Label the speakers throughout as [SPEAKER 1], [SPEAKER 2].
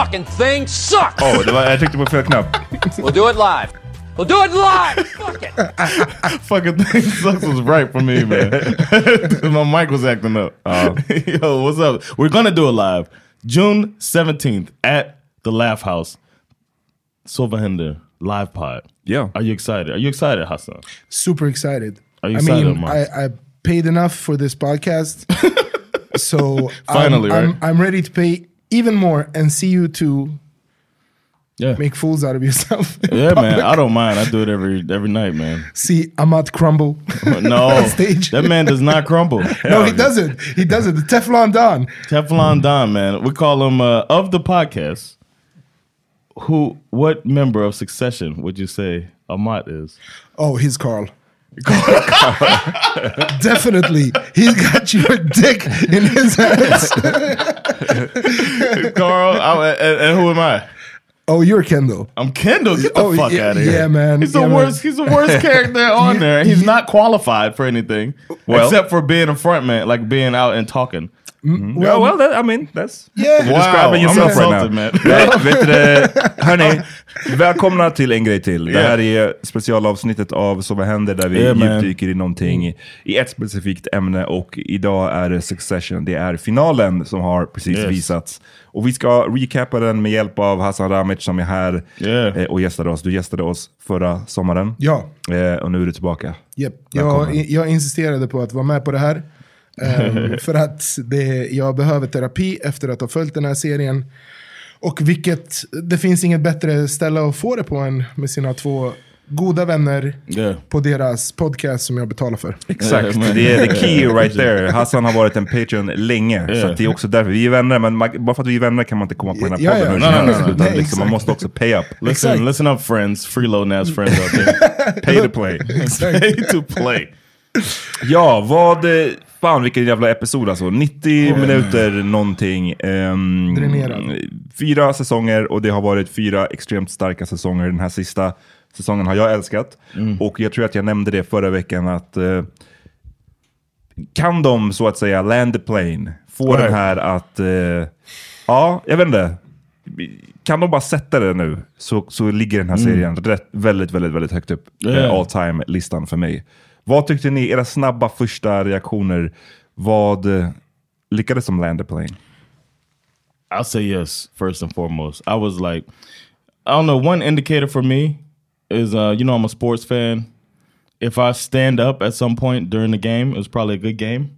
[SPEAKER 1] Fucking thing sucks!
[SPEAKER 2] Oh, det var, jag tryckte på fel knapp.
[SPEAKER 1] we'll do it live. We'll do it live! Fuck it!
[SPEAKER 3] Fucking thing sucks was right for me, man. My mic was acting up. Uh, Yo, what's up? We're gonna do it live. June 17th at the Laugh House. Sova live pod.
[SPEAKER 2] Yeah.
[SPEAKER 3] Are you excited? Are you excited, Hassan?
[SPEAKER 4] Super excited.
[SPEAKER 3] Are you excited,
[SPEAKER 4] I mean, I, I paid enough for this podcast. So
[SPEAKER 3] finally,
[SPEAKER 4] I'm,
[SPEAKER 3] right?
[SPEAKER 4] I'm, I'm, ready to pay even more and see you two
[SPEAKER 3] yeah.
[SPEAKER 4] make fools out of yourself.
[SPEAKER 3] Yeah, man. I don't mind. I do it every every night, man.
[SPEAKER 4] See I'm Amat crumble.
[SPEAKER 3] no, stage. that man does not crumble.
[SPEAKER 4] no, he doesn't. He doesn't. The Teflon Don.
[SPEAKER 3] Teflon Don, man. We call him uh, of the podcast. Who? What member of Succession would you say Amat is?
[SPEAKER 4] Oh, he's Carl. Definitely. He's got your dick in his hands.
[SPEAKER 3] Carl, I, and, and, who am I?
[SPEAKER 4] Oh, you're Kendall.
[SPEAKER 3] I'm Kendall. Get the
[SPEAKER 4] oh,
[SPEAKER 3] fuck
[SPEAKER 4] yeah,
[SPEAKER 3] out of here.
[SPEAKER 4] Yeah, man.
[SPEAKER 3] He's
[SPEAKER 4] yeah,
[SPEAKER 3] the
[SPEAKER 4] man.
[SPEAKER 3] worst. He's the worst character on there. He's not qualified for anything
[SPEAKER 2] well,
[SPEAKER 3] except for being a front man, like being out and talking.
[SPEAKER 2] Mm. Yeah, well, that, I mean, that's...
[SPEAKER 4] Yeah.
[SPEAKER 2] You're describing
[SPEAKER 3] Wow,
[SPEAKER 2] yourself
[SPEAKER 3] I'm
[SPEAKER 2] right now.
[SPEAKER 3] insulted, man.
[SPEAKER 2] Nej, vet du, det? hörni, välkomna till en grej till. Det här är specialavsnittet av Så vad händer? Där vi
[SPEAKER 3] Yeah, man.
[SPEAKER 2] djupdyker i någonting, i ett specifikt ämne. Och idag är det Succession. Det är finalen som har precis
[SPEAKER 3] Yes.
[SPEAKER 2] visats. Och vi ska recappa den med hjälp av Hassan Ramic som är här
[SPEAKER 3] Yeah.
[SPEAKER 2] eh, och gästade oss. Du gästade oss förra sommaren.
[SPEAKER 4] Ja.
[SPEAKER 2] Eh, och nu är du tillbaka.
[SPEAKER 4] Yep. Jag, jag insisterade på att vara med på det här. Ehm, för att det, jag behöver terapi efter att ha följt den här serien. Och vilket, det finns inget bättre ställe att få det på än med sina två goda vänner
[SPEAKER 3] Yeah.
[SPEAKER 4] på deras podcast som jag betalar för.
[SPEAKER 2] Exakt,
[SPEAKER 3] Yeah,
[SPEAKER 2] det är the key right there. Hassan har varit en Patreon länge, så
[SPEAKER 3] Yeah.
[SPEAKER 2] att det är också därför. Vi är vänner, men bara för att vi är vänner kan man inte komma på den här
[SPEAKER 4] Ja,
[SPEAKER 2] podden
[SPEAKER 4] ja. Nej,
[SPEAKER 2] som
[SPEAKER 3] nej,
[SPEAKER 2] helst,
[SPEAKER 3] nej,
[SPEAKER 2] utan
[SPEAKER 4] nej,
[SPEAKER 2] liksom, man måste också pay up.
[SPEAKER 3] Listen,
[SPEAKER 4] Exakt.
[SPEAKER 3] listen up, friends. Freeloading ass friends out there.
[SPEAKER 2] Pay to play.
[SPEAKER 3] Pay to play.
[SPEAKER 2] Ja, vad... Fan vilken jävla episod alltså. 90 minuter någonting.
[SPEAKER 4] Dränerad.
[SPEAKER 2] fyra säsonger och det har varit fyra extremt starka säsonger. Den här sista säsongen har jag älskat. Och jag tror att jag nämnde det förra veckan att eh, kan de så att säga land the plane, få
[SPEAKER 3] Right.
[SPEAKER 2] den här att, eh, ja, jag vet inte. Kan de bara sätta det nu så, så ligger den här serien rätt, väldigt, väldigt, väldigt högt upp
[SPEAKER 3] Yeah.
[SPEAKER 2] all time-listan för mig. Vad tyckte ni, era snabba första reaktioner, vad eh, lyckades de land the plane?
[SPEAKER 3] I'll say yes first and foremost. I was like, I don't know. One indicator for me is, uh, you know, I'm a sports fan. If I stand up at some point during the game, it was probably a good game,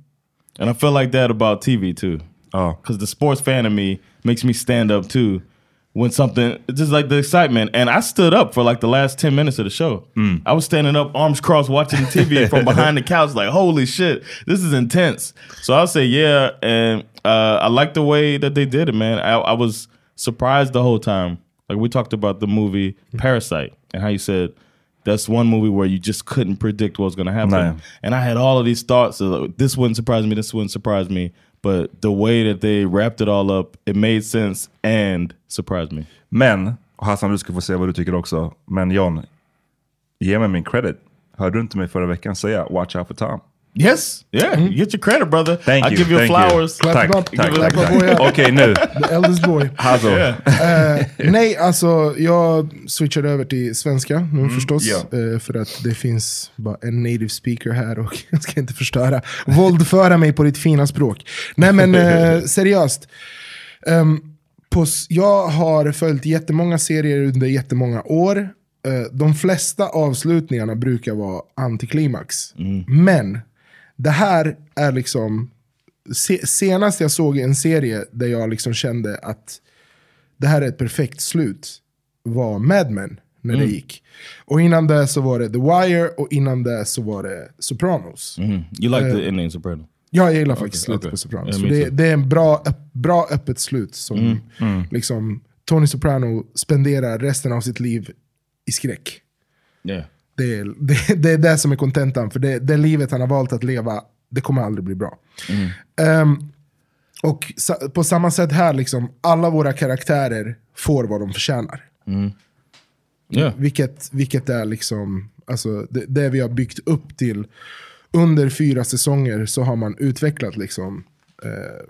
[SPEAKER 3] and I feel like that about TV too.
[SPEAKER 2] Ja.
[SPEAKER 3] because the sports fan in me makes me stand up too when something it's just like the excitement. And i stood up for like the last 10 minutes of the show. I was standing up arms crossed watching tv from behind the couch like holy shit this is intense. So i'll say yeah and uh, i like the way that they did it man. I, I was surprised the whole time. Like we talked about the movie parasite and how you said that's one movie where you just couldn't predict what was going to happen and I had all of these thoughts of like, this wouldn't surprise me, this wouldn't surprise me. But the way that they wrapped it all up, it made sense and surprised me.
[SPEAKER 2] Men, Hassan du ska få säga vad du tycker också, men John, ge mig min credit. Hörde du inte mig förra veckan säga watch out for Tom?
[SPEAKER 3] Yes, yeah, you get your credit, brother.
[SPEAKER 2] Thank
[SPEAKER 3] I
[SPEAKER 2] you.
[SPEAKER 3] give you
[SPEAKER 2] thank
[SPEAKER 3] flowers.
[SPEAKER 2] Tack, tack. Okej nu,
[SPEAKER 4] The eldest boy.
[SPEAKER 2] alltså.
[SPEAKER 4] Eh, nej, alltså jag switchade över till svenska nu förstås.
[SPEAKER 2] ja.
[SPEAKER 4] eh, för att det finns bara en native speaker här och jag ska inte förstöra. Våldföra mig på ditt fina språk. Nej men eh, seriöst. Ehm, på, jag har följt jättemånga serier under jättemånga år. Eh, de flesta avslutningarna brukar vara antiklimax. Men det här är liksom... Se, senast jag såg en serie där jag liksom kände att det här är ett perfekt slut var Mad Men när det gick. Och innan det så var det The Wire och innan det så var det Sopranos.
[SPEAKER 3] You like the Indian Soprano?
[SPEAKER 4] Ja, jag gillar faktiskt
[SPEAKER 3] Okej,
[SPEAKER 4] slutet
[SPEAKER 3] okej.
[SPEAKER 4] på Sopranos.
[SPEAKER 3] Me
[SPEAKER 4] det, det är en bra, bra öppet slut som liksom Tony Soprano spenderar resten av sitt liv i skräck.
[SPEAKER 3] Yeah.
[SPEAKER 4] Det är det, det, är det som är kontentan, för det, det livet han har valt att leva, det kommer aldrig bli bra. Ehm, och sa, på samma sätt här, liksom, alla våra karaktärer får vad de förtjänar.
[SPEAKER 3] Yeah.
[SPEAKER 4] Vilket, vilket är liksom, alltså, det, det vi har byggt upp till. Under fyra säsonger så har man utvecklat liksom, eh,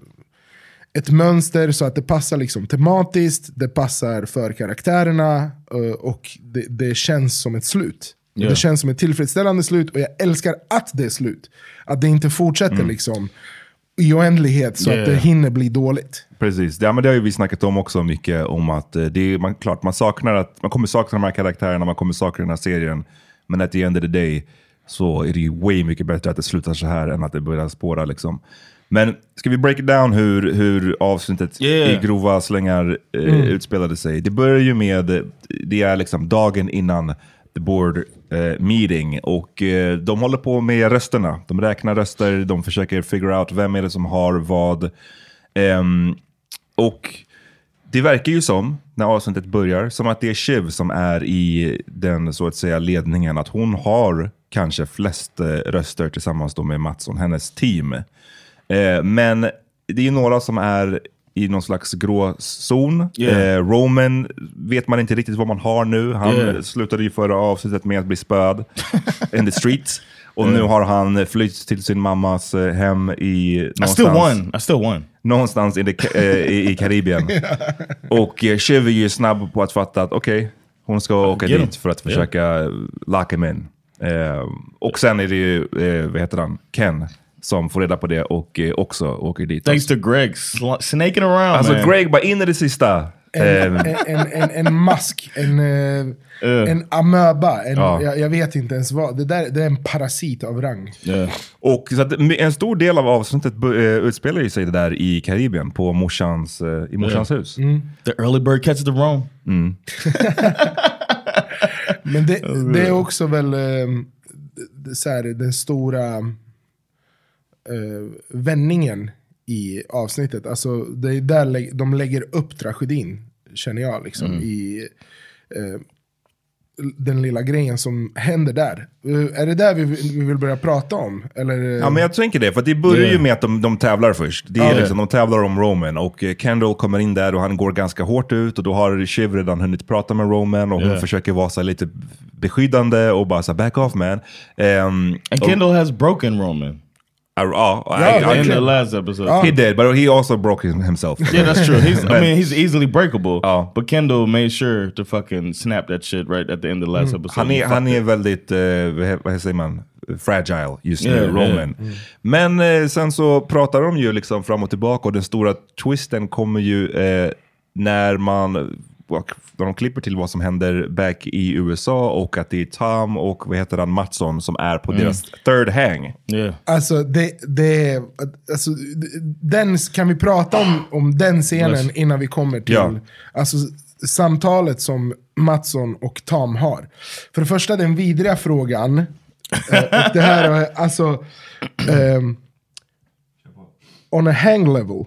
[SPEAKER 4] ett mönster så att det passar liksom tematiskt, det passar för karaktärerna eh, och det, det känns som ett slut.
[SPEAKER 3] Ja.
[SPEAKER 4] Det känns som ett tillfredsställande slut och jag älskar att det är slut. Att det inte fortsätter liksom i oändlighet så
[SPEAKER 3] Ja.
[SPEAKER 4] att det hinner bli dåligt.
[SPEAKER 2] Precis, ja, men det har ju vi snackat om också mycket, om att eh, det är, man, klart, man saknar att, man kommer sakna de här karaktärerna, man kommer sakna den här serien, men at the end of the day så är det ju way mycket bättre att det slutar så här än att det börjar spåra liksom. Men ska vi break it down hur, hur avsnittet
[SPEAKER 3] Yeah.
[SPEAKER 2] i grova slängar eh, utspelade sig? Det börjar ju med, eh, det är liksom dagen innan the board Eh, meeting och eh, de håller på med rösterna. De räknar röster, de försöker figure out vem är det som har vad. Ehm, och det verkar ju som, när avsnittet börjar, som att det är Shiv som är i den så att säga ledningen. Att hon har kanske flest eh, röster tillsammans då med Mattsson, hennes team. Eh, men det är ju några som är i någon slags grå zon.
[SPEAKER 3] Yeah.
[SPEAKER 2] Eh, Roman vet man inte riktigt vad man har nu. Han
[SPEAKER 3] Yeah.
[SPEAKER 2] slutade ju förra avsnittet med att bli spöad in the streets. Och nu har han flytt till sin mammas eh, hem i
[SPEAKER 3] I still won. I still won.
[SPEAKER 2] någonstans i, Ka- eh, i, i Karibien. Och eh, Shiv är ju snabb på att fatta att okej, hon ska åka
[SPEAKER 3] Get him.
[SPEAKER 2] dit för att försöka lock him in. Eh, och sen är det ju, eh, vad heter han, Ken som får reda på det och eh, också åker dit.
[SPEAKER 3] Thanks to Greg sl- snaking around,
[SPEAKER 2] Alltså
[SPEAKER 3] man.
[SPEAKER 2] Greg bara in i det sista.
[SPEAKER 4] En,
[SPEAKER 2] Eh,
[SPEAKER 4] en, en, en mask, en, eh, en amöba, en,
[SPEAKER 2] Ja.
[SPEAKER 4] jag, jag vet inte ens vad. Det, där, det är en parasit av rang.
[SPEAKER 3] Yeah.
[SPEAKER 2] och så att en stor del av avsnittet eh, utspelar sig där i Karibien, på morsans, eh, i morsans hus.
[SPEAKER 3] The early bird catches the wrong.
[SPEAKER 4] Men det, det är också väl eh, det- så här, den stora eh, vändningen i avsnittet. Alltså, det är där de lägger upp tragedin, känner jag. Liksom, i eh, Den lilla grejen som händer där. Eh, är det där vi, vi vill börja prata om? Eller, eh,
[SPEAKER 2] Ja men jag tänker det, för det börjar ju med att de, de tävlar först. Det är
[SPEAKER 4] Ja.
[SPEAKER 2] liksom, de tävlar om Roman och eh, Kendall kommer in där och han går ganska hårt ut och då har Shiv redan hunnit prata med Roman och hon
[SPEAKER 3] Yeah.
[SPEAKER 2] försöker vara så lite beskyddande och bara så back off man. Um,
[SPEAKER 3] And Kendall has broken Roman
[SPEAKER 2] Ja,
[SPEAKER 4] Ja,
[SPEAKER 2] I- I-
[SPEAKER 3] in the last episode.
[SPEAKER 4] Ja.
[SPEAKER 2] he did, but he also broke him- himself.
[SPEAKER 3] Yeah, that's true. He's, I mean, he's easily breakable.
[SPEAKER 2] Ja.
[SPEAKER 3] But Kendall made sure to fucking snap that shit right at the end of the last episode.
[SPEAKER 2] Han är, han väldigt, eh, vad säger man, fragile just nu,
[SPEAKER 3] Yeah,
[SPEAKER 2] Roman. Men eh, sen så pratar de ju liksom fram och tillbaka och den stora twisten kommer ju eh, när man när de klipper till vad som händer back i USA och att det är Tom och vad heter han, Mattsson som är på deras third hang.
[SPEAKER 3] Yeah.
[SPEAKER 4] Alltså, det, det, alltså, den, kan vi prata om, om den scenen innan vi kommer till
[SPEAKER 2] Ja.
[SPEAKER 4] alltså, samtalet som Mattsson och Tom har? För det första den vidriga frågan, eh, och det här är alltså, ehm, on a hang level.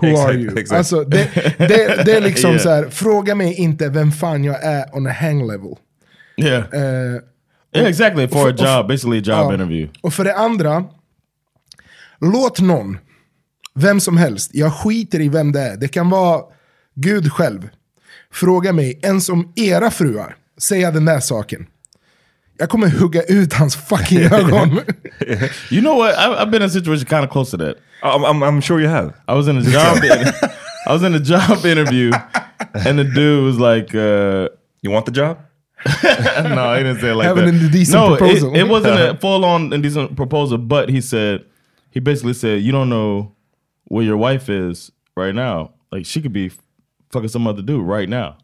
[SPEAKER 4] Who are
[SPEAKER 2] Exakt,
[SPEAKER 4] you?
[SPEAKER 2] exakt.
[SPEAKER 4] Alltså, det, det, det är liksom
[SPEAKER 3] Yeah.
[SPEAKER 4] så här, fråga mig inte vem fan jag är on a hang level.
[SPEAKER 3] Yeah.
[SPEAKER 4] Eh,
[SPEAKER 3] yeah, exactly. For a
[SPEAKER 4] och- och-
[SPEAKER 3] job, basically a job
[SPEAKER 4] Ja.
[SPEAKER 3] interview.
[SPEAKER 4] Och för det andra, låt någon, vem som helst, jag skiter i vem det är, det kan vara Gud själv, fråga mig, ens om era fruar, säga den där saken. Jag kommer hugga ut hans fucking ögon.
[SPEAKER 3] You know what? I, I've been in a situation kind of close to that.
[SPEAKER 2] I'm, I'm, I'm sure you have.
[SPEAKER 3] I was in a job. I was in a job interview, and the dude was like, uh,
[SPEAKER 2] You want the job?
[SPEAKER 3] "No, he didn't say it like
[SPEAKER 4] Have an
[SPEAKER 3] that."
[SPEAKER 4] indecent
[SPEAKER 3] no, it-
[SPEAKER 4] proposal.
[SPEAKER 3] It, wasn't a full-on indecent proposal, but he said he basically said, "You don't know where your wife is right now. Like she could be fucking some other dude right now."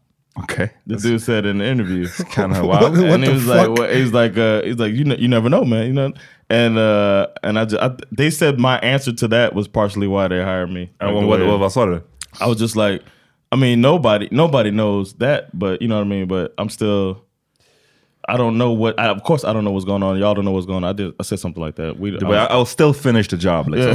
[SPEAKER 2] Okay.
[SPEAKER 3] The dude said in the interview,
[SPEAKER 2] kind of wild.
[SPEAKER 4] what
[SPEAKER 3] and he was like, well, he's like, uh, he's like, you know, you never know, man, you know. And uh, and I, just, I, they said my answer to that was partially why they hired me. Like the
[SPEAKER 2] vad,
[SPEAKER 3] way-
[SPEAKER 2] vad, vad sa?
[SPEAKER 3] I was just like, I mean, nobody, nobody knows that, but you know what I mean. But I'm still, I don't know what. I, of course, I don't know what's going on. Y'all don't know what's going on. I did, I said something like that. We,
[SPEAKER 2] bara,
[SPEAKER 3] I,
[SPEAKER 2] I'll still finish the job liksom.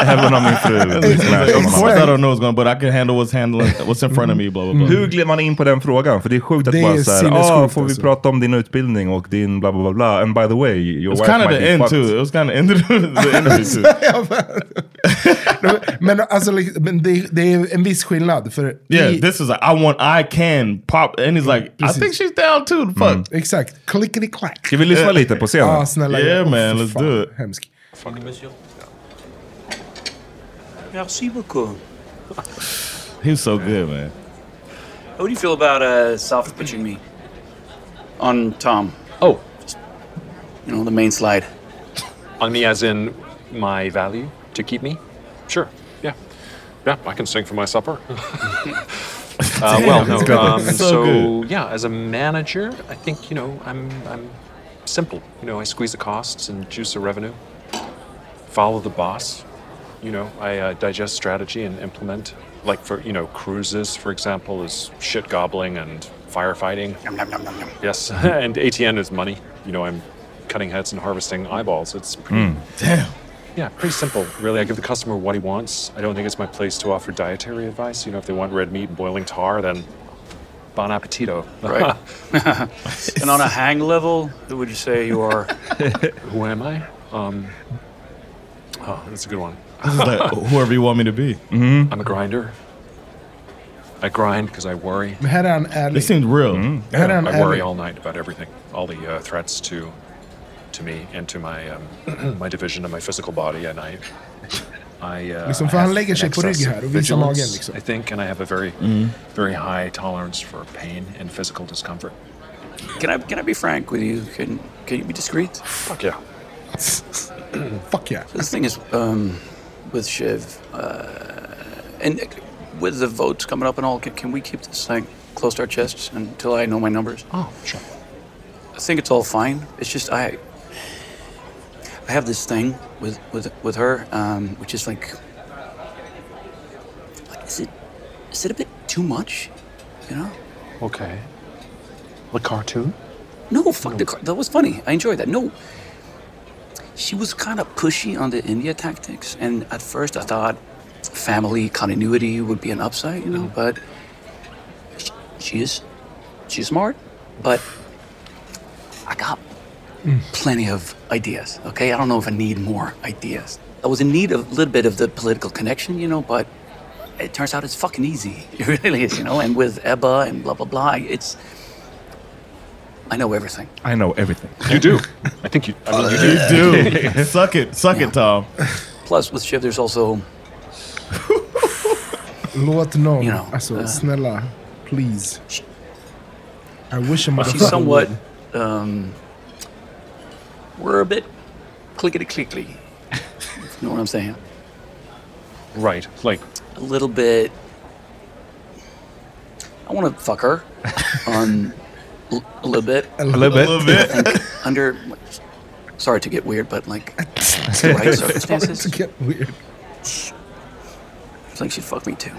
[SPEAKER 2] även, om, min
[SPEAKER 3] I don't know what's going, on, but I can handle what's handling, what's in front of me. Blah blah blah.
[SPEAKER 2] Hur gled man in på den frågan? För det är sjukt att
[SPEAKER 4] Det
[SPEAKER 2] bara
[SPEAKER 4] är
[SPEAKER 2] såhär, ah, får vi
[SPEAKER 4] alltså.
[SPEAKER 2] prata om din utbildning och din bla bla bla bla. And by the way, your
[SPEAKER 3] It's
[SPEAKER 2] wife
[SPEAKER 3] kind of
[SPEAKER 2] might
[SPEAKER 3] the
[SPEAKER 2] be
[SPEAKER 3] end
[SPEAKER 2] fucked.
[SPEAKER 3] too. It was kind of end the, interview too.
[SPEAKER 4] men alltså, men det, det är en viss skillnad. För
[SPEAKER 3] Yeah, this is like I want, I can pop, and he's like, I think she's down too. The fuck.
[SPEAKER 4] Exakt, clickety clack.
[SPEAKER 2] Ska vi lyssna lite på scenen?
[SPEAKER 4] Ja, snälla.
[SPEAKER 3] Yeah,
[SPEAKER 4] jag-
[SPEAKER 3] man,
[SPEAKER 4] för
[SPEAKER 3] let's
[SPEAKER 4] fan,
[SPEAKER 3] do it.
[SPEAKER 4] Hemsk.
[SPEAKER 5] monsieur. Merci beaucoup.
[SPEAKER 3] He was so good, man.
[SPEAKER 5] How do you feel about uh, soft pitching me on Tom?
[SPEAKER 1] Oh,
[SPEAKER 5] You know, the main slide.
[SPEAKER 1] on me as in my value to keep me? Sure. Yeah. Yeah, I can sing for my supper. uh, well, no. Um,
[SPEAKER 3] So
[SPEAKER 1] so
[SPEAKER 3] good.
[SPEAKER 1] yeah, as a manager, I think you know I'm I'm simple. You know, I squeeze the costs and juice the revenue. Follow the boss. You know, I uh, digest strategy and implement. Like for you know cruises, for example, is shit gobbling and firefighting. Yes, and ATN is money. You know, I'm cutting heads and harvesting eyeballs. It's pretty,
[SPEAKER 3] Damn.
[SPEAKER 1] Yeah, pretty simple. Really, I give the customer what he wants. I don't think it's my place to offer dietary advice. You know, if they want red meat and boiling tar, then bon appetito.
[SPEAKER 5] Right. and on a hang level, who would you say you are?
[SPEAKER 1] Who am I? Um, oh, that's a good one.
[SPEAKER 3] Like whoever you want me to be.
[SPEAKER 1] I'm a grinder. I grind because I worry.
[SPEAKER 4] Head on, är han ärlig.
[SPEAKER 3] They seemed real.
[SPEAKER 2] Mm.
[SPEAKER 4] Här är han
[SPEAKER 1] I worry
[SPEAKER 4] ärlig.
[SPEAKER 1] all night about everything, all the uh, threats to to me and to my um, my division of my physical body, and I. I, uh,
[SPEAKER 4] Liksom, för
[SPEAKER 1] I
[SPEAKER 4] han
[SPEAKER 1] have
[SPEAKER 4] lägger
[SPEAKER 1] an
[SPEAKER 4] sig på rygg
[SPEAKER 1] excess
[SPEAKER 4] här och
[SPEAKER 1] of
[SPEAKER 4] visar
[SPEAKER 1] vigilance,
[SPEAKER 4] magen, liksom.
[SPEAKER 1] I think, and I have a very, very high tolerance for pain and physical discomfort.
[SPEAKER 5] Can I can I be frank with you? Can can you be discreet?
[SPEAKER 1] Fuck yeah.
[SPEAKER 4] Fuck yeah.
[SPEAKER 5] The thing is, um, with Shiv, uh, and with the votes coming up and all, can, can we keep this like close to our chests until I know my numbers?
[SPEAKER 1] Oh, sure.
[SPEAKER 5] I think it's all fine. It's just I. I have this thing with with with her, um, which is like, like, is it is it a bit too much? You know?
[SPEAKER 1] Okay. The cartoon?
[SPEAKER 5] No, fuck the car. That was funny. I enjoyed that. No. She was kind of pushy on the India tactics, and at first I thought family continuity would be an upside, you know. But she, she is, she's smart, but I got plenty of ideas. Okay, I don't know if I need more ideas. I was in need of a little bit of the political connection, you know, but it turns out it's fucking easy. It really is, you know. And with Ebba and blah blah blah, it's I know everything.
[SPEAKER 2] I know everything.
[SPEAKER 1] You do. I think you. I mean, you do.
[SPEAKER 3] You do. suck it. Suck it, Tom.
[SPEAKER 5] Plus, with Shiv, there's also
[SPEAKER 4] Låt någon,
[SPEAKER 5] You know,
[SPEAKER 4] alltså
[SPEAKER 5] uh,
[SPEAKER 4] snälla, please. I wish a
[SPEAKER 5] she's somewhat. Um, we're a bit clickety clickety. you know what I'm saying?
[SPEAKER 1] Right. Like,
[SPEAKER 5] A little bit. I want to fuck her on l- a little bit.
[SPEAKER 2] A little bit.
[SPEAKER 5] I think under. Sorry to get weird, but like the right circumstances,
[SPEAKER 4] To get weird.
[SPEAKER 5] I think she'd fuck me too.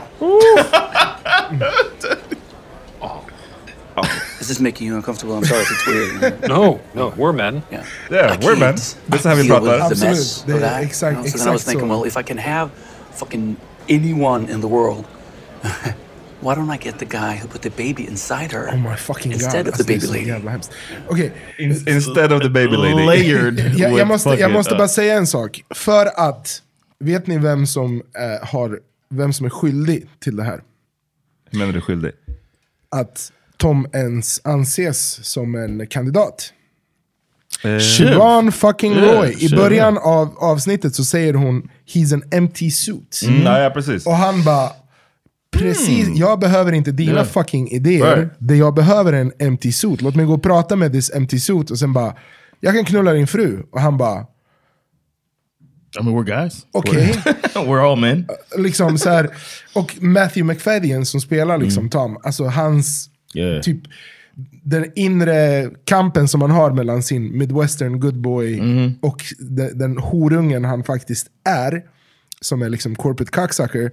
[SPEAKER 5] Is this making you uncomfortable? I'm sorry if it's weird.
[SPEAKER 1] no, no, we're men.
[SPEAKER 5] Yeah.
[SPEAKER 2] Yeah, we're men. Det är så här vi pratar.
[SPEAKER 5] the
[SPEAKER 4] Absolut.
[SPEAKER 5] mess
[SPEAKER 4] Det är
[SPEAKER 5] that,
[SPEAKER 4] exakt-
[SPEAKER 5] you know? So then I was
[SPEAKER 4] exakt
[SPEAKER 5] thinking,
[SPEAKER 4] så.
[SPEAKER 5] well, if I can have fucking anyone in the world, why don't I get the guy who put the baby inside her
[SPEAKER 4] Oh my fucking god.
[SPEAKER 5] instead of the
[SPEAKER 4] är
[SPEAKER 5] baby
[SPEAKER 4] så
[SPEAKER 5] lady?
[SPEAKER 4] jävla hemskt. Okej,
[SPEAKER 2] In, instead of the baby lady.
[SPEAKER 3] Layered.
[SPEAKER 4] jag, måste, jag
[SPEAKER 3] fucking,
[SPEAKER 4] måste bara säga en sak. För att, vet ni vem som, eh, har, vem som är skyldig till det här?
[SPEAKER 2] Hur menar du skyldig?
[SPEAKER 4] Att Tom ens anses som en kandidat.
[SPEAKER 2] Eh,
[SPEAKER 4] Siobhan fucking
[SPEAKER 3] Yeah,
[SPEAKER 4] Roy. I
[SPEAKER 3] Shiv.
[SPEAKER 4] början av avsnittet så säger hon “He's an empty suit”.
[SPEAKER 2] Mm, ja, ja, precis.
[SPEAKER 4] Och han bara, precis, jag behöver inte dina
[SPEAKER 3] Yeah.
[SPEAKER 4] fucking idéer.
[SPEAKER 3] Right.
[SPEAKER 4] Det jag behöver är en empty suit. Låt mig gå och prata med this empty suit och sen bara, jag kan knulla din fru. Och han bara,
[SPEAKER 3] I mean, we're guys.
[SPEAKER 4] okej.
[SPEAKER 3] We're, we're all men.
[SPEAKER 4] liksom så här. Och Matthew McFadden som spelar liksom
[SPEAKER 3] Mm.
[SPEAKER 4] Tom, alltså hans,
[SPEAKER 3] Yeah.
[SPEAKER 4] typ, den inre kampen som han har mellan sin midwestern good boy
[SPEAKER 3] Mm-hmm.
[SPEAKER 4] och de, den horungen han faktiskt är, som är liksom corporate cocksucker.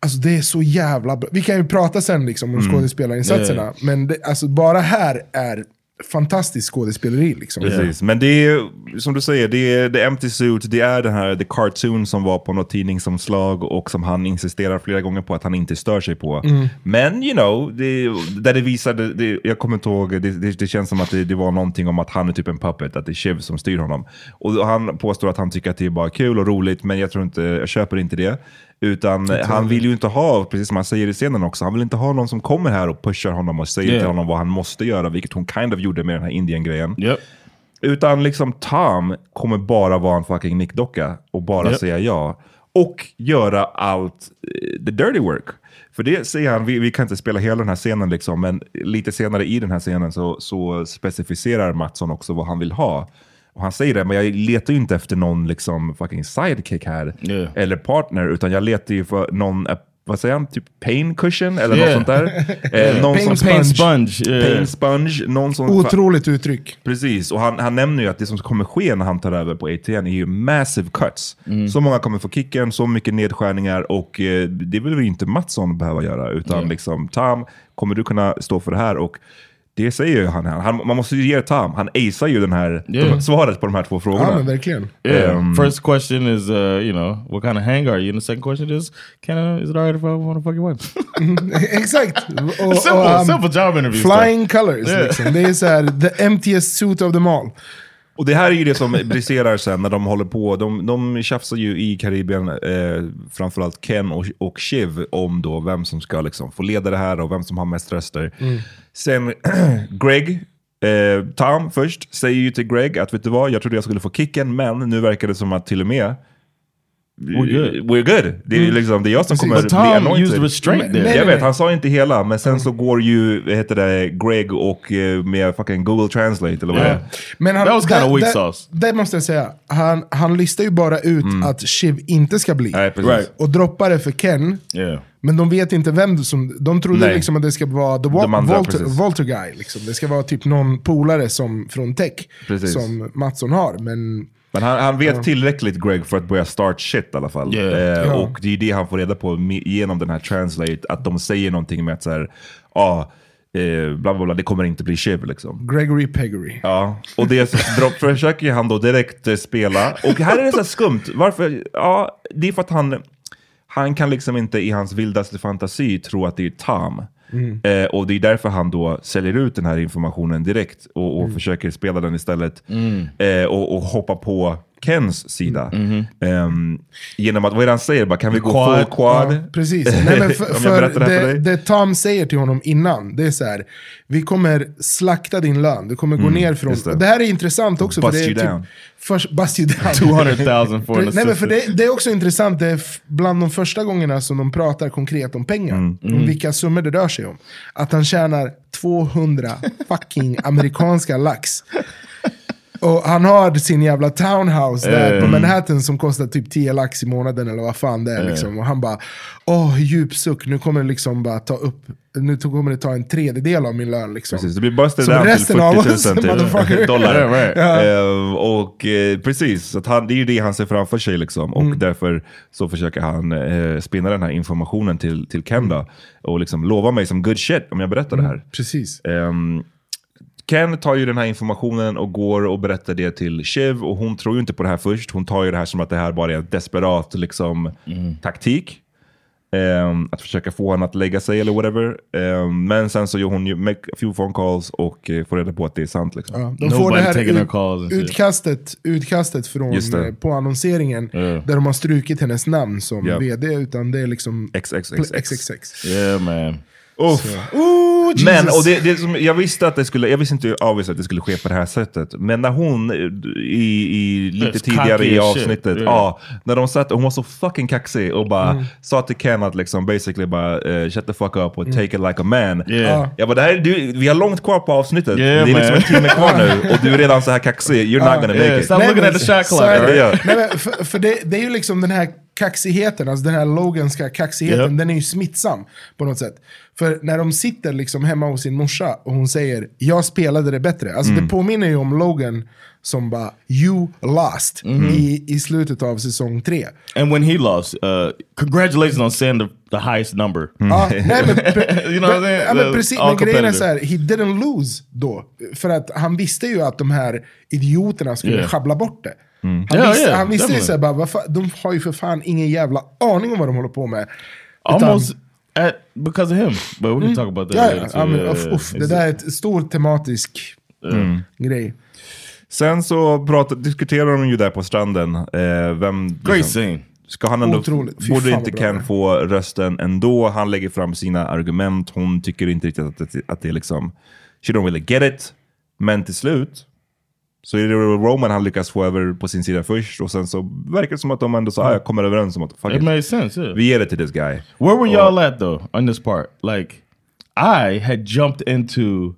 [SPEAKER 4] Alltså det är så jävla bra. Vi kan ju prata sen liksom om skådespelarinsatserna,
[SPEAKER 3] Mm. Yeah.
[SPEAKER 4] men det, alltså bara här är fantastiskt skådespeleri. Liksom.
[SPEAKER 2] Precis, men det är som du säger, det är The Empty Suit, det är den här The Cartoon som var på något tidningsomslag och som han insisterar flera gånger på att han inte stör sig på. Men you know, det, där det visade, det, jag kommer inte ihåg, det, det, det känns som att det, det var någonting om att han är typ en puppet, att det är Shiv som styr honom. Och han påstår att han tycker att det är bara kul och roligt, men jag tror inte, jag köper inte det. Utan han vill ju inte ha, precis som han säger i scenen också, han vill inte ha någon som kommer här och pushar honom och säger
[SPEAKER 3] Yeah.
[SPEAKER 2] till honom vad han måste göra, vilket hon kind of gjorde med den här Indien-grejen.
[SPEAKER 3] Yep.
[SPEAKER 2] Utan liksom Tom kommer bara vara en fucking nickdocka och bara
[SPEAKER 3] Japp.
[SPEAKER 2] säga ja. Och göra allt, eh, the dirty work. För det säger han, vi, vi kan inte spela hela den här scenen liksom, men lite senare i den här scenen så, så specificerar Mattsson också vad han vill ha. Och han säger det, men jag letar ju inte efter någon liksom fucking sidekick här,
[SPEAKER 3] Yeah.
[SPEAKER 2] eller partner, utan jag letar ju för någon, eh, vad säger han, typ pain cushion eller
[SPEAKER 3] Yeah.
[SPEAKER 2] något sånt där. Eh, någon
[SPEAKER 4] Pain
[SPEAKER 2] som,
[SPEAKER 3] Pain sponge. Yeah.
[SPEAKER 2] pain sponge, någon som...
[SPEAKER 4] Otroligt uttryck.
[SPEAKER 2] Precis, och han, han nämner ju att det som kommer ske när han tar över på ATN är ju massive cuts.
[SPEAKER 3] Mm.
[SPEAKER 2] Så många kommer få kicken, så mycket nedskärningar och eh, det vill väl inte Mattsson behöva göra. Utan liksom, Tom, kommer du kunna stå för det här? Och det säger ju han, här. han Man måste ju ge Tom, han acear ju den här,
[SPEAKER 3] Yeah.
[SPEAKER 2] de, svaret på de här två frågorna.
[SPEAKER 4] Ja men verkligen.
[SPEAKER 3] Yeah.
[SPEAKER 2] Um,
[SPEAKER 3] First question is, uh, you know, what kind of hang are you? And the second question is, can I, is it alright if I want to fuck your wife?
[SPEAKER 4] Exakt. Och, och
[SPEAKER 3] simple,
[SPEAKER 4] han-
[SPEAKER 3] simple job interview.
[SPEAKER 4] Flying colors
[SPEAKER 3] Yeah.
[SPEAKER 4] liksom. Det är så här, the emptiest suit of them all.
[SPEAKER 2] Och det här är ju det som briserar sen när de håller på. De, de tjafsar ju i Karibien, eh, framförallt Ken och, och Shiv, om då vem som ska liksom få leda det här och vem som har mest röster. Sen Greg, eh, Tom först, säger ju till Greg att vet du vad, jag trodde jag skulle få kicken, men nu verkar det som att till och med
[SPEAKER 3] We're good.
[SPEAKER 2] We're good. Det är, liksom, det är jag som kommer
[SPEAKER 3] But
[SPEAKER 2] bli anointed.
[SPEAKER 3] used restraint
[SPEAKER 4] Men-
[SPEAKER 3] there.
[SPEAKER 4] nej,
[SPEAKER 2] Jag vet, han sa inte hela, men sen så går ju, vad heter det, Greg och eh, med fucking Google Translate eller vad det är.
[SPEAKER 4] Men han,
[SPEAKER 3] That was kinda
[SPEAKER 4] det-
[SPEAKER 3] weak
[SPEAKER 4] det-
[SPEAKER 3] sauce.
[SPEAKER 4] Det måste jag säga. Han, han listar ju bara ut att Shiv inte ska bli.
[SPEAKER 2] Mm. Precis.
[SPEAKER 3] Right.
[SPEAKER 4] Och droppar det för Ken.
[SPEAKER 3] Yeah.
[SPEAKER 4] Men de vet inte vem som... De trodde
[SPEAKER 2] Nej.
[SPEAKER 4] liksom att det ska vara the Wa-
[SPEAKER 2] andra.
[SPEAKER 4] Walter Guy. Liksom. Det ska vara typ någon polare som, från Tech.
[SPEAKER 2] Precis.
[SPEAKER 4] Som Mattsson har. Men
[SPEAKER 2] Men han, han vet tillräckligt Greg för att börja start shit i alla fall.
[SPEAKER 3] Yeah.
[SPEAKER 2] Eh,
[SPEAKER 4] Ja.
[SPEAKER 2] Och det är det han får reda på genom den här translate, att de säger någonting med att såhär, ja, eh, bla bla bla, det kommer inte bli Shiv liksom.
[SPEAKER 4] Gregory Peggery.
[SPEAKER 2] Ja, och det så försöker han då direkt eh, spela. Och här är det så här skumt. Varför? Ja, det är för att han, han kan liksom inte i hans vildaste fantasi tro att det är Tom. Eh, och det är därför han då säljer ut den här informationen direkt och, och försöker spela den istället. Eh, och, och hoppa på Kens sida. Ehm, genom att, vad är det han säger? Bara, kan vi gå
[SPEAKER 3] Quad.
[SPEAKER 2] full quad?
[SPEAKER 4] Ja, precis. Nej, men för, för
[SPEAKER 2] det
[SPEAKER 4] det, Tom säger till honom innan, det är så här. Vi kommer slakta din lön, du kommer gå ner från...
[SPEAKER 2] Mm, det.
[SPEAKER 4] Det. här är intressant också.
[SPEAKER 2] Bust
[SPEAKER 4] för det är
[SPEAKER 2] you
[SPEAKER 4] typ,
[SPEAKER 2] down.
[SPEAKER 4] Först, bust you down.
[SPEAKER 3] 200,000 for an
[SPEAKER 4] Nej, men för det, det är också intressant, det är bland de första gångerna som de pratar konkret om pengar.
[SPEAKER 2] Mm.
[SPEAKER 4] Om vilka summor det rör sig om. Att han tjänar 200 fucking amerikanska lax. Och han har sin jävla townhouse där på Manhattan som kostar typ 10 lax i månaden eller vad fan det är. Liksom. Och han bara, åh djup suck, nu kommer det liksom bara ta upp, nu kommer det ta en tredjedel av min lön. Liksom.
[SPEAKER 2] Precis, det blir busted
[SPEAKER 4] Som
[SPEAKER 2] down till
[SPEAKER 4] resten av
[SPEAKER 2] 40 000
[SPEAKER 4] oss,
[SPEAKER 2] typ,
[SPEAKER 4] motherfucker.
[SPEAKER 2] dollar.
[SPEAKER 3] Yeah, right.
[SPEAKER 2] Eh, och eh, precis, så att han, det är ju det han ser framför sig liksom. Och
[SPEAKER 4] Mm.
[SPEAKER 2] därför så försöker han eh, spinna den här informationen till, till Ken då. Och liksom lova mig som good shit om jag berättar det här.
[SPEAKER 4] Precis.
[SPEAKER 2] Ehm, Ken tar ju den här informationen och går och berättar det till Shiv och hon tror ju inte på det här först. Hon tar ju det här som att det här bara är en desperat liksom, taktik. Ehm, att försöka få honom att lägga sig eller whatever. Ehm, men sen så gör hon ju make a few phone calls och eh, får reda på att det är sant. Liksom.
[SPEAKER 4] Ja, de
[SPEAKER 3] Nobody
[SPEAKER 4] får det här ut,
[SPEAKER 3] shit.
[SPEAKER 4] utkastet, utkastet från, eh, på annonseringen
[SPEAKER 3] Ja.
[SPEAKER 4] där de har strukit hennes namn som
[SPEAKER 2] Ja.
[SPEAKER 4] vd, utan det är liksom
[SPEAKER 2] XXXX.
[SPEAKER 4] XXX.
[SPEAKER 3] Yeah, man.
[SPEAKER 2] Uff.
[SPEAKER 4] Oh.
[SPEAKER 2] Men, och det, det som, jag visste att det skulle, jag visste inte obviously att det skulle ske på det här sättet. Men när hon i, i lite tidigare i avsnittet,
[SPEAKER 3] yeah.
[SPEAKER 2] ja, när de satt, hon var så fucking kaxig och bara
[SPEAKER 4] Mm.
[SPEAKER 2] sa till Ken att liksom basically bara eh, shut the fuck up och take it like a man.
[SPEAKER 3] Yeah.
[SPEAKER 4] Ja.
[SPEAKER 2] Jag bara, det här, är- du, vi har långt kvar på avsnittet.
[SPEAKER 3] Yeah,
[SPEAKER 2] det är liksom
[SPEAKER 3] man.
[SPEAKER 2] en timme kvar nu och du är redan så här kaxig. You're not gonna make it.
[SPEAKER 3] stop looking at the shot clock. right?
[SPEAKER 4] För för det, det är ju liksom den här kaxigheten, alltså den här Loganska kaxigheten,
[SPEAKER 3] Yep.
[SPEAKER 4] den är ju smittsam på något sätt. För när de sitter liksom hemma hos sin morsa och hon säger jag spelade det bättre. Alltså
[SPEAKER 2] Mm.
[SPEAKER 4] det påminner ju om Logan som bara you lost
[SPEAKER 3] Mm-hmm.
[SPEAKER 4] i, i slutet av säsong tre.
[SPEAKER 3] And when he lost, uh, congratulations on saying the, the highest number.
[SPEAKER 4] Ja, nej, men,
[SPEAKER 3] You know
[SPEAKER 4] ja, men precis, men grejen är så här, he didn't lose då. För att han visste ju att de här idioterna skulle
[SPEAKER 3] Yeah.
[SPEAKER 4] schabbla bort det. Han
[SPEAKER 3] Ja,
[SPEAKER 4] visste,
[SPEAKER 3] ja,
[SPEAKER 4] han visste ju såhär, bara, de har ju för fan ingen jävla aning om vad de håller på med. Utan-
[SPEAKER 3] Almost at, because of him. But we can talk about that
[SPEAKER 4] Ja, ja, men,
[SPEAKER 3] yeah,
[SPEAKER 4] uff, det där är ett stor tematisk grej.
[SPEAKER 2] Sen så pratar, diskuterar de ju där på stranden. Eh, vem,
[SPEAKER 3] Great scene.
[SPEAKER 2] Ska han ändå,
[SPEAKER 4] Otroligt.
[SPEAKER 2] Borde inte Ken få rösten ändå? Han lägger fram sina argument. Hon tycker inte riktigt att det, att det är liksom... She don't really get it. Men till slut så är det Roman han lyckas få över på sin sida först. Och sen så verkar det som att de ändå så, ah, jag kommer överens om att fuck
[SPEAKER 3] It
[SPEAKER 2] it.
[SPEAKER 3] made sense, yeah.
[SPEAKER 2] Vi ger det till this guy.
[SPEAKER 3] Where were y'all at though on this part? Like, I had jumped into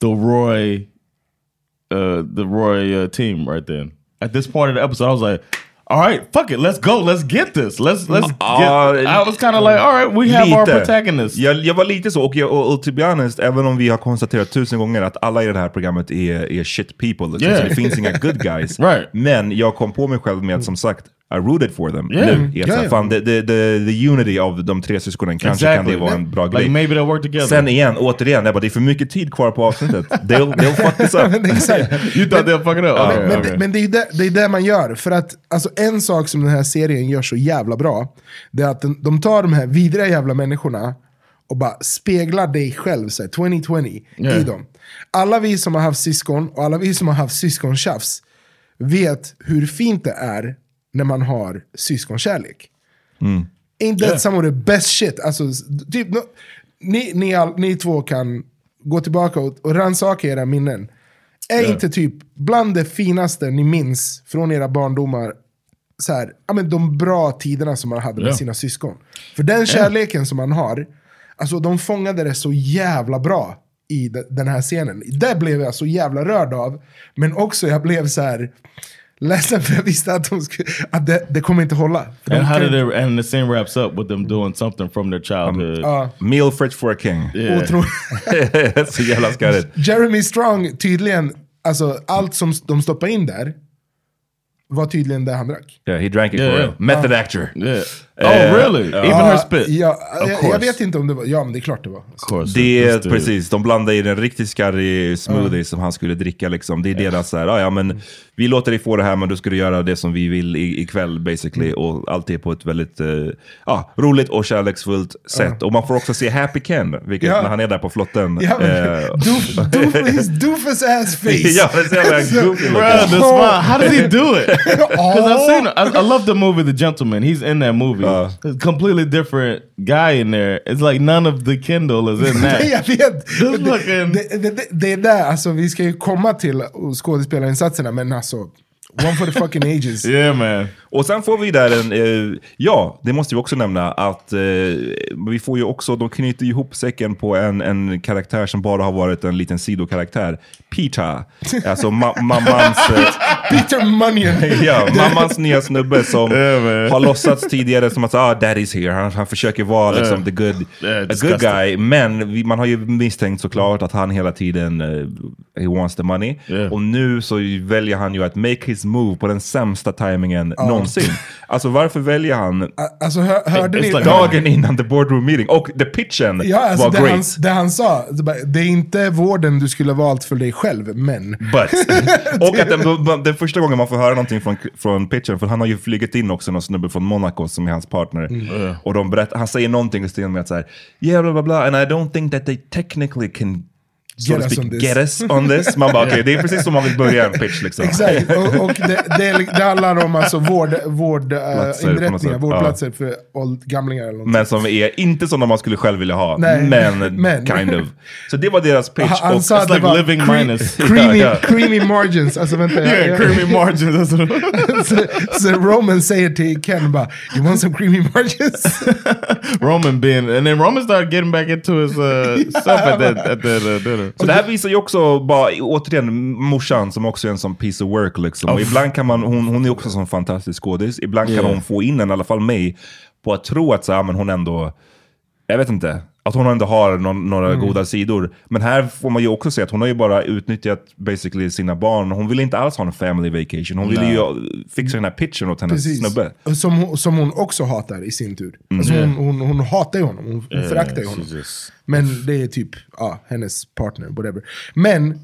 [SPEAKER 3] the Roy, uh, the Roy uh, team right then. At this point of the episode, I was like, "All right, fuck it, let's go, let's get this, let's let's
[SPEAKER 2] Ah,
[SPEAKER 3] get." I was kind of like, "All right, we have our
[SPEAKER 2] Lite.
[SPEAKER 3] protagonist."
[SPEAKER 2] Jag, jag var lite så, och, jag, och, och to be honest, även om vi har konstaterat tusen gånger att alla i det här programmet är, är shit people, liksom,
[SPEAKER 3] Yeah.
[SPEAKER 2] så det finns inga good guys.
[SPEAKER 3] Right.
[SPEAKER 2] Men jag kom på mig själv med att som sagt, I rooted for them
[SPEAKER 3] Yeah.
[SPEAKER 2] nu. Här,
[SPEAKER 4] ja.
[SPEAKER 2] fan, the, the, the, the unity av de tre syskonen, kanske kan det vara en bra
[SPEAKER 3] like
[SPEAKER 2] grej.
[SPEAKER 3] maybe they'll work together.
[SPEAKER 2] Sen igen, återigen, jag bara, det är för mycket tid kvar på avsnittet. They'll, they'll fuck this up.
[SPEAKER 4] Exakt.
[SPEAKER 3] you thought they'll fuck it up?
[SPEAKER 4] Men,
[SPEAKER 3] Okay,
[SPEAKER 4] men,
[SPEAKER 3] okay.
[SPEAKER 4] men det är det, det, är det man gör. För att alltså, en sak som den här serien gör så jävla bra, det är att den, de tar de här vidriga jävla människorna och bara spegla dig själv, så här, 2020,
[SPEAKER 3] Ja.
[SPEAKER 4] i dem. Alla vi som har haft syskon och alla vi som har haft syskontjafs vet hur fint det är när man har syskonkärlek. Ain't that some of the best shit? Alltså, typ, no, ni, ni, all, ni två kan gå tillbaka och, och rannsaka era minnen. Är inte typ bland det finaste ni minns från era barndomar så här, ja, men de bra tiderna som man hade med
[SPEAKER 3] Ja.
[SPEAKER 4] sina syskon? För den kärleken som man har, alltså de fångade det så jävla bra i de, den här scenen. Det blev jag så jävla rörd av. Men också jag blev så här ledsen för jag visste att, de skulle, att det, det kommer inte hålla. De
[SPEAKER 3] And how did it, and the scene wraps up with them doing something from their childhood.
[SPEAKER 4] Ja.
[SPEAKER 2] Meal fit for a king.
[SPEAKER 3] Yeah.
[SPEAKER 2] Så jävla skarrigt.
[SPEAKER 4] Jeremy Strong, tydligen, alltså allt som de stoppade in där var tydligen det han drack.
[SPEAKER 2] Yeah, he drank it
[SPEAKER 3] Yeah.
[SPEAKER 2] for real. Method actor.
[SPEAKER 3] Yeah.
[SPEAKER 2] Eh,
[SPEAKER 3] Oh, really? Even her spit?
[SPEAKER 4] Ja, jag, jag vet inte om det var, ja men det är klart det var.
[SPEAKER 3] Course.
[SPEAKER 2] Det är precis, de blandade i en riktigt skarrig smoothie som han skulle dricka. Liksom. Det är deras så här, "Ah, ja men vi låter dig få det här men du ska du göra det som vi vill i, ikväll basically.
[SPEAKER 4] Mm.
[SPEAKER 2] Och allt är på ett väldigt eh, ja, roligt och kärleksfullt sätt. Och man får också se Happy Ken, vilket
[SPEAKER 4] Ja.
[SPEAKER 2] när han är där på flotten.
[SPEAKER 4] Ja,
[SPEAKER 2] eh,
[SPEAKER 4] doof, doof, his doofus ass face.
[SPEAKER 2] ja, det så jävla goofy
[SPEAKER 3] the smile. How does he do it? Because I've
[SPEAKER 4] Oh.
[SPEAKER 3] seen. I, I love the movie The Gentleman. He's in that movie.
[SPEAKER 2] Uh.
[SPEAKER 3] There's a completely different guy in there. It's like none of the Kindle is in that.
[SPEAKER 4] jag vet. Det, det, det, det är där, alltså vi ska ju komma till skådespelarinsatserna men alltså, one for the fucking ages.
[SPEAKER 3] yeah, man.
[SPEAKER 2] Och sen får vi där en, eh, ja, det måste vi också nämna, att eh, vi får ju också, de knyter ihop säcken på en, en karaktär som bara har varit en liten sidokaraktär. Peter, alltså ma mammans... Eh,
[SPEAKER 4] Peter Munyon.
[SPEAKER 2] ja, mammans nya snubbe som
[SPEAKER 3] Yeah,
[SPEAKER 2] har låtsats tidigare som att ah, daddy's here. Han, han försöker vara liksom the good,
[SPEAKER 3] Yeah,
[SPEAKER 2] a good guy. Men vi, man har ju misstänkt såklart att han hela tiden uh, he wants the money.
[SPEAKER 3] Yeah.
[SPEAKER 2] Och nu så väljer han ju att make his move på den sämsta timingen någonsin. Alltså varför väljer han
[SPEAKER 4] Alltså hör, hörde ni?
[SPEAKER 2] dagen innan the boardroom meeting? Och the pitchen
[SPEAKER 4] Ja, alltså
[SPEAKER 2] var
[SPEAKER 4] det, han,
[SPEAKER 2] great.
[SPEAKER 4] det han sa, det är inte vården du skulle ha valt för dig själv, men...
[SPEAKER 2] But. och att den, den första gången man får höra någonting från, från pitchen, för han har ju flugit in också någon snubbe från Monaco som är hans partner.
[SPEAKER 4] Mm.
[SPEAKER 2] Och de berättar, han säger någonting i stil med att såhär, yeah bla bla bla, and I don't think that they technically can so
[SPEAKER 4] Get us
[SPEAKER 2] speak,
[SPEAKER 4] on this."
[SPEAKER 2] get us on this. Man bara okej, det är precis som man vill börja en pitch liksom.
[SPEAKER 4] Exakt, och, och det, det, det handlar om alltså vård, vård, äh,
[SPEAKER 2] Platser på något
[SPEAKER 4] inrättningar,
[SPEAKER 2] sätt,
[SPEAKER 4] vårdplatser för åld, gamlingar eller något.
[SPEAKER 2] Men som är inte sådana man skulle själv vilja ha,
[SPEAKER 4] Nej,
[SPEAKER 2] men,
[SPEAKER 4] men.
[SPEAKER 2] kind of. Så det var deras pitch.
[SPEAKER 4] Han, sa att
[SPEAKER 3] like living
[SPEAKER 4] cre-
[SPEAKER 3] minus.
[SPEAKER 4] creamy,
[SPEAKER 2] Ja, ja.
[SPEAKER 4] creamy margins. Alltså vänta,
[SPEAKER 3] Yeah,
[SPEAKER 4] jag,
[SPEAKER 3] creamy margins. What
[SPEAKER 4] så, så Roman säger till Ken bara, you want some creamy margins?
[SPEAKER 3] Roman being, and then Roman started getting back into his uh, stuff at that at that uh, dinner.
[SPEAKER 2] Så det här visar ju också bara, återigen, morsan som också är en sån piece of work liksom. Och ibland kan man, hon, hon är också en sån fantastisk skådis. Ibland kan
[SPEAKER 3] Yeah.
[SPEAKER 2] hon få in en, i alla fall mig, på att tro att så, här, men hon ändå, jag vet inte, att hon ändå har någon, några
[SPEAKER 4] Mm.
[SPEAKER 2] goda sidor. Men här får man ju också se att hon har ju bara utnyttjat basically sina barn. Hon vill inte alls ha en family vacation. Hon ville ju fixa den här pitchen åt hennes
[SPEAKER 4] Precis.
[SPEAKER 2] snubbe.
[SPEAKER 4] Och Som, som hon också hatar i sin tur. Alltså hon, hon, hon hatar ju honom, hon, hon föraktar ju honom.
[SPEAKER 3] she's just-
[SPEAKER 4] Men det är typ ja, hennes partner, whatever. Men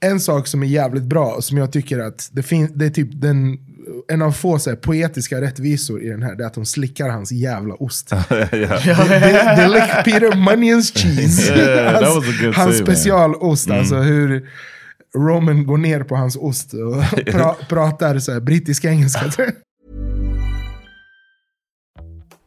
[SPEAKER 4] en sak som är jävligt bra och som jag tycker att det finns, det är typ den, en av få så här, poetiska rättvisor i den här, det är att de slickar hans jävla ost. they, they lick Peter Munion's cheese.
[SPEAKER 3] Yeah,
[SPEAKER 4] hans hans
[SPEAKER 3] scene, man.
[SPEAKER 4] specialost, alltså hur Roman går ner på hans ost och pra, pratar så här, brittisk engelska.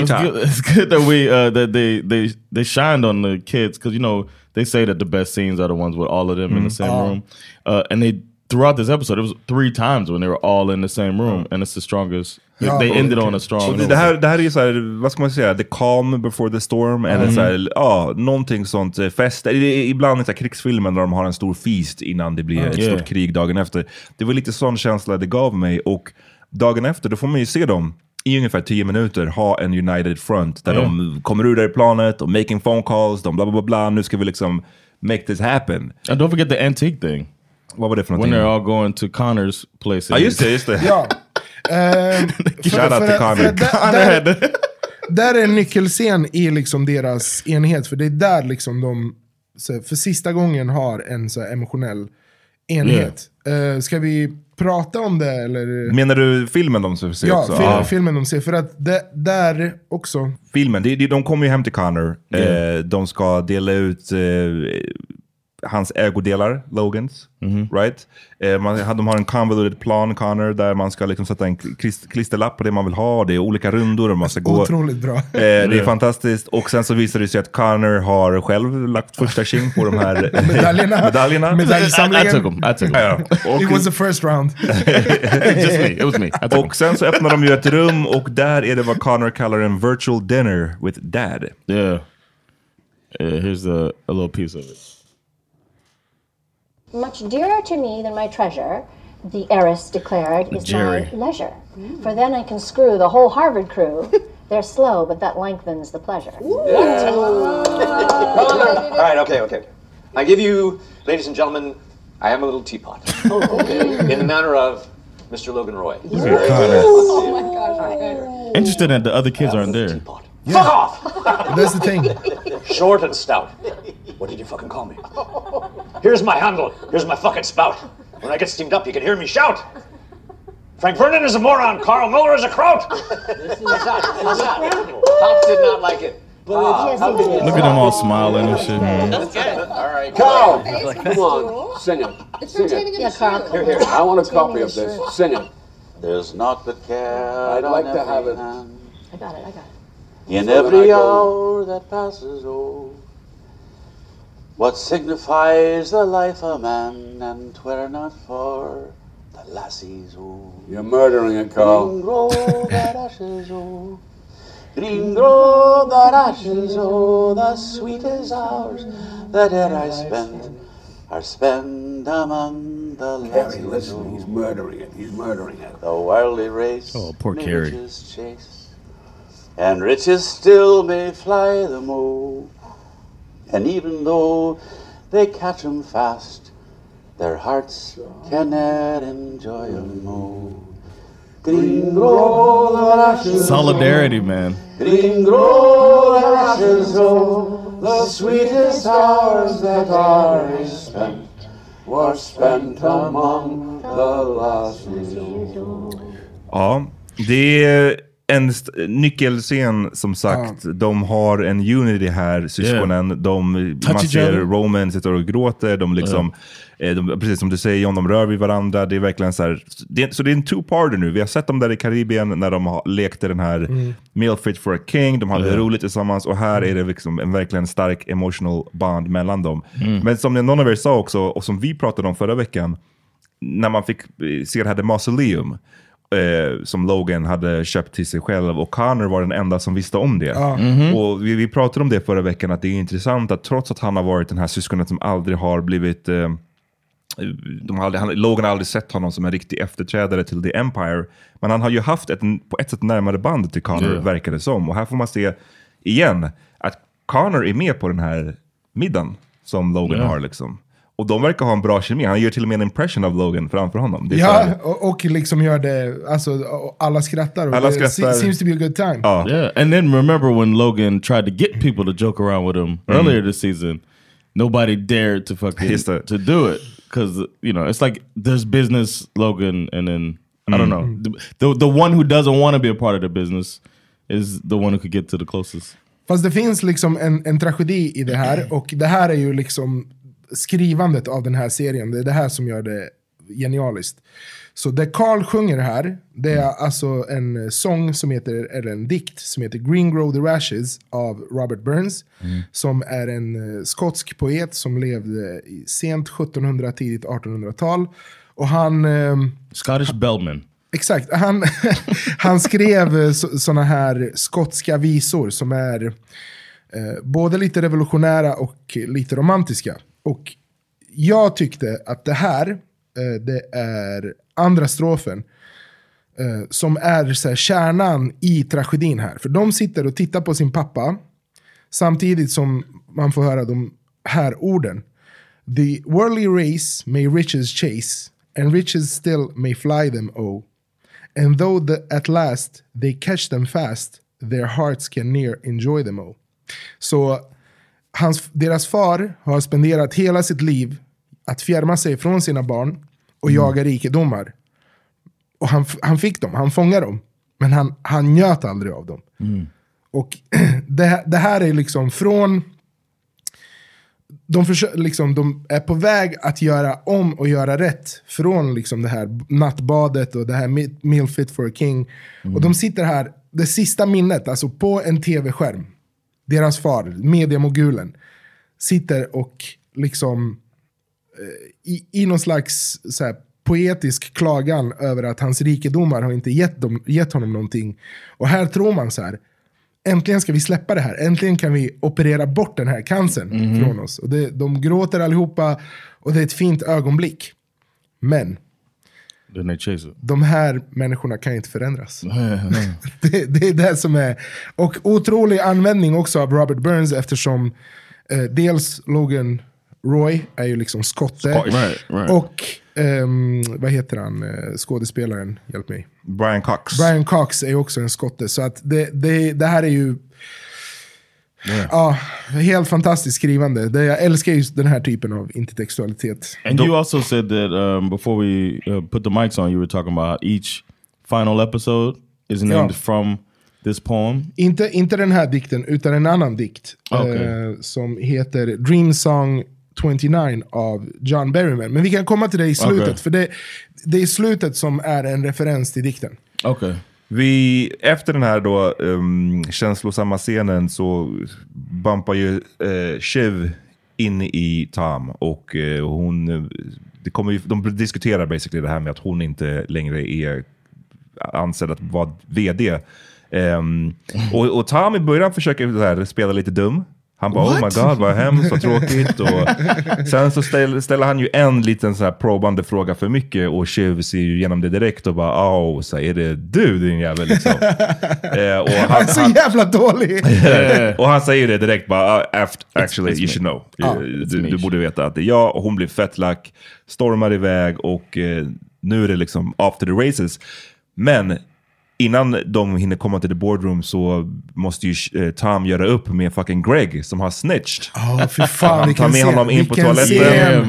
[SPEAKER 3] It's good, it's good that we uh, that they they they shined on the kids because you know they say that the best scenes are the ones with all of them in the same
[SPEAKER 4] Oh.
[SPEAKER 3] room, uh, and they throughout this episode it was three times when they were all in the same room, and it's the strongest.
[SPEAKER 4] Ja,
[SPEAKER 3] they ended
[SPEAKER 4] och-
[SPEAKER 3] on a strong.
[SPEAKER 2] Det, här, det här är ju såhär, vad ska man säga, the calm before the storm. Eller så här, ja, någonting sånt eh, fest. Ibland i så här krigsfilmer när de har en stor feast innan det blir ett
[SPEAKER 3] Yeah.
[SPEAKER 2] stort krig dagen efter. Det var lite sån känsla det gav mig. Och dagen efter, då får man ju se dem i ungefär 10 minuter ha en united front. Där
[SPEAKER 3] Yeah.
[SPEAKER 2] de kommer ur planet, och making phone calls, de bla bla bla bla. Nu ska vi liksom make this happen.
[SPEAKER 3] And don't forget the antique thing.
[SPEAKER 2] Vad var det för
[SPEAKER 3] When
[SPEAKER 2] någonting?
[SPEAKER 3] they're all going to Connor's place.
[SPEAKER 2] Ja just det, just det.
[SPEAKER 4] Ja. För-
[SPEAKER 2] Shout out to Connor.
[SPEAKER 4] där- där- Där är en nyckelscen i liksom deras enhet, för det är där liksom de så, för sista gången har en så emotionell enhet. Eh, ska vi prata om det eller?
[SPEAKER 2] Menar du filmen de ska se
[SPEAKER 4] ja,
[SPEAKER 2] också?
[SPEAKER 4] fil-
[SPEAKER 2] Ja.
[SPEAKER 4] filmen de ser. För att det, där också,
[SPEAKER 2] filmen, de, de, de kommer ju hem till Connor.
[SPEAKER 3] Yeah.
[SPEAKER 2] Eh, de ska dela ut eh, hans ägodelar, Logans. Right? Eh, man, de har en convoluted plan, Connor, där man ska liksom sätta en klist, klisterlapp på det man vill ha. Det är olika rundor och man ska gå.
[SPEAKER 4] otroligt bra.
[SPEAKER 2] Eh, det är fantastiskt. Och sen så visar det sig att Connor har själv lagt första tjing på de här
[SPEAKER 4] Medaljerna.
[SPEAKER 2] medaljerna.
[SPEAKER 4] Medaljsamlingen.
[SPEAKER 3] I, I took them. I took them.
[SPEAKER 2] Ja, och-
[SPEAKER 4] It was the first round.
[SPEAKER 3] Just me. It was me.
[SPEAKER 2] Och sen så öppnar de ju ett rum och där är det vad Connor kallar en virtual dinner with dad.
[SPEAKER 3] Yeah. Yeah, here's a, a little piece of it.
[SPEAKER 6] Much dearer to me than my treasure, the heiress declared, is
[SPEAKER 3] Jerry.
[SPEAKER 6] my leisure. For then I can screw the whole Harvard crew. They're slow, but that lengthens the pleasure.
[SPEAKER 7] All right, okay, okay. I give you, ladies and gentlemen, I am a little teapot. Oh, in the manner of Mr. Logan Roy.
[SPEAKER 6] Oh my gosh.
[SPEAKER 3] Interesting that the other kids aren't there.
[SPEAKER 7] Fuck off!
[SPEAKER 4] That's the thing.
[SPEAKER 7] Short and stout. What did you fucking call me? Here's my handle. Here's my fucking spout. When I get steamed up, you can hear me shout. Frank Vernon is a moron. Carl Miller is a kraut. How's that? How's that? Pops did not like it.
[SPEAKER 6] Yes, he. Ah,
[SPEAKER 3] Look at them all smiling and shit. man.
[SPEAKER 7] All right.
[SPEAKER 8] Carl, come on, sing it. Sing it.
[SPEAKER 6] Yeah, Carl.
[SPEAKER 7] Here, here.
[SPEAKER 8] I want a copy of this. Sing it.
[SPEAKER 9] There's naught but care.
[SPEAKER 8] I'd like to have it.
[SPEAKER 9] hand.
[SPEAKER 6] I got it, I got it.
[SPEAKER 9] In
[SPEAKER 8] So when I
[SPEAKER 9] every hour that passes, oh, what signifies the life of man, and twere not for the lassies, oh.
[SPEAKER 8] You're murdering it,
[SPEAKER 9] Green
[SPEAKER 8] Carl.
[SPEAKER 9] grove that ashes, oh. Green grove that ashes, oh, the sweetest hours that e'er I spent are spent among the
[SPEAKER 8] Harry,
[SPEAKER 9] lassies,
[SPEAKER 8] listen, he's
[SPEAKER 9] oh.
[SPEAKER 8] murdering it. He's murdering it.
[SPEAKER 9] The worldly race
[SPEAKER 3] Oh, poor
[SPEAKER 9] may
[SPEAKER 3] Carrie.
[SPEAKER 9] riches chase, and riches still may fly the mo. And even though they catch 'em fast, their hearts cannot enjoy 'em mo. Green grove that ashes,
[SPEAKER 3] Solidarity, man.
[SPEAKER 9] green grove that ashes, oh, the sweetest hours that are spent
[SPEAKER 8] were spent among the lassies.
[SPEAKER 2] Ja, det är eh, en nyckelscen som sagt. De har en unity här, syskonen. De, man ser. Roman sitter och gråter. De liksom, eh, de, precis som du säger John, de rör vid varandra. Det är verkligen så här. Det, så det är en two-parter nu. Vi har sett dem där i Karibien när de har, lekte den här
[SPEAKER 4] Mm.
[SPEAKER 2] Meal Fit for a King. De hade
[SPEAKER 3] Ja.
[SPEAKER 2] roligt tillsammans och här är det liksom en verkligen stark emotional bond mellan dem.
[SPEAKER 3] Mm.
[SPEAKER 2] Men som någon av er sa också, och som vi pratade om förra veckan, när man fick eh, se det här The Mausoleum, eh, som Logan hade köpt till sig själv och Connor var den enda som visste om det.
[SPEAKER 4] Ja.
[SPEAKER 3] Mhm.
[SPEAKER 2] Och vi, vi pratade om det förra veckan, att det är intressant att trots att han har varit den här syskonet som aldrig har blivit eh, de har aldrig, han, Logan har aldrig sett honom som en riktig efterträdare till The Empire. Men han har ju haft ett, på ett sätt närmare band till Connor,
[SPEAKER 3] Ja.
[SPEAKER 2] verkar det som. Och här får man se igen att Connor är med på den här middagen som Logan
[SPEAKER 3] Ja.
[SPEAKER 2] har. liksom. Och de verkar ha en bra kemi. Han gör till och med en impression av Logan framför honom. Det är så
[SPEAKER 4] Ja, och, och liksom gör det, alltså alla skrattar. Och
[SPEAKER 3] Alla skrattar.
[SPEAKER 4] se- seems to be a good time.
[SPEAKER 3] Yeah, and then remember when Logan tried to get people to joke around with him
[SPEAKER 2] Mm.
[SPEAKER 3] earlier this season? Nobody dared to fucking to do it because you know it's like there's business Logan, and then I don't
[SPEAKER 2] Mm.
[SPEAKER 3] know the, the the one who doesn't want to be a part of the business is the one who could get to the closest.
[SPEAKER 4] Fast det finns liksom en, en tragedi i det här, och det här är ju liksom skrivandet av den här serien. Det är det här som gör det genialiskt. Så det Carl sjunger här, det är alltså en sång som heter, eller en dikt som heter Green Grow the Rashes av Robert Burns. Som är en eh, skotsk poet som levde i sent 1700, tidigt 1800-tal. Och han... ehm,
[SPEAKER 3] Scottish Bellman.
[SPEAKER 4] Exakt. Han, han skrev sådana här skotska visor som är eh, både lite revolutionära och lite romantiska. Och jag tyckte att det här, eh, det är andra strofen, eh, som är så här, kärnan i tragedin här. För de sitter och tittar på sin pappa, samtidigt som man får höra de här orden. The worldly race may riches chase, and riches still may fly them oh. And though the, at last they catch them fast, their hearts can near enjoy them oh. Så hans, deras far har spenderat hela sitt liv att fjärma sig från sina barn och jaga rikedomar. Och han, han fick dem, han fångade dem. Men han, han njöt aldrig av dem. Och det, det här är liksom från... De, försö- liksom, de är på väg att göra om och göra rätt från liksom det här nattbadet och det här meal fit for a king. Och de sitter här, det sista minnet, alltså på en tv-skärm. Deras far, mediamogulen, sitter och liksom eh, i, i någon slags så här, poetisk klagan över att hans rikedomar har inte gett, dem, gett honom någonting. Och här tror man så här, äntligen ska vi släppa det här. Äntligen kan vi operera bort den här cancern
[SPEAKER 3] Mhm.
[SPEAKER 4] från oss. Och det, de gråter allihopa och det är ett fint ögonblick. Men
[SPEAKER 3] Then they chase it.
[SPEAKER 4] de här människorna kan inte förändras. det, det är det som är... Och otrolig användning också av Robert Burns eftersom eh, dels Logan Roy är ju liksom skotte.
[SPEAKER 2] Right, right.
[SPEAKER 4] Och ehm, vad heter han, eh, skådespelaren? Hjälp mig.
[SPEAKER 2] Brian Cox.
[SPEAKER 4] Brian Cox är också en skotte. Så att det, det, det här är ju... Ja, helt fantastiskt skrivande. Det, jag älskar just den här typen av intertextualitet.
[SPEAKER 3] And you also said that um, before we uh, put the mics on, you were talking about each final episode is named
[SPEAKER 4] Ja.
[SPEAKER 3] from this poem.
[SPEAKER 4] Inte, inte den här dikten, utan en annan dikt.
[SPEAKER 3] Okej.
[SPEAKER 4] Eh, som heter Dream Song 29 av John Berryman. Men vi kan komma till det i slutet,
[SPEAKER 3] Okej.
[SPEAKER 4] för det, det är slutet som är en referens till dikten.
[SPEAKER 3] Okay.
[SPEAKER 2] Vi, efter den här då um, känslosamma scenen så bumpar ju uh, Shiv in i Tam och uh, hon, det kommer ju, de diskuterar basically det här med att hon inte längre är ansedd att vara vd. Um, ehm, och, och Tom i början försöker så här, spela lite dum. Han bara oh my god vad hemskt, vad tråkigt. Och sen så ställ, ställer han ju en liten så här probande fråga för mycket och Shiv ser ju igenom det direkt och bara oh, så här, är det du din jävel liksom? Eh, och
[SPEAKER 4] Han är så jävla dålig!
[SPEAKER 2] och han säger det direkt bara, "Ah, actually
[SPEAKER 4] it's
[SPEAKER 2] you
[SPEAKER 4] me."
[SPEAKER 2] should know.
[SPEAKER 4] Ja,
[SPEAKER 2] Eh, du, du borde veta att det är jag och hon blir fett lack, stormar iväg och eh, nu är det liksom after the races. Men innan de hinner komma till the boardroom så måste ju eh, Tom göra upp med fucking Greg som har snitched.
[SPEAKER 4] Ja, fy fan,
[SPEAKER 2] Han tar med honom in på toaletten.
[SPEAKER 3] Yeah.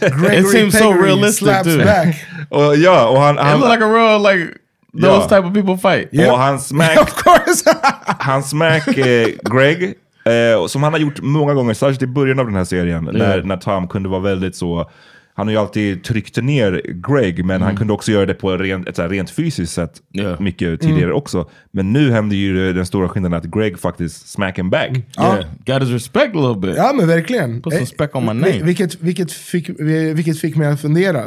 [SPEAKER 4] Gregory
[SPEAKER 3] it seems so realistic too.
[SPEAKER 4] back.
[SPEAKER 2] och, ja, och han,
[SPEAKER 3] It
[SPEAKER 2] han,
[SPEAKER 3] looked like a real like those type of people fight.
[SPEAKER 2] Och han smack,
[SPEAKER 4] of course.
[SPEAKER 2] han smack eh, Greg, eh, som han har gjort många gånger, särskilt i början av den här serien, när, när Tom kunde vara väldigt så... Han har ju alltid tryckt ner Greg, men han
[SPEAKER 3] Mm.
[SPEAKER 2] kunde också göra det på rent, ett så rent fysiskt sätt mycket tidigare
[SPEAKER 3] Mm.
[SPEAKER 2] också. Men nu händer ju den stora skillnaden att Greg faktiskt smack him back.
[SPEAKER 3] Yeah, got his respect a little bit.
[SPEAKER 4] Ja men verkligen.
[SPEAKER 3] Put some
[SPEAKER 4] Eh,
[SPEAKER 3] spec on my name.
[SPEAKER 4] Vilket, vilket, fick, vilket fick mig att fundera.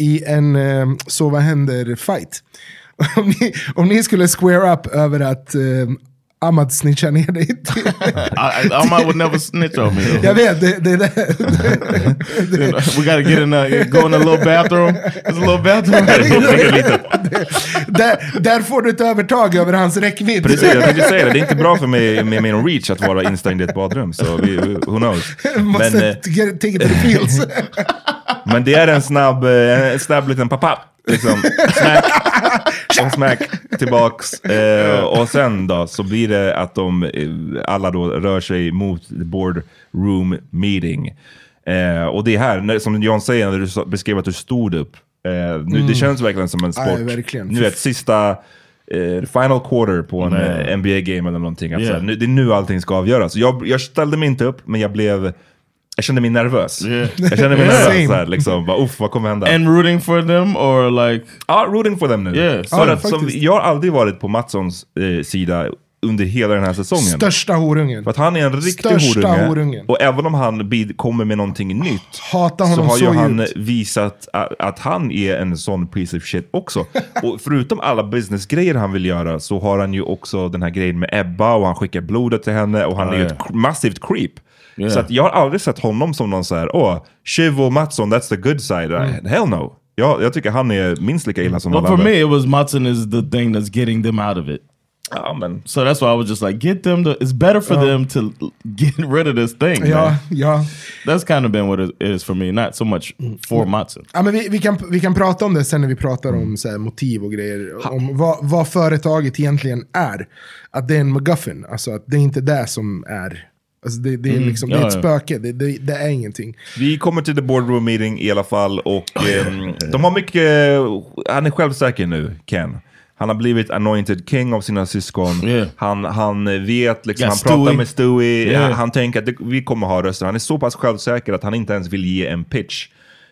[SPEAKER 4] I en eh, Så vad händer fight. om, ni, om ni skulle square up över att eh, Ahmad snitchar ner dig. till-
[SPEAKER 3] Ahmad would never snitch on me. though.
[SPEAKER 4] Jag vet, det, det, det,
[SPEAKER 3] we gotta get in a, go in a little bathroom. There's a little bathroom.
[SPEAKER 4] där, där får du ett övertag över hans räckvidd.
[SPEAKER 2] Precis, jag tänkte säga det. Det är inte bra för mig med min reach att vara instängd i ett badrum. Så vi, who knows.
[SPEAKER 4] Måste
[SPEAKER 2] Men, eh,
[SPEAKER 4] get- take it to the fields.
[SPEAKER 2] men det är en snabb, eh, en snabb liten pappa. Liksom, smack, och smack tillbaks. Eh, och sen då så blir det att de eh, alla då rör sig mot boardroom meeting. Eh, och det är här, som John säger när du beskrev att du stod upp. Eh, nu,
[SPEAKER 4] Mm.
[SPEAKER 2] Det känns verkligen som en sport.
[SPEAKER 4] verkligen.
[SPEAKER 2] Nu vet, sista eh, final quarter på en
[SPEAKER 3] Mm.
[SPEAKER 2] eh, NBA-game eller någonting. Att,
[SPEAKER 3] Yeah.
[SPEAKER 2] nu, det är nu allting ska avgöras. Jag, jag ställde mig inte upp, men jag blev... Jag kände mig nervös. Jag kände mig nervös. Så här, liksom, bara, Uff, vad kommer hända?
[SPEAKER 3] And rooting for them or like...
[SPEAKER 2] Ja, rooting for them nu.
[SPEAKER 3] Yeah,
[SPEAKER 2] För
[SPEAKER 3] ja,
[SPEAKER 2] att, som,
[SPEAKER 3] faktiskt.
[SPEAKER 2] jag har aldrig varit på Mattssons eh, sida under hela den här säsongen.
[SPEAKER 4] Största horungen.
[SPEAKER 2] För att han är en riktig
[SPEAKER 4] Största
[SPEAKER 2] horunge.
[SPEAKER 4] horungen.
[SPEAKER 2] Och även om han bid, kommer med någonting nytt
[SPEAKER 4] Hatar
[SPEAKER 2] så
[SPEAKER 4] honom
[SPEAKER 2] har
[SPEAKER 4] så,
[SPEAKER 2] ju han
[SPEAKER 4] djupt.
[SPEAKER 2] visat att, att han är en sån piece of shit också. och förutom alla businessgrejer han vill göra så har han ju också den här grejen med Ebba och han skickar blodet till henne och han
[SPEAKER 3] Ja,
[SPEAKER 2] är ju
[SPEAKER 3] ja.
[SPEAKER 2] ett massivt creep.
[SPEAKER 3] Yeah.
[SPEAKER 2] Så att jag har aldrig sett honom som någon så här, åh, Shiv och Mattsson, that's the good side. Hell no. Jag, jag tycker han är minst lika illa som
[SPEAKER 3] But
[SPEAKER 2] alla
[SPEAKER 3] for
[SPEAKER 2] andra.
[SPEAKER 3] me, it was Matson is the thing that's getting them out of it.
[SPEAKER 2] Ja, men.
[SPEAKER 3] So that's why I was just like, get them to. It's better for
[SPEAKER 4] Ja.
[SPEAKER 3] them to get rid of this thing.
[SPEAKER 4] Ja,
[SPEAKER 3] man.
[SPEAKER 4] ja.
[SPEAKER 3] That's kind of been what it is for me. Not so much for Matson.
[SPEAKER 4] Ja, men vi, vi, kan, vi kan prata om det sen när vi pratar om så här, motiv och grejer. Om vad, vad företaget egentligen är. Att det är en McGuffin. Alltså att det är inte det som är. Alltså det, det, är,
[SPEAKER 2] Mm.
[SPEAKER 4] liksom, det är
[SPEAKER 2] Ja,
[SPEAKER 4] ett
[SPEAKER 2] ja.
[SPEAKER 4] spöke, det, det, det är ingenting.
[SPEAKER 2] Vi kommer till the boardroom meeting i alla fall och ehm, de har mycket, han är självsäker nu, Ken. Han har blivit anointed king av sina syskon. Han, han vet, liksom,
[SPEAKER 3] Ja,
[SPEAKER 2] han pratar
[SPEAKER 3] Stewie.
[SPEAKER 2] med Stewie,
[SPEAKER 3] Yeah.
[SPEAKER 2] han, han tänker att det, vi kommer ha röster. Han är så pass självsäker att han inte ens vill ge en pitch.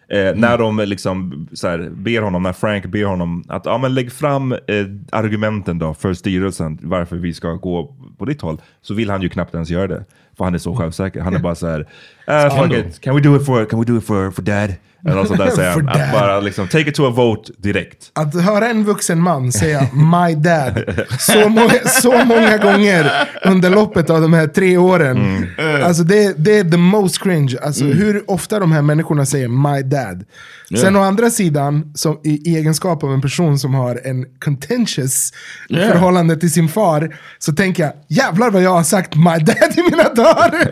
[SPEAKER 2] Eh, När de liksom så här, ber honom, när Frank ber honom att ja, men lägg fram eh, argumenten då för styrelsen varför vi ska gå på ditt håll. Så vill han ju knappt ens göra det. För han är så självsäker. Han är bara så här, "Ah, fuck it. Can we do it for, can we do it for, for dad? Eller något sånt där säger han. Att bara liksom, take it to a vote direkt.
[SPEAKER 4] Att höra en vuxen man säga my dad så, må så många gånger under loppet av de här tre åren. Alltså det, det är the most cringe. Alltså hur ofta de här människorna säger my dad. Sen
[SPEAKER 3] Yeah.
[SPEAKER 4] å andra sidan, som, i egenskap av en person som har en contentious
[SPEAKER 3] Yeah.
[SPEAKER 4] förhållande till sin far, så tänker jag jävlar vad jag har sagt my dad i mina dagar.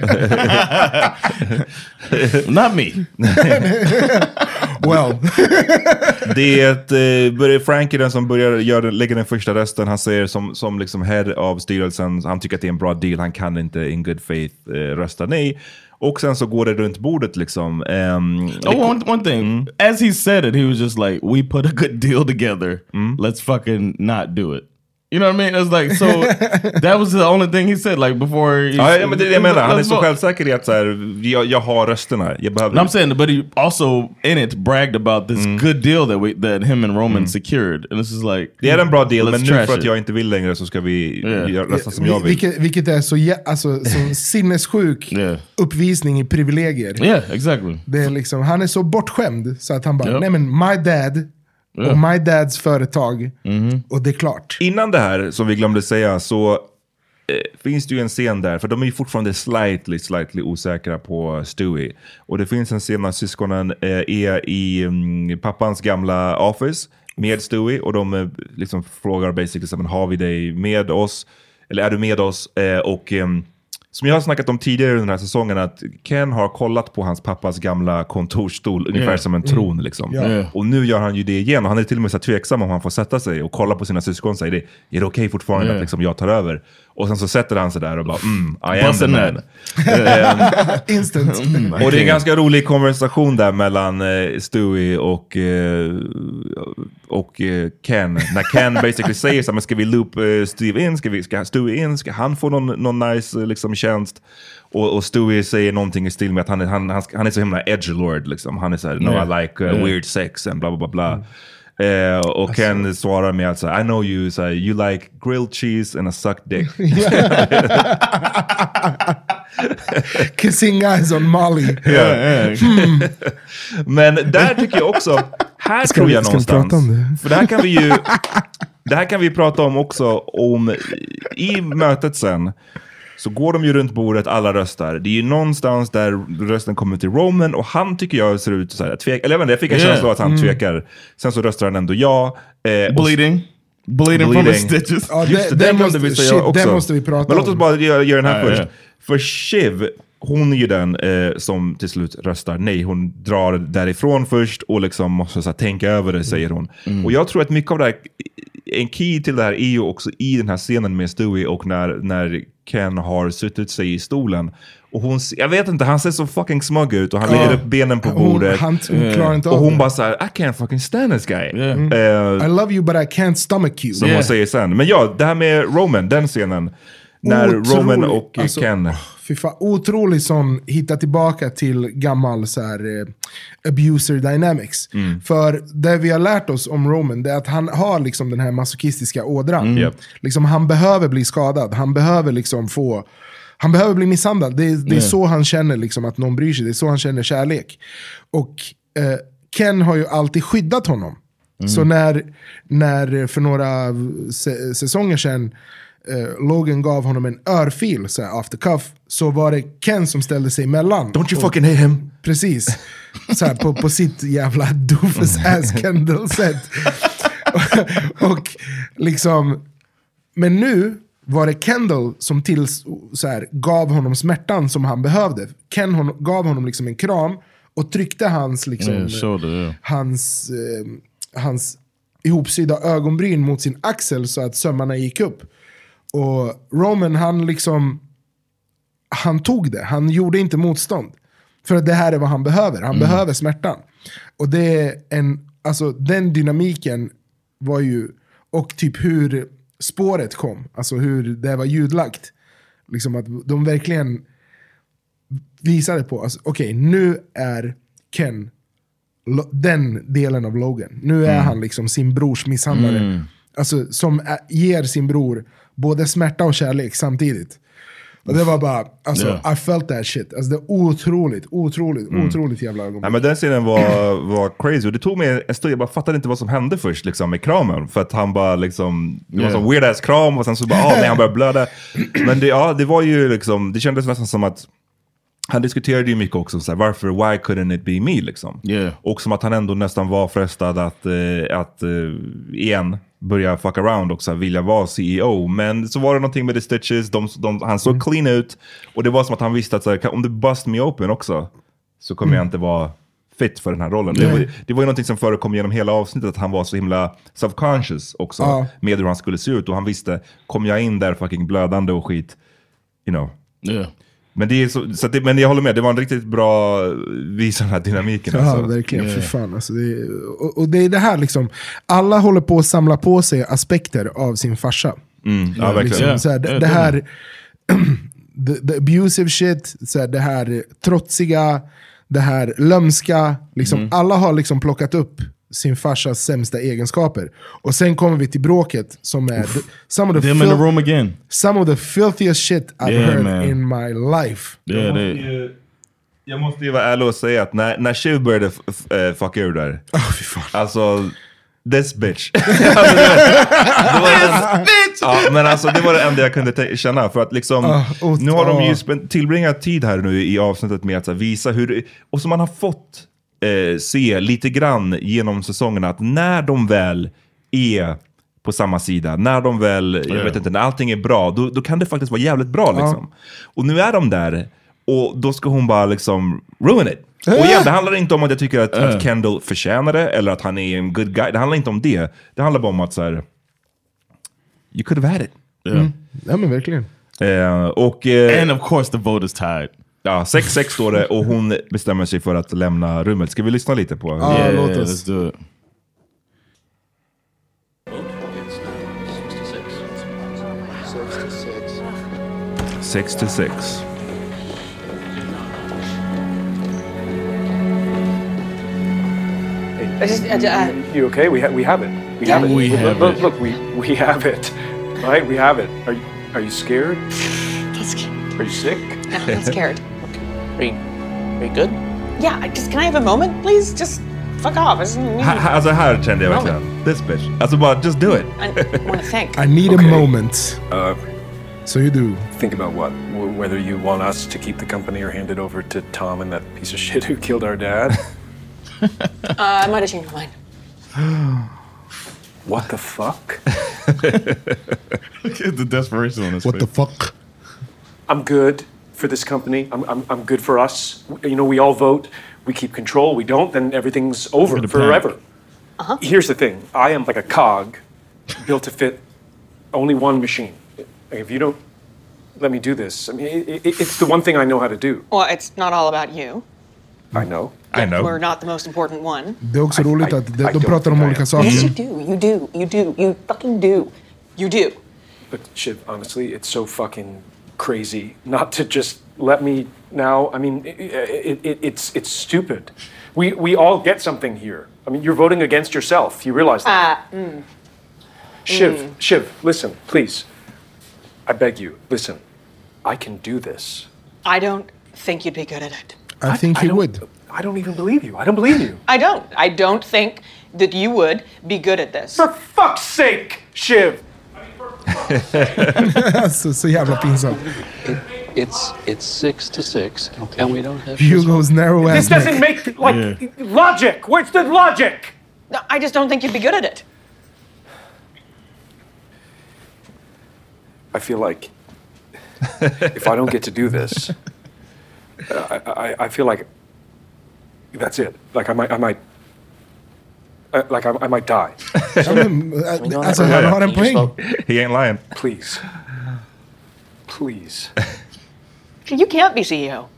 [SPEAKER 3] Not me.
[SPEAKER 4] well.
[SPEAKER 2] Det är ett, eh, börjar- Frank är den som börjar göra, lägga den första rösten. Han säger som, som liksom head av styrelsen, han tycker att det är en bra deal. Han kan inte in good faith eh, rösta nej. Och sen så går det runt bordet liksom. det
[SPEAKER 3] Oh,
[SPEAKER 2] ko-
[SPEAKER 3] one, one thing. As he said it, he was just like, "We put a good deal together. Let's fucking not do it." You know what I mean? It's like so. that was the only thing he said. Like before. He,
[SPEAKER 2] Ja, ja, men det är det jag menar. Han är så självsäker i att så här, jag, jag har rösterna. Jag behöver...
[SPEAKER 3] And I'm saying, but he also in it bragged about this good deal that we that him and Roman secured, and this is like
[SPEAKER 2] Det är en bra deal, men nu
[SPEAKER 3] trash
[SPEAKER 2] för att jag inte vill längre så ska vi
[SPEAKER 3] Yeah.
[SPEAKER 2] rösta som jag vill.
[SPEAKER 4] Vilket, vilket är så, jä- alltså, så sinnessjuk uppvisning i privilegier.
[SPEAKER 3] Yeah, exactly.
[SPEAKER 4] Det är liksom, han är så bortskämd så att han bara,
[SPEAKER 2] Ja.
[SPEAKER 4] nej men my dad
[SPEAKER 2] Ja.
[SPEAKER 4] och my dads företag
[SPEAKER 3] Mm-hmm.
[SPEAKER 4] och det är klart.
[SPEAKER 2] Innan det här, som vi glömde säga, så eh, finns det ju en scen där, för de är ju fortfarande slightly, slightly osäkra på Stewie. Och det finns en scen när syskonen eh, är i mm, pappans gamla office med Stewie och de eh, liksom frågar basically, har vi dig med oss? Eller är du med oss? Eh, och ehm, som jag har snackat om tidigare under den här säsongen, att Ken har kollat på hans pappas gamla kontorsstol, ungefär
[SPEAKER 3] Yeah.
[SPEAKER 2] som en
[SPEAKER 3] Mm.
[SPEAKER 2] tron. Liksom.
[SPEAKER 3] Ja. Yeah.
[SPEAKER 2] Och nu gör han ju det igen, och han är till och med så tveksam om han får sätta sig och kolla på sina syskon och säger det, är det okej fortfarande
[SPEAKER 3] Yeah.
[SPEAKER 2] att liksom jag tar över? Och sen så sätter han sig där och bara, mm, I am the man. Ehm,
[SPEAKER 4] Instant.
[SPEAKER 2] och det är en ganska rolig konversation där mellan eh, Stewie och, eh, och eh, Ken. När Ken basically säger så här, men ska vi loop eh, Steve in? Ska, vi, ska Stewie in? Ska han få någon, någon nice eh, liksom, tjänst? Och, och Stewie säger någonting i stil med att han är, han, han, han är så himla edgelord. Liksom. Han är så här, no
[SPEAKER 3] Yeah.
[SPEAKER 2] I like uh,
[SPEAKER 3] Yeah.
[SPEAKER 2] weird sex and bla bla bla bla. Eh, och Ken svarar med att säga, I know you, så här, you like grilled cheese and a sucked dick.
[SPEAKER 4] Kissing eyes on Molly.
[SPEAKER 2] Ja.
[SPEAKER 4] Hmm.
[SPEAKER 2] Men där tycker jag också, här
[SPEAKER 4] Ska
[SPEAKER 2] tror jag
[SPEAKER 4] vi
[SPEAKER 2] någonstans,
[SPEAKER 4] det?
[SPEAKER 2] för där kan vi ju, det här kan vi prata om också om i mötet sen. Så går de ju runt bordet, alla röstar. Det är ju någonstans där rösten kommer till Roman och han tycker jag ser ut så här, tvek, eller jag vet inte, jag fick en
[SPEAKER 3] Yeah.
[SPEAKER 2] känsla av att han
[SPEAKER 3] Mm.
[SPEAKER 2] tvekar. Sen så röstar han ändå ja. Eh, och-
[SPEAKER 3] Bleeding. Bleeding from the stitches.
[SPEAKER 4] Ja,
[SPEAKER 2] Just
[SPEAKER 4] det-
[SPEAKER 2] den
[SPEAKER 4] måste-
[SPEAKER 2] vi säga
[SPEAKER 4] shit,
[SPEAKER 2] också.
[SPEAKER 4] måste vi prata
[SPEAKER 2] Men låt oss
[SPEAKER 4] om.
[SPEAKER 2] bara göra, göra den här
[SPEAKER 3] Ja,
[SPEAKER 2] först.
[SPEAKER 3] ja.
[SPEAKER 2] För Shiv, hon är ju den eh, som till slut röstar nej. Hon drar därifrån först och liksom måste här, tänka över det, säger hon.
[SPEAKER 3] Mm.
[SPEAKER 2] Och jag tror att mycket av det här, en key till det här är ju också i den här scenen med Stewie och när, när Ken har suttit sig i stolen. Och hon, jag vet inte, han ser så fucking smug ut och han
[SPEAKER 4] Ja.
[SPEAKER 2] lägger upp benen på
[SPEAKER 4] Hon-
[SPEAKER 2] bordet.
[SPEAKER 4] han- hon klarar inte
[SPEAKER 2] och
[SPEAKER 4] av
[SPEAKER 2] hon
[SPEAKER 4] det.
[SPEAKER 2] bara såhär, I can't fucking stand this guy.
[SPEAKER 4] Mm.
[SPEAKER 2] Eh,
[SPEAKER 4] I love you but I can't stomach you.
[SPEAKER 2] som hon säger sen. Men ja, det här med Roman, den scenen. När
[SPEAKER 4] Otrolig-
[SPEAKER 2] Roman och
[SPEAKER 4] alltså,
[SPEAKER 2] Ken...
[SPEAKER 4] Fy fan, otrolig sån hitta tillbaka till gammal så här, eh, abuser dynamics.
[SPEAKER 2] Mm.
[SPEAKER 4] För det vi har lärt oss om Roman, det är att han har liksom den här masochistiska ådran.
[SPEAKER 2] Mm.
[SPEAKER 4] Liksom, han behöver bli skadad, han behöver liksom få han behöver bli misshandlad. Det är, det är så han känner liksom, att någon bryr sig. Det är så han känner kärlek. Och eh, Ken har ju alltid skyddat honom.
[SPEAKER 3] Mm.
[SPEAKER 4] Så när, när för några sä- säsonger sedan eh, Logan gav honom en örfil så här, after cuff, så var det Ken som ställde sig emellan.
[SPEAKER 2] Don't you
[SPEAKER 4] Och-
[SPEAKER 2] fucking hate him?
[SPEAKER 4] Precis. Så här, på, på sitt jävla doofus ass Kendall-sätt. och liksom, men nu var det Kendall som till, så här, gav honom smärtan som han behövde. Ken hon, gav honom liksom en kram och tryckte hans, liksom,
[SPEAKER 3] Yeah, yeah.
[SPEAKER 4] hans, eh, hans ihopsydda ögonbryn mot sin axel så att sömmarna gick upp. Och Roman han liksom, han tog det, han gjorde inte motstånd. För att det här är vad han behöver, han
[SPEAKER 3] Mm.
[SPEAKER 4] behöver smärtan. Och det är en, alltså den dynamiken var ju, och typ hur spåret kom, alltså hur det var ljudlagt. Liksom att de verkligen visade på, alltså, okej nu är Ken den delen av Logan. Nu är
[SPEAKER 3] Mm.
[SPEAKER 4] han liksom sin brors misshandlare.
[SPEAKER 3] Mm.
[SPEAKER 4] Alltså som ger sin bror både smärta och kärlek samtidigt. Och det var bara, alltså
[SPEAKER 2] Yeah.
[SPEAKER 4] I felt that shit. Alltså det är otroligt, otroligt,
[SPEAKER 2] Mm.
[SPEAKER 4] otroligt jävla ögonblick.
[SPEAKER 2] Nej, men den scenen var, var crazy och det tog mig en stund, jag bara fattade inte vad som hände först liksom, med kramen. För att han bara liksom, det var
[SPEAKER 3] Yeah.
[SPEAKER 2] en weird ass kram och sen så bara, ah, nej, han började blöda. Men det, ja, det var ju liksom, det kändes nästan som att han diskuterade ju mycket också, så här, varför, why couldn't it be me liksom? Och som att han ändå nästan var frestad att, eh, att eh, igen, börja fuck around och så här, vilja vara CEO. Men så var det någonting med the stitches, de, de, han såg clean ut. Och det var som att han visste att så här, om du bust me open också, så kommer jag
[SPEAKER 4] Mm.
[SPEAKER 2] inte vara fit för den här rollen. Det var, det var ju någonting som förekom genom hela avsnittet, att han var så himla subconscious också
[SPEAKER 4] Ja.
[SPEAKER 2] med hur han skulle se ut. Och han visste, kom jag in där fucking blödande och skit, you know.
[SPEAKER 3] Yeah.
[SPEAKER 2] Men, det är så, så att det, men jag håller med, det var en riktigt bra visa den här dynamiken.
[SPEAKER 4] Ja,
[SPEAKER 2] alltså.
[SPEAKER 4] verkligen. För fan, alltså det är, och, och det är det här liksom, alla håller på att samla på sig aspekter av sin farsa.
[SPEAKER 2] Mm, ja, verkligen.
[SPEAKER 4] Liksom, så här, det det- här, the, the abusive shit, så här, det här trotsiga, det här lömska. Liksom,
[SPEAKER 3] Mm.
[SPEAKER 4] Alla har liksom plockat upp sin farsas sämsta egenskaper. Och sen kommer vi till bråket som är the, some, of the
[SPEAKER 3] Them in the room again.
[SPEAKER 4] some of the filthiest shit I've
[SPEAKER 3] Yeah,
[SPEAKER 4] heard
[SPEAKER 3] man.
[SPEAKER 4] in my life.
[SPEAKER 3] Yeah,
[SPEAKER 2] jag,
[SPEAKER 3] they,
[SPEAKER 2] måste ju, jag måste ju vara ärlig och säga att när, när Shiv började eh, fucka ur där, alltså this bitch. alltså, det, var, det, var den, ja, men alltså, det var det enda jag kunde känna. För att liksom,
[SPEAKER 4] Ah, ot-
[SPEAKER 2] nu har de ju
[SPEAKER 4] ah.
[SPEAKER 2] tillbringat tid här nu i avsnittet med att så här, visa hur, och som man har fått eh, se lite grann genom säsongerna, att när de väl är på samma sida, när de väl, jag
[SPEAKER 3] Ja.
[SPEAKER 2] vet inte, när allting är bra, då, då kan det faktiskt vara jävligt bra liksom. Och nu är de där, och då ska hon bara liksom ruin it. Och igen, det handlar inte om att jag tycker att, att Kendall förtjänar det, eller att han är en good guy. Det handlar inte om det. Det handlar bara om att så här, you could have had it.
[SPEAKER 4] Mm. Ja men verkligen.
[SPEAKER 2] Eh, och, eh,
[SPEAKER 3] and of course the vote is tied.
[SPEAKER 2] Ja, 6-6 står det och hon bestämmer sig för att lämna rummet. Ska vi lyssna lite på?
[SPEAKER 4] Ja,
[SPEAKER 3] yeah,
[SPEAKER 4] låt oss.
[SPEAKER 3] let's do it.
[SPEAKER 2] Six to six.
[SPEAKER 10] I just, I, I,
[SPEAKER 1] You okay? We, ha- we have it. We
[SPEAKER 10] Yeah.
[SPEAKER 1] have it.
[SPEAKER 3] We
[SPEAKER 1] look,
[SPEAKER 3] have
[SPEAKER 1] look,
[SPEAKER 3] it.
[SPEAKER 1] Look, we, we have it. Right? We have it. Are you, are you scared? Are you sick?
[SPEAKER 10] no, I'm scared.
[SPEAKER 11] Are you, are you good?
[SPEAKER 10] Yeah, I just can I have a moment, please? Just fuck off. It's me.
[SPEAKER 2] Ha- ha- Alltså här kände jag verkligen, this bitch. Alltså bara, just do it.
[SPEAKER 10] I want to thank.
[SPEAKER 4] I need
[SPEAKER 11] Okay.
[SPEAKER 4] a moment.
[SPEAKER 11] Uh,
[SPEAKER 4] So you do.
[SPEAKER 11] think about what? W- whether you want us to keep the company or hand it over to Tom and that piece of shit who killed our dad?
[SPEAKER 10] Uh, I might have changed my mind.
[SPEAKER 11] what the fuck?
[SPEAKER 3] Look at the desperation on his
[SPEAKER 4] What the fuck?
[SPEAKER 11] I'm good for this company. I'm, I'm, I'm good for us. You know, we all vote. We keep control. We don't, then everything's over
[SPEAKER 3] Gonna
[SPEAKER 11] forever.
[SPEAKER 10] Uh-huh.
[SPEAKER 11] Here's the thing I am like a cog built to fit only one machine. If you don't let me do this, I mean, it, it, it's the one thing I know how to do.
[SPEAKER 10] Well, it's not all about you.
[SPEAKER 11] I know.
[SPEAKER 2] I know.
[SPEAKER 10] We're not the most important one.
[SPEAKER 4] Det är också roligt att de, de
[SPEAKER 11] don't
[SPEAKER 4] pratar om
[SPEAKER 11] think I
[SPEAKER 4] olika saker.
[SPEAKER 10] Yes, you do. You do. You do. You fucking do. You do.
[SPEAKER 11] But Shiv, honestly, it's so fucking crazy not to just let me now. I mean, it, it, it, it's it's stupid. We we all get something here. I mean, you're voting against yourself. You realize that?
[SPEAKER 10] Uh, mm.
[SPEAKER 11] Shiv, Shiv, listen, please. I beg you, listen. I can do this.
[SPEAKER 10] I don't think you'd be good at it.
[SPEAKER 4] I think he
[SPEAKER 11] don't-
[SPEAKER 4] would.
[SPEAKER 11] I don't even believe you. I don't believe you.
[SPEAKER 10] I don't. I don't think that you would be good at this.
[SPEAKER 11] For fuck's sake, Shiv.
[SPEAKER 4] Alltså, så jävla pinsamt.
[SPEAKER 5] It's it's six to six, and we don't have.
[SPEAKER 4] Hugo's narrow
[SPEAKER 11] This
[SPEAKER 4] ass
[SPEAKER 11] doesn't make like logic. Where's the logic?
[SPEAKER 10] No, I just don't think you'd be good at it.
[SPEAKER 11] I feel like if I don't get to do this, uh, I, I, I feel like that's it. Like I might, I might, uh, like I, I might die.
[SPEAKER 4] Ja, men, alltså, han har en poäng.
[SPEAKER 2] He ain't lying.
[SPEAKER 11] Please, please.
[SPEAKER 10] You can't be CEO.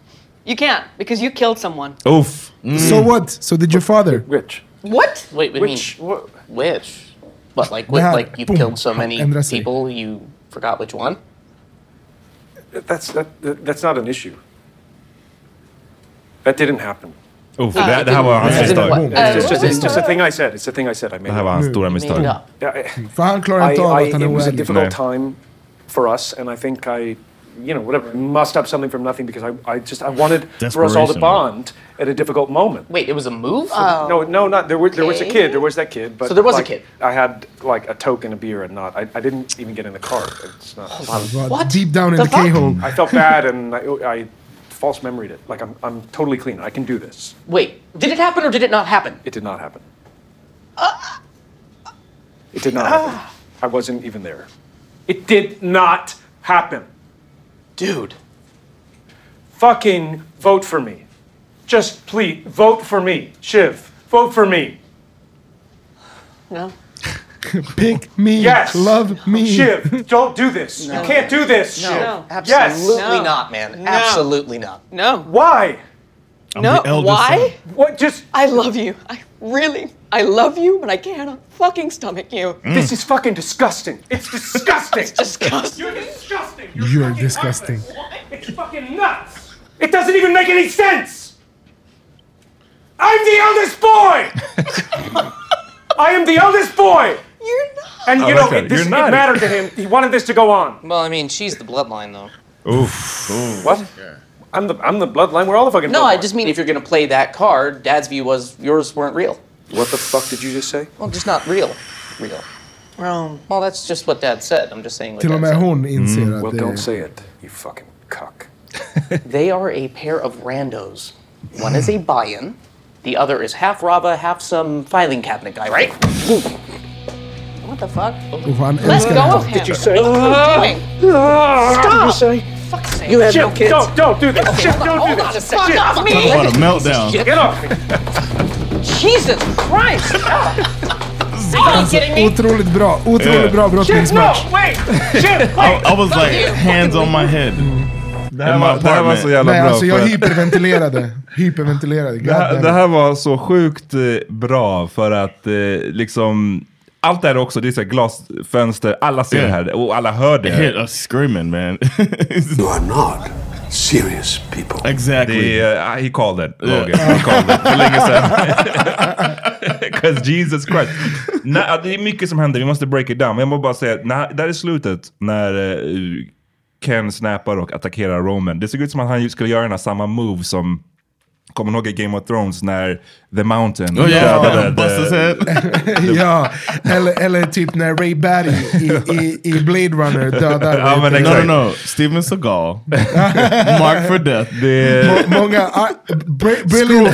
[SPEAKER 10] You can't because you killed someone.
[SPEAKER 2] Oof.
[SPEAKER 4] So what? So did your father?
[SPEAKER 11] Which?
[SPEAKER 10] What?
[SPEAKER 12] Wait, what
[SPEAKER 11] Which?
[SPEAKER 12] mean? Which? What, like,
[SPEAKER 4] Det
[SPEAKER 12] what, like you've
[SPEAKER 4] boom.
[SPEAKER 12] killed so many people you forgot which one?
[SPEAKER 11] That's that, that. That's not an issue. That didn't happen.
[SPEAKER 2] Oof, det, det här var hans misstag.
[SPEAKER 11] It's just, it's, it's just a thing I said. It's a thing I said. I made.
[SPEAKER 2] Det här var
[SPEAKER 11] it.
[SPEAKER 2] hans stora misstag.
[SPEAKER 12] Made up.
[SPEAKER 11] Yeah, I-
[SPEAKER 4] För han klarar inte av att han
[SPEAKER 11] it
[SPEAKER 4] är
[SPEAKER 11] was a
[SPEAKER 4] oärlig.
[SPEAKER 11] difficult
[SPEAKER 2] Nej.
[SPEAKER 11] time for us, and I think I, you know, whatever, mussed up something from nothing because I, I just I wanted for us all to bond at a difficult moment.
[SPEAKER 12] Wait, it was a move? Oh.
[SPEAKER 11] No, no, not there. Was, there was a kid. There was that kid, but
[SPEAKER 12] So there was a kid.
[SPEAKER 11] I had like a toke and a beer, and not. I, I didn't even get in the car. It's not.
[SPEAKER 4] Oh, Vad? Deep down in the, K-hole.
[SPEAKER 11] I felt bad, and I, I false memoried it. Like I'm, I'm totally clean. I can do this.
[SPEAKER 12] Wait, did it happen or did it not happen?
[SPEAKER 11] It did not happen. Uh, uh, it did not ah. happen. I wasn't even there. It did not happen.
[SPEAKER 12] Dude.
[SPEAKER 11] Fucking vote for me. Just please vote for me. Shiv, vote for me.
[SPEAKER 10] No.
[SPEAKER 4] Pick me,
[SPEAKER 11] Yes.
[SPEAKER 4] love me.
[SPEAKER 11] Shiv, don't do this. You can't do this,
[SPEAKER 12] No,
[SPEAKER 11] Shiv.
[SPEAKER 12] absolutely
[SPEAKER 11] Yes.
[SPEAKER 10] No.
[SPEAKER 12] not, man.
[SPEAKER 10] No.
[SPEAKER 12] Absolutely not.
[SPEAKER 10] No.
[SPEAKER 11] Why?
[SPEAKER 10] no.
[SPEAKER 3] the eldest
[SPEAKER 10] Why?
[SPEAKER 11] What? Just
[SPEAKER 10] I love you. I really, I love you, but I cannot fucking stomach you. Mm.
[SPEAKER 11] this is fucking disgusting. It's disgusting.
[SPEAKER 10] It's disgusting.
[SPEAKER 11] You're disgusting.
[SPEAKER 4] You're disgusting.
[SPEAKER 11] It's fucking nuts. It doesn't even make any sense. I'm the eldest boy. I am the eldest boy.
[SPEAKER 10] You're not.
[SPEAKER 11] And you know,
[SPEAKER 2] okay.
[SPEAKER 11] it, this,
[SPEAKER 2] You're
[SPEAKER 11] it mattered to him. He wanted this to go on.
[SPEAKER 12] Well, I mean, she's the bloodline, though.
[SPEAKER 2] Oof.
[SPEAKER 11] What? I'm the I'm the bloodline. We're all the fucking.
[SPEAKER 12] No, I just mean if you're gonna play that card, Dad's view was yours weren't real.
[SPEAKER 11] What the fuck did you just say?
[SPEAKER 12] Well, just not real. Real.
[SPEAKER 10] Rome.
[SPEAKER 12] Well, that's just what Dad said. I'm just saying what
[SPEAKER 4] Till och
[SPEAKER 12] Dad
[SPEAKER 4] med
[SPEAKER 12] said.
[SPEAKER 4] hon inser mm.
[SPEAKER 11] Well,
[SPEAKER 4] att det
[SPEAKER 11] don't say it, you fucking cuck.
[SPEAKER 12] They are a pair of randos. One is a buy-in. The other is half Rava, half some filing cabinet guy, right?
[SPEAKER 10] What the fuck?
[SPEAKER 4] Uff, han älskar
[SPEAKER 10] go
[SPEAKER 4] henne.
[SPEAKER 10] of him.
[SPEAKER 11] Did you say?
[SPEAKER 10] What are you doing?
[SPEAKER 11] Stop!
[SPEAKER 10] Stop. Fuck's sake.
[SPEAKER 12] You have no kids.
[SPEAKER 11] don't, don't do this. Shit,
[SPEAKER 10] hold on,
[SPEAKER 11] don't do this.
[SPEAKER 10] Fuck off me.
[SPEAKER 3] Talk about a meltdown.
[SPEAKER 11] Get off me.
[SPEAKER 10] Jesus Christ. Are you kidding me?
[SPEAKER 4] Otroligt bra. Otroligt
[SPEAKER 3] Yeah.
[SPEAKER 4] bra
[SPEAKER 11] Shit, no,
[SPEAKER 4] brottningsmatch.
[SPEAKER 11] wait. Shit,
[SPEAKER 3] I,
[SPEAKER 11] wait.
[SPEAKER 3] I was like hands on my head.
[SPEAKER 2] Det här, var, det här var så jävla
[SPEAKER 4] Nej,
[SPEAKER 2] bra.
[SPEAKER 4] alltså jag
[SPEAKER 2] för
[SPEAKER 4] hyperventilerade. Hyperventilerade.
[SPEAKER 2] det, här,
[SPEAKER 4] God
[SPEAKER 2] det här var så sjukt eh, bra för att eh, liksom... Allt det här också, det är så här glasfönster, alla ser
[SPEAKER 3] Yeah.
[SPEAKER 2] det här och alla hör det.
[SPEAKER 3] It hit us screaming, man.
[SPEAKER 8] You are not serious people.
[SPEAKER 3] exactly.
[SPEAKER 2] Det är, uh, he called it, Roger. He called it för länge sedan. 'Cause Jesus Christ. Nej, det är mycket som händer, vi måste break it down. Men jag måste bara säga, när, där är slutet när eh, Ken snappar och attackerar Roman. Det såg ut som att han skulle göra den här samma move som kommer ihåg i Game of Thrones när The Mountain
[SPEAKER 3] Oh, yeah.
[SPEAKER 2] dödade
[SPEAKER 4] ja, eller, eller typ när Ray Batty i, i, i Blade Runner dödar...
[SPEAKER 2] Ja, men.
[SPEAKER 3] No, no, no. Steven Seagal. Mark for death.
[SPEAKER 4] Må- Många... Uh, br brilliant...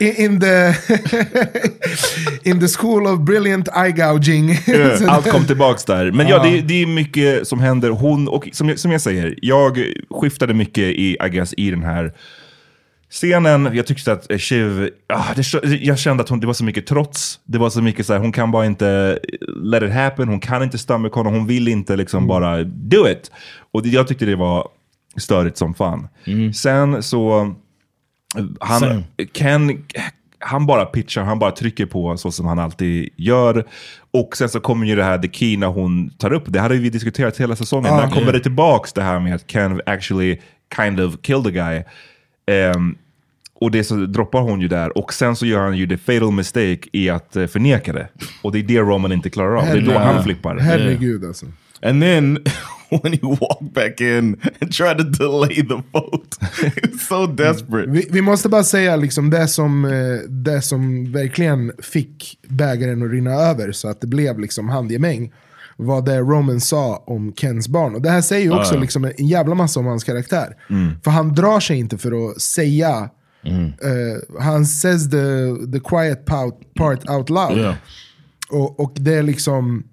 [SPEAKER 4] Uh, in, the, in the school of brilliant eye gouging. Så
[SPEAKER 2] Allt kom tillbaks där. Men ja, det, det är mycket som händer. Hon, och som, jag- som jag säger, jag skiftade mycket i, I guess, i den här scenen. Jag tyckte att eh, Shiv, ah, det, jag kände att hon, det var så mycket trots. Det var så mycket så här, hon kan bara inte let it happen. Hon kan inte stomach honom. Hon vill inte liksom
[SPEAKER 4] Mm.
[SPEAKER 2] bara do it. Och det, jag tyckte det var störigt som fan. Sen så, han,
[SPEAKER 3] Same.
[SPEAKER 2] Ken, han bara pitchar, han bara trycker på så som han alltid gör. Och sen så kommer ju det här The Key när hon tar upp, det hade vi diskuterat hela säsongen.
[SPEAKER 4] Ah,
[SPEAKER 2] när kommer
[SPEAKER 4] yeah.
[SPEAKER 2] det tillbaks det här med att Ken actually kind of killed the guy. Ehm, och det så droppar hon ju där och sen så gör han ju the fatal mistake i att eh, förneka det. Och det är det Roman inte klarar av. Det är då han flippar.
[SPEAKER 4] Herregud alltså.
[SPEAKER 3] And then when he walked back in and tried to delay the vote, he was so desperate.
[SPEAKER 4] Vi, vi måste bara säga liksom det som, eh, det som verkligen fick bägaren att rinna över så att det blev liksom handgemäng var det Roman sa om Kens barn. Och det här säger ju också
[SPEAKER 3] ja.
[SPEAKER 4] liksom en jävla massa om hans karaktär.
[SPEAKER 3] Mm.
[SPEAKER 4] För han drar sig inte för att säga, eh, han says the, the quiet part, out loud.
[SPEAKER 3] Ja.
[SPEAKER 4] Och, och det är liksom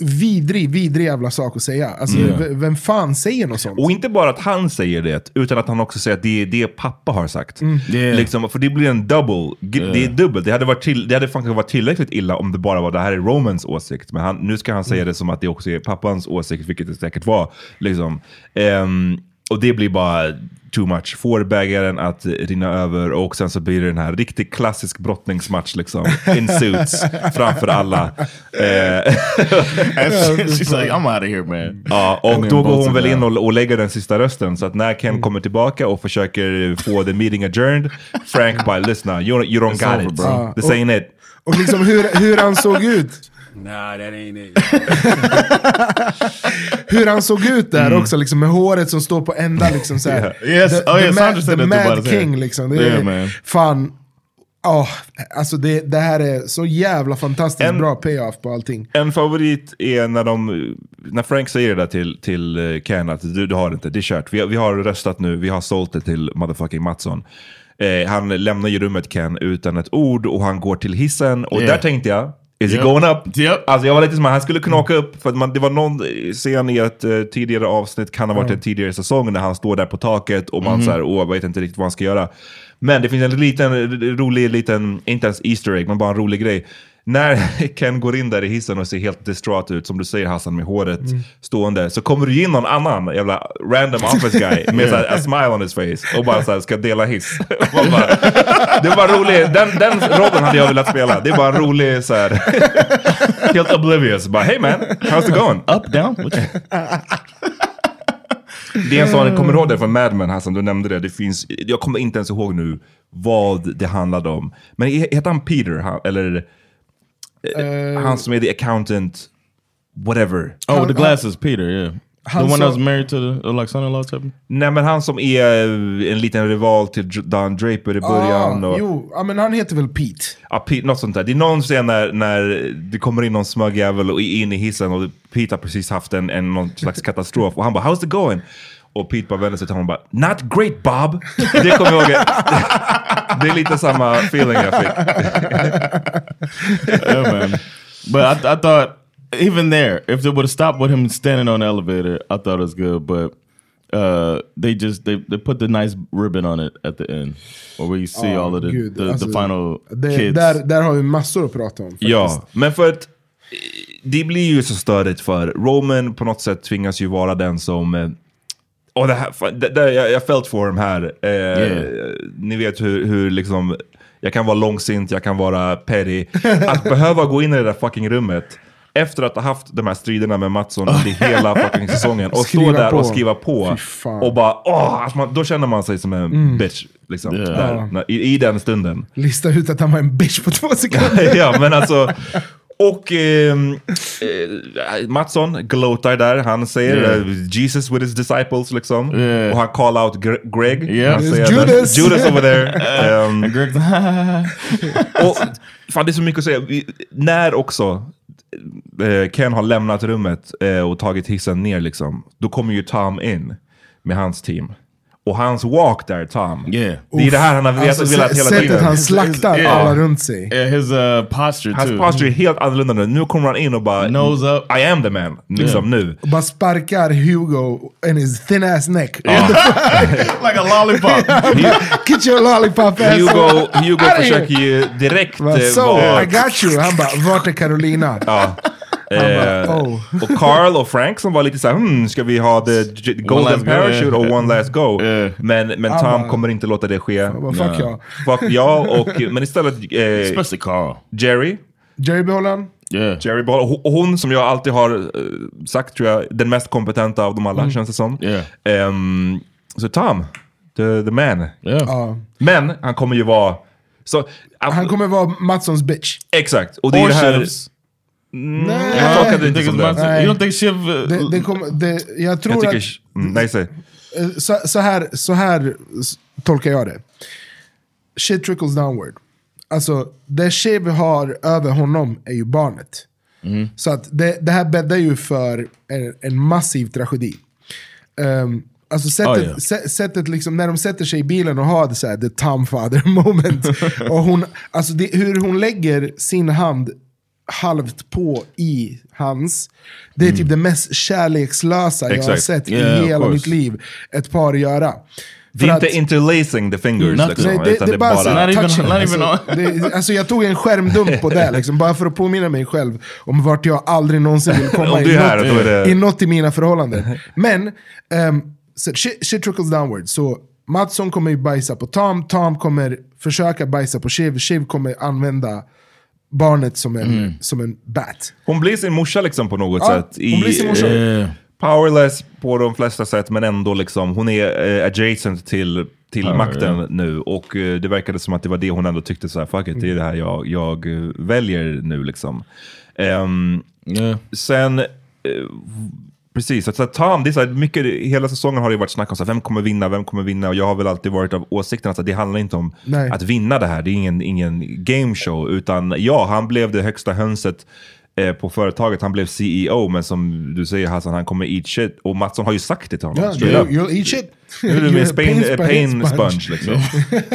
[SPEAKER 4] vidrig, vidrig jävla sak att säga. Alltså,
[SPEAKER 2] Mm.
[SPEAKER 4] vem fan säger något sånt?
[SPEAKER 2] Och inte bara att han säger det, utan att han också säger att det är det pappa har sagt.
[SPEAKER 3] Yeah.
[SPEAKER 2] Liksom, för det blir en double. G- Det är
[SPEAKER 3] Yeah.
[SPEAKER 2] dubbelt. Det hade, varit till, det hade fan varit tillräckligt illa om det bara var det här är Romans åsikt. Men han, nu ska han säga det som att det också är pappans åsikt, vilket det säkert var. Liksom. Ehm, och det blir bara too much. Får bägaren att rinna över och sen så blir det den här riktigt klassisk brottningsmatch liksom. In suits, framför alla. Eh,
[SPEAKER 3] she's like, I'm out of here, man.
[SPEAKER 2] Ja, och då går hon väl in och, och lägger den sista rösten. Så att när Ken kommer tillbaka och försöker få the meeting adjourned, Frank bara lyssna, you, you don't
[SPEAKER 3] It's
[SPEAKER 2] got
[SPEAKER 3] over,
[SPEAKER 2] it.
[SPEAKER 3] bro.
[SPEAKER 2] This ain't it.
[SPEAKER 4] Och liksom hur, hur han såg ut.
[SPEAKER 8] Nah, that ain't it.
[SPEAKER 4] Hur han såg ut där
[SPEAKER 3] Mm.
[SPEAKER 4] också, liksom, med håret som står på ända. Liksom, så här.
[SPEAKER 3] Yeah. Yes.
[SPEAKER 4] The,
[SPEAKER 3] Oh,
[SPEAKER 4] the,
[SPEAKER 3] yeah,
[SPEAKER 4] ma-
[SPEAKER 3] Sandra said
[SPEAKER 4] the Mad. King liksom. Det
[SPEAKER 3] Yeah,
[SPEAKER 4] är,
[SPEAKER 3] man.
[SPEAKER 4] Fan. Oh, alltså det, det här är så jävla fantastiskt
[SPEAKER 2] En-
[SPEAKER 4] bra payoff på allting.
[SPEAKER 2] En favorit är när, de, när Frank säger det där till, till eh, Ken att du, du har det inte, det är kört. Vi, har- vi har röstat nu, vi har sålt det till motherfucking Mattsson. Eh, han lämnar ju rummet Ken utan ett ord och han går till hissen. Och
[SPEAKER 3] Yeah.
[SPEAKER 2] där tänkte jag, is
[SPEAKER 3] Yep.
[SPEAKER 2] he going up?
[SPEAKER 3] Yep.
[SPEAKER 2] Alltså jag var lite som att han skulle kunna åka upp, för att man, det var någon scen i ett eh, tidigare avsnitt, kan ha varit en tidigare säsong, när han står där på taket och man
[SPEAKER 3] Mhm.
[SPEAKER 2] så här, åh, vet inte riktigt vad han ska göra. Men det finns en liten rolig, liten, inte ens Easter egg, men bara en rolig grej. När Ken går in där i hissen och ser helt distraught ut, som du säger Hassan, med håret stående, så kommer det in någon annan jävla random office guy med så a smile on his face och bara så här, ska dela hiss. Bara, det var bara rolig, den, den rollen hade jag velat spela. Det är bara en rolig så här, helt oblivious. Bara, hey man, how's it going?
[SPEAKER 3] Up, down?
[SPEAKER 2] Det är en sån, kommer du ihåg det från Mad Men Hassan? Du nämnde det. det finns, jag kommer inte ens ihåg nu vad det handlade om. Men heter han Peter? Han, eller eh, han som är the accountant, whatever.
[SPEAKER 3] Oh, the glasses, Peter, yeah.
[SPEAKER 4] Han
[SPEAKER 3] the one
[SPEAKER 4] sa-
[SPEAKER 3] that was married to the uh, like son-in-law type?
[SPEAKER 2] Nej men han som är eh, en liten rival till Don Draper i början.
[SPEAKER 4] Ah,
[SPEAKER 2] och,
[SPEAKER 4] jo, ja, men han heter väl Pete?
[SPEAKER 2] Ja, Pete, något sånt där. Det är någon scen när, när det kommer in någon smögjävel och in i hissen och Pete har precis haft en, en någon slags katastrof och han bara “How's it going?” Och Pete bara vänder sig till honom och bara “Not great Bob!” Det kommer jag ihåg. Det är lite samma feeling jag fick.
[SPEAKER 3] yeah, man. But I, I thought even there, if they would have stopped with him standing on the elevator, I thought it was good. But uh, they just they, they put the nice ribbon on it at the end, where we see
[SPEAKER 4] Ah,
[SPEAKER 3] all of the
[SPEAKER 4] gud,
[SPEAKER 3] the,
[SPEAKER 4] alltså,
[SPEAKER 3] the final
[SPEAKER 4] det,
[SPEAKER 3] kids.
[SPEAKER 4] Där, där har vi massor att prata om. Faktiskt.
[SPEAKER 2] Ja, men för att eh, det blir ju så störigt för Roman på något sätt tvingas ju vara den som eh, och det här, det, det, jag, jag felt for dem här. Eh,
[SPEAKER 3] Yeah.
[SPEAKER 2] Ni vet hur, hur liksom, jag kan vara långsint, jag kan vara petty. Att behöva gå in i det där fucking rummet efter att ha haft de här striderna med Mattsson under hela fucking säsongen och stå där
[SPEAKER 4] på.
[SPEAKER 2] och skriva på. Och bara, åh, alltså man, då känner man sig som en
[SPEAKER 4] Mm.
[SPEAKER 2] bitch. Liksom,
[SPEAKER 3] Yeah.
[SPEAKER 2] där, i, I den stunden.
[SPEAKER 4] Lista ut att han var en bitch på två sekunder.
[SPEAKER 2] ja, men alltså, Och ehm, eh, Mattsson gloatar där. Han säger
[SPEAKER 3] Yeah.
[SPEAKER 2] eh, Jesus with his disciples liksom.
[SPEAKER 3] Yeah.
[SPEAKER 2] Och han call out Gre- Greg.
[SPEAKER 3] Yeah.
[SPEAKER 2] Han säger
[SPEAKER 3] Judas.
[SPEAKER 2] Judas over there.
[SPEAKER 3] And Greg,
[SPEAKER 2] och, fan, det är så mycket att säga. Vi, när också eh, Ken har lämnat rummet eh, och tagit hissen ner, liksom, då kommer ju Tom in med hans team. Och hans walk där, Tom.
[SPEAKER 3] Yeah.
[SPEAKER 2] Det är det här han har velat,
[SPEAKER 4] Alltså,
[SPEAKER 2] velat hela
[SPEAKER 4] sättet
[SPEAKER 2] tiden.
[SPEAKER 4] han slaktar
[SPEAKER 3] Yeah.
[SPEAKER 4] alla runt sig.
[SPEAKER 3] Yeah, his uh, posture
[SPEAKER 2] Hans
[SPEAKER 3] too.
[SPEAKER 2] posture är helt annorlunda nu. Nu kommer han in och bara
[SPEAKER 3] Nose up.
[SPEAKER 2] I am the man. Liksom nu.
[SPEAKER 4] Och bara sparkar Hugo in his thin ass neck.
[SPEAKER 3] like a lollipop.
[SPEAKER 4] Get your lollipop ass
[SPEAKER 2] Hugo, Hugo försöker ju direkt eh,
[SPEAKER 4] So, I got you. Han bara, vart är Carolina? Bara,
[SPEAKER 2] Eh,
[SPEAKER 4] oh.
[SPEAKER 2] Och Carl och Frank som var lite såhär, hmm, ska vi ha the golden
[SPEAKER 3] go,
[SPEAKER 2] parachute
[SPEAKER 3] yeah.
[SPEAKER 2] och one last go? Men, men
[SPEAKER 4] Han
[SPEAKER 2] Tom
[SPEAKER 4] bara,
[SPEAKER 2] kommer inte låta det ske.
[SPEAKER 4] bara, fuck ja.
[SPEAKER 2] Fuck ja, och, men istället eh,
[SPEAKER 3] Especially Carl.
[SPEAKER 2] Jerry.
[SPEAKER 4] Jerry behåller
[SPEAKER 3] Yeah.
[SPEAKER 2] Jerry Ball. Och hon som jag alltid har eh, sagt tror jag, den mest kompetenta av dem alla känns det som.
[SPEAKER 3] Yeah.
[SPEAKER 2] Ehm, så Tom, the, the man.
[SPEAKER 4] Ja.
[SPEAKER 2] Men han kommer ju vara... Så,
[SPEAKER 4] Han kommer vara Mattssons bitch.
[SPEAKER 2] Exakt. Och det är
[SPEAKER 3] Or
[SPEAKER 2] det här...
[SPEAKER 3] Shivs.
[SPEAKER 4] Nej.
[SPEAKER 2] Jag
[SPEAKER 3] You
[SPEAKER 2] inte som det.
[SPEAKER 3] Matson? You don't think Shiv...
[SPEAKER 4] Det, det kommer, det, jag tror
[SPEAKER 2] Jag tycker...
[SPEAKER 4] att...
[SPEAKER 2] Mm, nej, säg.
[SPEAKER 4] Eh, Så, så, här, så här tolkar jag det. Shit trickles downward. Alltså, det Shiv har över honom är ju barnet. Så att det, det här bäddar ju för en, en massiv tragedi. Um, alltså sättet,
[SPEAKER 3] Oh, yeah.
[SPEAKER 4] sä- sättet liksom, när de sätter sig i bilen och har det så här, the Tom father moment. och hon, alltså det, hur hon lägger sin hand halvt på i hans. Det är typ det mest kärlekslösa jag har sett
[SPEAKER 3] Yeah,
[SPEAKER 4] i hela mitt liv ett par göra.
[SPEAKER 2] Det är inte
[SPEAKER 4] att-
[SPEAKER 2] interlacing the fingers
[SPEAKER 3] Nothing.
[SPEAKER 2] liksom,
[SPEAKER 4] Nej, det,
[SPEAKER 2] utan
[SPEAKER 4] det är bara så
[SPEAKER 3] Not even-
[SPEAKER 4] touching.
[SPEAKER 3] not even
[SPEAKER 4] alltså, det, alltså jag tog en skärmdump på det, liksom, bara för att påminna mig själv om vart jag aldrig någonsin vill komma
[SPEAKER 2] Om
[SPEAKER 4] i,
[SPEAKER 2] här,
[SPEAKER 4] något,
[SPEAKER 2] det-
[SPEAKER 4] i något i mina förhållanden. Men, um, så shit, shit trickles downward. Så Mattsson kommer ju bajsa på Tom, Tom kommer försöka bajsa på Shiv, Shiv kommer använda barnet som en, som en bat.
[SPEAKER 2] Hon blir sin morsa liksom på något
[SPEAKER 4] Ja,
[SPEAKER 2] sätt.
[SPEAKER 4] hon blir sin morsa.
[SPEAKER 2] eh, powerless på de flesta sätt, men ändå liksom, hon är eh, adjacent till, till
[SPEAKER 3] Ja,
[SPEAKER 2] makten
[SPEAKER 3] ja.
[SPEAKER 2] nu. Och eh, det verkade som att det var det hon ändå tyckte, så här, fuck it, det är det här jag, jag eh, väljer nu liksom. Ehm,
[SPEAKER 3] yeah.
[SPEAKER 2] Sen, eh, precis, så att Tom, det är så här, mycket, hela säsongen har det varit snack om så här, vem kommer vinna, vem kommer vinna? Och jag har väl alltid varit av åsikten att det handlar inte om
[SPEAKER 4] Nej.
[SPEAKER 2] att vinna det här, det är ingen, ingen game show, utan ja, han blev det högsta hönset eh, på företaget, han blev CEO, men som du säger Hassan, han kommer eat shit. Och Mattsson har ju sagt det till honom. Straight
[SPEAKER 4] you'll, you'll eat shit.
[SPEAKER 2] Är du med
[SPEAKER 4] a
[SPEAKER 2] Spain,
[SPEAKER 4] pain
[SPEAKER 2] pain, pain
[SPEAKER 4] sponge.
[SPEAKER 2] sponge liksom.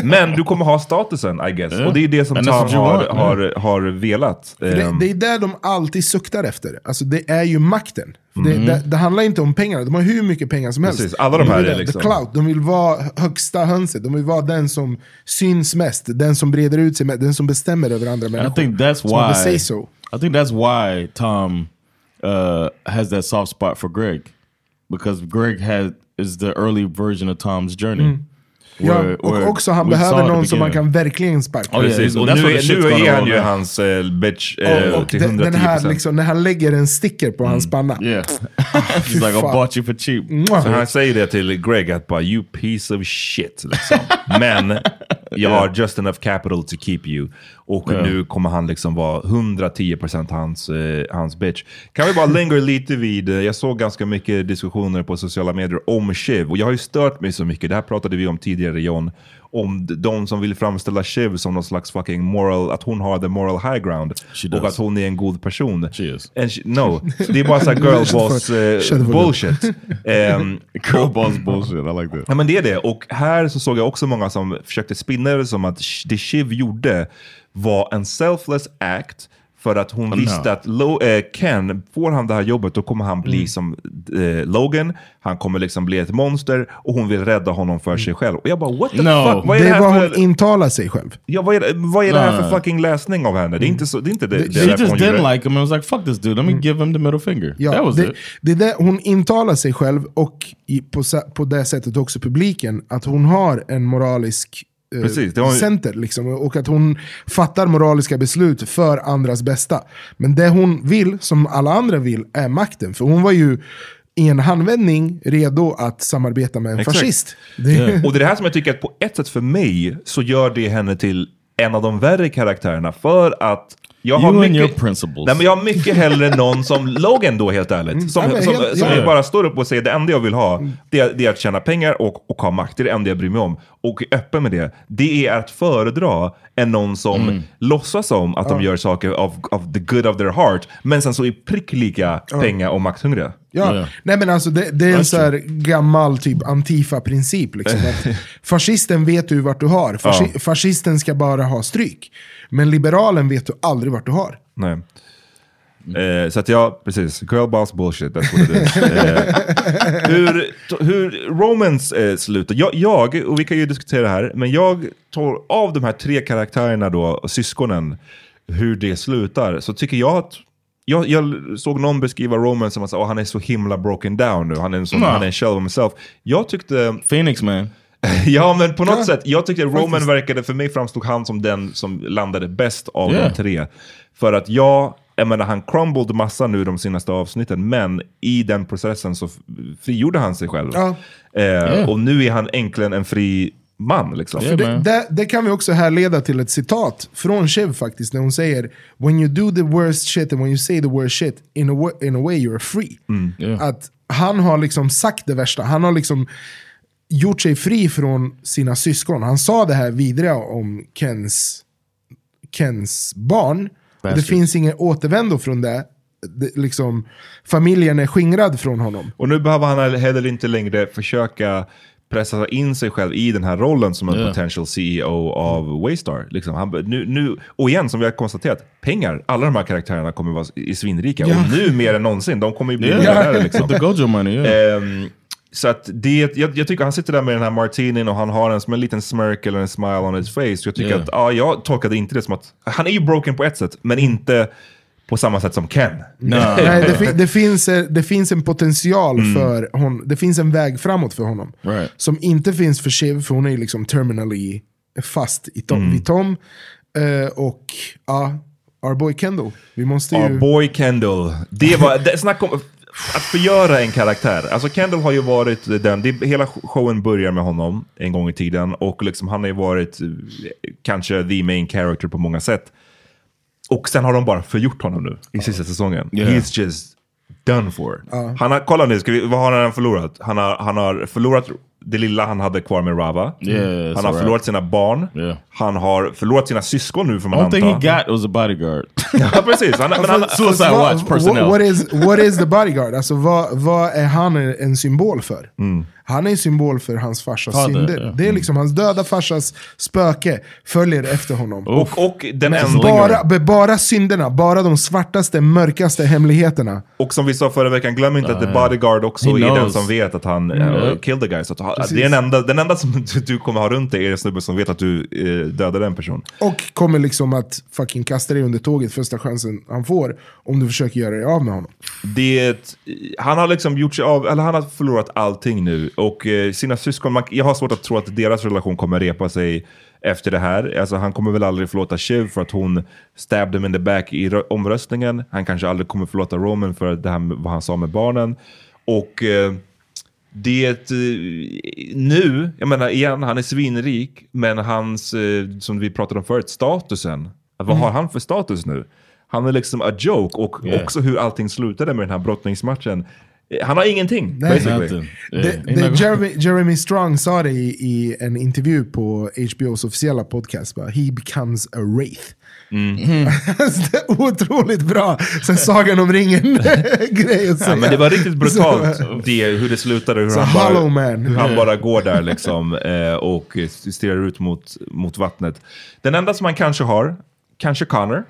[SPEAKER 2] Men du kommer ha statusen I guess.
[SPEAKER 3] Yeah.
[SPEAKER 2] Och det är det som Tom har,
[SPEAKER 3] want,
[SPEAKER 2] har, har velat.
[SPEAKER 4] Det,
[SPEAKER 2] Ehm,
[SPEAKER 4] det är det de alltid suktar efter. Alltså det är ju makten.
[SPEAKER 2] Mm.
[SPEAKER 4] Det, det, det handlar inte om pengarna, de har hur mycket pengar som helst.
[SPEAKER 2] Precis, alla de här
[SPEAKER 4] vill
[SPEAKER 2] är liksom-
[SPEAKER 4] The clout, de vill vara högsta hönset, de vill vara den som syns mest, den som breder ut sig mest, den som bestämmer över andra
[SPEAKER 3] And I
[SPEAKER 4] människor.
[SPEAKER 3] think that's
[SPEAKER 4] har
[SPEAKER 3] why.
[SPEAKER 4] so.
[SPEAKER 3] I think that's why Tom uh, has that soft spot for Greg, because Greg had is the early version of Tom's journey.
[SPEAKER 4] Mm. Ja, och
[SPEAKER 3] where
[SPEAKER 4] också han behöver någon som man kan verkligen sparka.
[SPEAKER 3] Oh, yeah,
[SPEAKER 2] Precis, och
[SPEAKER 3] that's
[SPEAKER 2] nu,
[SPEAKER 3] what the
[SPEAKER 2] är,
[SPEAKER 3] shit's
[SPEAKER 2] nu
[SPEAKER 3] gonna
[SPEAKER 2] är han
[SPEAKER 3] roll
[SPEAKER 2] ju
[SPEAKER 3] now.
[SPEAKER 2] hans eh, bitch eh,
[SPEAKER 4] och och
[SPEAKER 2] till
[SPEAKER 4] den, den
[SPEAKER 2] 110%.
[SPEAKER 4] här liksom, när han lägger en sticker på hans panna.
[SPEAKER 3] Yeah,
[SPEAKER 4] Fy
[SPEAKER 3] he's like, I bought you for cheap.
[SPEAKER 4] Mwah.
[SPEAKER 2] Så han säger det till Greg att bara you piece of shit. Liksom. Men jag har just enough capital to keep you. Och
[SPEAKER 3] Ja.
[SPEAKER 2] nu kommer han liksom vara 110% hans, eh, hans bitch. Kan vi bara linger lite vid, eh, jag såg ganska mycket diskussioner på sociala medier om Shiv. Och jag har ju stört mig så mycket, det här pratade vi om tidigare John. Om de som vill framställa Shiv som någon slags fucking moral, att hon har the moral high ground. Och att hon är en god person.
[SPEAKER 3] She is.
[SPEAKER 2] And she, no, det är bara så här girl boss eh, bullshit. Ehm,
[SPEAKER 3] Girl boss bullshit. I like that.
[SPEAKER 2] Ja men det är det. Och här så såg jag också många som försökte spinna det som att det Shiv gjorde var en selfless act för att hon
[SPEAKER 3] Oh,
[SPEAKER 2] visste
[SPEAKER 3] no.
[SPEAKER 2] att Lo, eh, Ken, får han det här jobbet då kommer han bli
[SPEAKER 4] Mm.
[SPEAKER 2] som eh, Logan, han kommer liksom bli ett monster och hon vill rädda honom för sig själv. Och jag bara what the
[SPEAKER 3] No.
[SPEAKER 2] fuck? Vad är
[SPEAKER 4] Det
[SPEAKER 2] det, här
[SPEAKER 4] vad
[SPEAKER 2] för,
[SPEAKER 4] hon intalar sig själv.
[SPEAKER 2] ja, vad är, det- vad är det här
[SPEAKER 3] No.
[SPEAKER 2] för fucking läsning av henne? Det är inte, så, det är inte det, det,
[SPEAKER 3] She
[SPEAKER 2] därför
[SPEAKER 3] just didn't
[SPEAKER 2] det.
[SPEAKER 3] like him and was like, fuck this dude, let me give him the middle finger.
[SPEAKER 4] Ja,
[SPEAKER 3] that was
[SPEAKER 4] det,
[SPEAKER 3] it.
[SPEAKER 4] det är det, hon intalar sig själv och i, på, på det sättet också publiken att hon har en moralisk
[SPEAKER 2] Precis, det har hon-
[SPEAKER 4] center. Liksom, och att hon fattar moraliska beslut för andras bästa. Men det hon vill, som alla andra vill, är makten. För hon var ju i en handvändning redo att samarbeta med en
[SPEAKER 2] Exakt.
[SPEAKER 4] fascist. Det,
[SPEAKER 2] Och det är det här som jag tycker att på ett sätt för mig så gör det henne till en av de värre karaktärerna för att jag har
[SPEAKER 3] You and
[SPEAKER 2] mycket,
[SPEAKER 3] your principles.
[SPEAKER 2] Nej, men jag har mycket hellre någon som Logan då helt ärligt. Som,
[SPEAKER 4] men
[SPEAKER 2] som,
[SPEAKER 4] helt-
[SPEAKER 2] som
[SPEAKER 4] ja.
[SPEAKER 2] bara står upp och säger det enda jag vill ha, det är, det är att tjäna pengar och, och ha makt. Det är det enda jag bryr mig om. Och är öppen med det. Det är att föredra än någon som
[SPEAKER 3] Mm.
[SPEAKER 2] låtsas som att de gör saker of the good of their heart, men sen så är prick lika pengar och makthungriga.
[SPEAKER 4] Ja, nej men alltså det, det är en så här gammal typ Antifa-princip. Liksom, fascisten vet du vart du har, Fasci
[SPEAKER 2] Ja.
[SPEAKER 4] fascisten ska bara ha stryk. Men liberalen vet du aldrig vart du har.
[SPEAKER 2] Nej. Eh, så att ja, precis. Girl boss bullshit, that's what it is. eh, hur, hur Romans eh, slutar. Jag, jag, och vi kan ju diskutera det här, men jag tar av de här tre karaktärerna då, syskonen, hur det slutar, så tycker jag att jag, jag såg någon beskriva Roman som att oh, han är så himla broken down nu, han är en, sån,
[SPEAKER 3] Ja.
[SPEAKER 2] han är en shell of himself. Jag tyckte...
[SPEAKER 3] Phoenix man.
[SPEAKER 2] ja, men på något
[SPEAKER 3] Ja,
[SPEAKER 2] sätt. Jag tyckte Roman verkade, för mig framstod han som den som landade bäst av
[SPEAKER 3] Yeah.
[SPEAKER 2] de tre. För att jag, jag menar han crumbled massa nu de senaste avsnitten, men i den processen så frigjorde han sig själv.
[SPEAKER 4] Ja.
[SPEAKER 2] Eh,
[SPEAKER 4] Yeah.
[SPEAKER 2] Och nu är han äntligen en fri man. Liksom.
[SPEAKER 4] För det, det, det kan vi också härleda till ett citat från Shiv faktiskt, när hon säger When you do the worst shit and when you say the worst shit, in a, wa- in a way you're free.
[SPEAKER 2] Mm.
[SPEAKER 4] Att han har liksom sagt det värsta, han har liksom gjort sig fri från sina syskon. Han sa det här vidriga om Kens, Kens barn. Och det finns ingen återvändo från det. det liksom, familjen är skingrad från honom.
[SPEAKER 2] Och nu behöver han heller inte längre försöka pressa in sig själv i den här rollen som en
[SPEAKER 3] Yeah.
[SPEAKER 2] potential CEO av Waystar. Liksom, han, nu, nu, och igen, som vi har konstaterat, pengar. Alla de här karaktärerna kommer vara i svinrika.
[SPEAKER 3] Ja.
[SPEAKER 2] Och nu mer än någonsin. De kommer ju bli
[SPEAKER 3] Yeah.
[SPEAKER 2] Liksom.
[SPEAKER 3] The Gojo money, yeah.
[SPEAKER 2] Ehm, så att det, jag, jag tycker han sitter där med den här martinin och han har en, som en liten smirk eller en smile on his face. Jag tycker
[SPEAKER 3] Yeah.
[SPEAKER 2] att, ja, jag tolkade inte det som att, han är ju broken på ett sätt, men inte på samma sätt som Ken.
[SPEAKER 4] Nej, det, fi- det, finns, eh, det finns en potential
[SPEAKER 2] Mm.
[SPEAKER 4] för honom. Det finns en väg framåt för honom.
[SPEAKER 3] Right.
[SPEAKER 4] Som inte finns för Shiv, för hon är liksom terminally fast i Tom,
[SPEAKER 2] Mm.
[SPEAKER 4] vid Tom. Eh, och ja, our boy Kendall. Vi måste ju...
[SPEAKER 2] Our boy Kendall. Det var, det, snack om att förgöra en karaktär. Alltså Kendall har ju varit den, det, hela showen börjar med honom en gång i tiden och liksom han har ju varit eh, kanske the main character på många sätt. Och sen har de bara förgjort honom nu i sista säsongen.
[SPEAKER 3] Yeah.
[SPEAKER 2] He's just done for. Han har, kolla nu, ska vi, vad har han förlorat? Han har, han har förlorat det lilla han hade kvar med Rava.
[SPEAKER 3] Yeah,
[SPEAKER 2] han har
[SPEAKER 3] a
[SPEAKER 2] förlorat sina barn.
[SPEAKER 3] Yeah.
[SPEAKER 2] Han har förlorat sina syskon nu får man
[SPEAKER 3] One thing he
[SPEAKER 2] anta.
[SPEAKER 3] got was a bodyguard.
[SPEAKER 2] Ja precis. Han, men han,
[SPEAKER 3] Suicide watch personnel.
[SPEAKER 4] What, what, is, what is the bodyguard? Alltså vad, vad är han en symbol för?
[SPEAKER 2] Mm.
[SPEAKER 4] Han är en symbol för hans farsas
[SPEAKER 3] Fader,
[SPEAKER 4] synder.
[SPEAKER 3] ja.
[SPEAKER 4] Det är liksom hans döda farsas spöke följer efter honom.
[SPEAKER 2] Och, och den enda...
[SPEAKER 4] bara, bara synderna, bara de svartaste, mörkaste hemligheterna.
[SPEAKER 2] Och som vi sa förra veckan, glöm inte att
[SPEAKER 3] Ja,
[SPEAKER 2] the
[SPEAKER 3] ja.
[SPEAKER 2] bodyguard också är den som vet att han uh, killed the guy. Så att, det är den enda, den enda som du- kommer ha runt dig är en snubbe som vet att du uh, dödade en person.
[SPEAKER 4] Och kommer liksom att fucking kasta dig under tåget första chansen han får. Om du försöker göra dig av med honom.
[SPEAKER 2] Det han har liksom gjort sig av, eller han har förlorat allting nu. Och eh, sina syskon, jag har svårt att tro att deras relation kommer repa sig efter det här. Alltså han kommer väl aldrig förlåta Shiv för att hon stabbed him in the back i rö- omröstningen. Han kanske aldrig kommer förlåta Roman för det här vad han sa med barnen. Och eh, det eh, nu, jag menar igen, han är svinrik, men hans, eh, som vi pratade om förut, statusen. Vad
[SPEAKER 4] Mm.
[SPEAKER 2] har han för status nu? Han är liksom a joke och
[SPEAKER 3] Yeah.
[SPEAKER 2] också hur allting slutade med den här brottningsmatchen. Eh, Han har ingenting,
[SPEAKER 4] Nej.
[SPEAKER 2] basically.
[SPEAKER 4] Det, det, Jeremy, Jeremy Strong sa det i, i en intervju på HBOs officiella podcast. Bara, He becomes a wraith.
[SPEAKER 2] Mm.
[SPEAKER 4] Det är otroligt bra. Sen Sagan om ringen-grej att säga.
[SPEAKER 2] Ja, men det var riktigt brutalt
[SPEAKER 4] Så-
[SPEAKER 2] det, hur det slutade. Hur
[SPEAKER 4] Så
[SPEAKER 2] han, bara,
[SPEAKER 4] Man.
[SPEAKER 2] hur han bara går där liksom, eh, och stirrar ut mot, mot vattnet. Den enda som han kanske har, kanske Connor.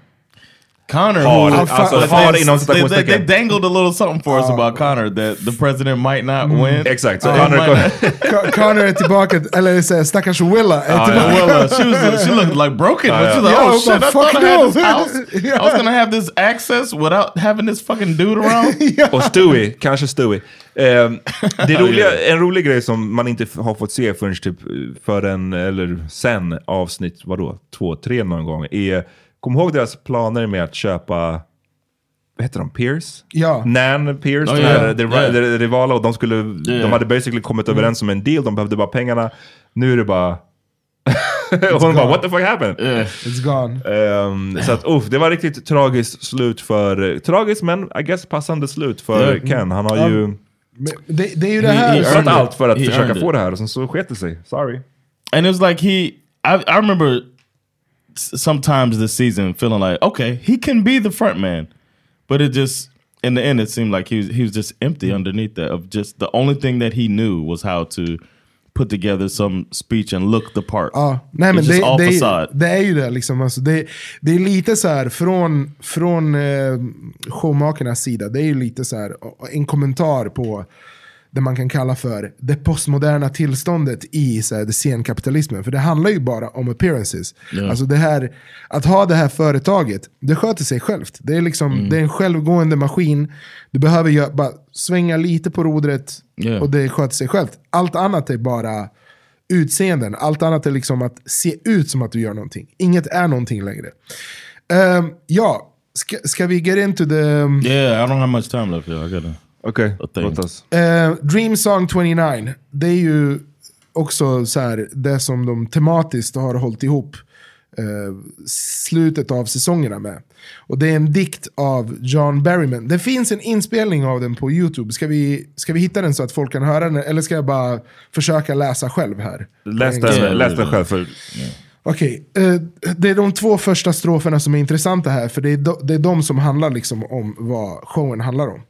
[SPEAKER 3] Connor,
[SPEAKER 2] Har,
[SPEAKER 3] who,
[SPEAKER 2] alltså,
[SPEAKER 3] they-
[SPEAKER 2] har inom
[SPEAKER 3] they, they, they dangled a little something for us about Connor that the president might not win.
[SPEAKER 2] Exakt, så
[SPEAKER 3] Uh,
[SPEAKER 2] Connor
[SPEAKER 3] might
[SPEAKER 2] kom-
[SPEAKER 3] not-
[SPEAKER 4] Con- Connor är tillbaka, eller så här, stackars Willa är
[SPEAKER 3] Yeah,
[SPEAKER 4] tillbaka.
[SPEAKER 3] uh, she was she looked like broken.
[SPEAKER 2] Ah,
[SPEAKER 3] but she was
[SPEAKER 2] yeah.
[SPEAKER 3] like, oh
[SPEAKER 4] Yeah,
[SPEAKER 3] shit! I thought
[SPEAKER 4] fuck
[SPEAKER 3] I had
[SPEAKER 4] no.
[SPEAKER 3] this house. I was gonna have this access without having this fucking dude around.
[SPEAKER 2] Och Stewie, kanske Stewie. Ehm, det roliga, en rolig grej som man inte har fått se förrän typ förrän, eller sen avsnitt, vadå, två, tre någon gång, är, kom ihåg deras planer med att köpa, vad heter de, Pierce?
[SPEAKER 4] Ja.
[SPEAKER 2] Nan Pierce,
[SPEAKER 3] Oh,
[SPEAKER 2] den
[SPEAKER 3] yeah.
[SPEAKER 2] här, the,
[SPEAKER 3] Yeah.
[SPEAKER 2] rivala, och de, skulle, de
[SPEAKER 3] Yeah.
[SPEAKER 2] hade basically kommit överens om en deal, de behövde bara pengarna. Nu är det bara Och hon bara what the fuck happened?
[SPEAKER 4] It's gone.
[SPEAKER 2] Ehm, så att uff, det var riktigt tragiskt slut för, tragiskt men I guess passande slut för
[SPEAKER 4] Ja.
[SPEAKER 2] Ken. Han har
[SPEAKER 4] Ja.
[SPEAKER 2] ju
[SPEAKER 4] det, det är ju det här...
[SPEAKER 2] offrat allt för att
[SPEAKER 3] He
[SPEAKER 2] försöka få
[SPEAKER 3] it.
[SPEAKER 2] det här och sen så sket det sig. Sorry.
[SPEAKER 3] And it was like he, I, I remember sometimes this season feeling like, okay, he can be the front man, but it just in the end it seemed like he was he was just empty underneath that of just the only thing that he knew was how to put together some speech and look the part.
[SPEAKER 4] Ja, nej men det, det, det är ju det liksom. Alltså det, det är lite så här från, från eh, showmakarnas sida, det är ju lite så här en kommentar på det man kan kalla för det postmoderna tillståndet i så här, scenkapitalismen. För det handlar ju bara om appearances.
[SPEAKER 3] Ja.
[SPEAKER 4] Alltså det här, att ha det här företaget, det sköter sig självt. Det är, liksom,
[SPEAKER 3] Mm.
[SPEAKER 4] det är en självgående maskin. Du behöver gö- bara svänga lite på rodret
[SPEAKER 3] Ja.
[SPEAKER 4] och det sköter sig självt. Allt annat är bara utseenden. Allt annat är liksom att se ut som att du gör någonting. Inget är någonting längre. Ehm, ja, ska, ska vi get into the...
[SPEAKER 3] Yeah, I don't have much time left here. I gotta.
[SPEAKER 2] Okej,
[SPEAKER 3] låt
[SPEAKER 2] oss.
[SPEAKER 4] Eh, Dream Song 29, det är ju också så här, det som de tematiskt har hållit ihop eh, slutet av säsongerna med. Och det är en dikt av John Berryman. Det finns en inspelning av den på YouTube. Ska vi, ska vi hitta den så att folk kan höra den? Eller ska jag bara försöka läsa själv här?
[SPEAKER 2] Läs den, läs den själv för...
[SPEAKER 4] Okej, eh, det är de två första stroferna som är intressanta här, för det är, de, det är de som handlar liksom om vad showen handlar om.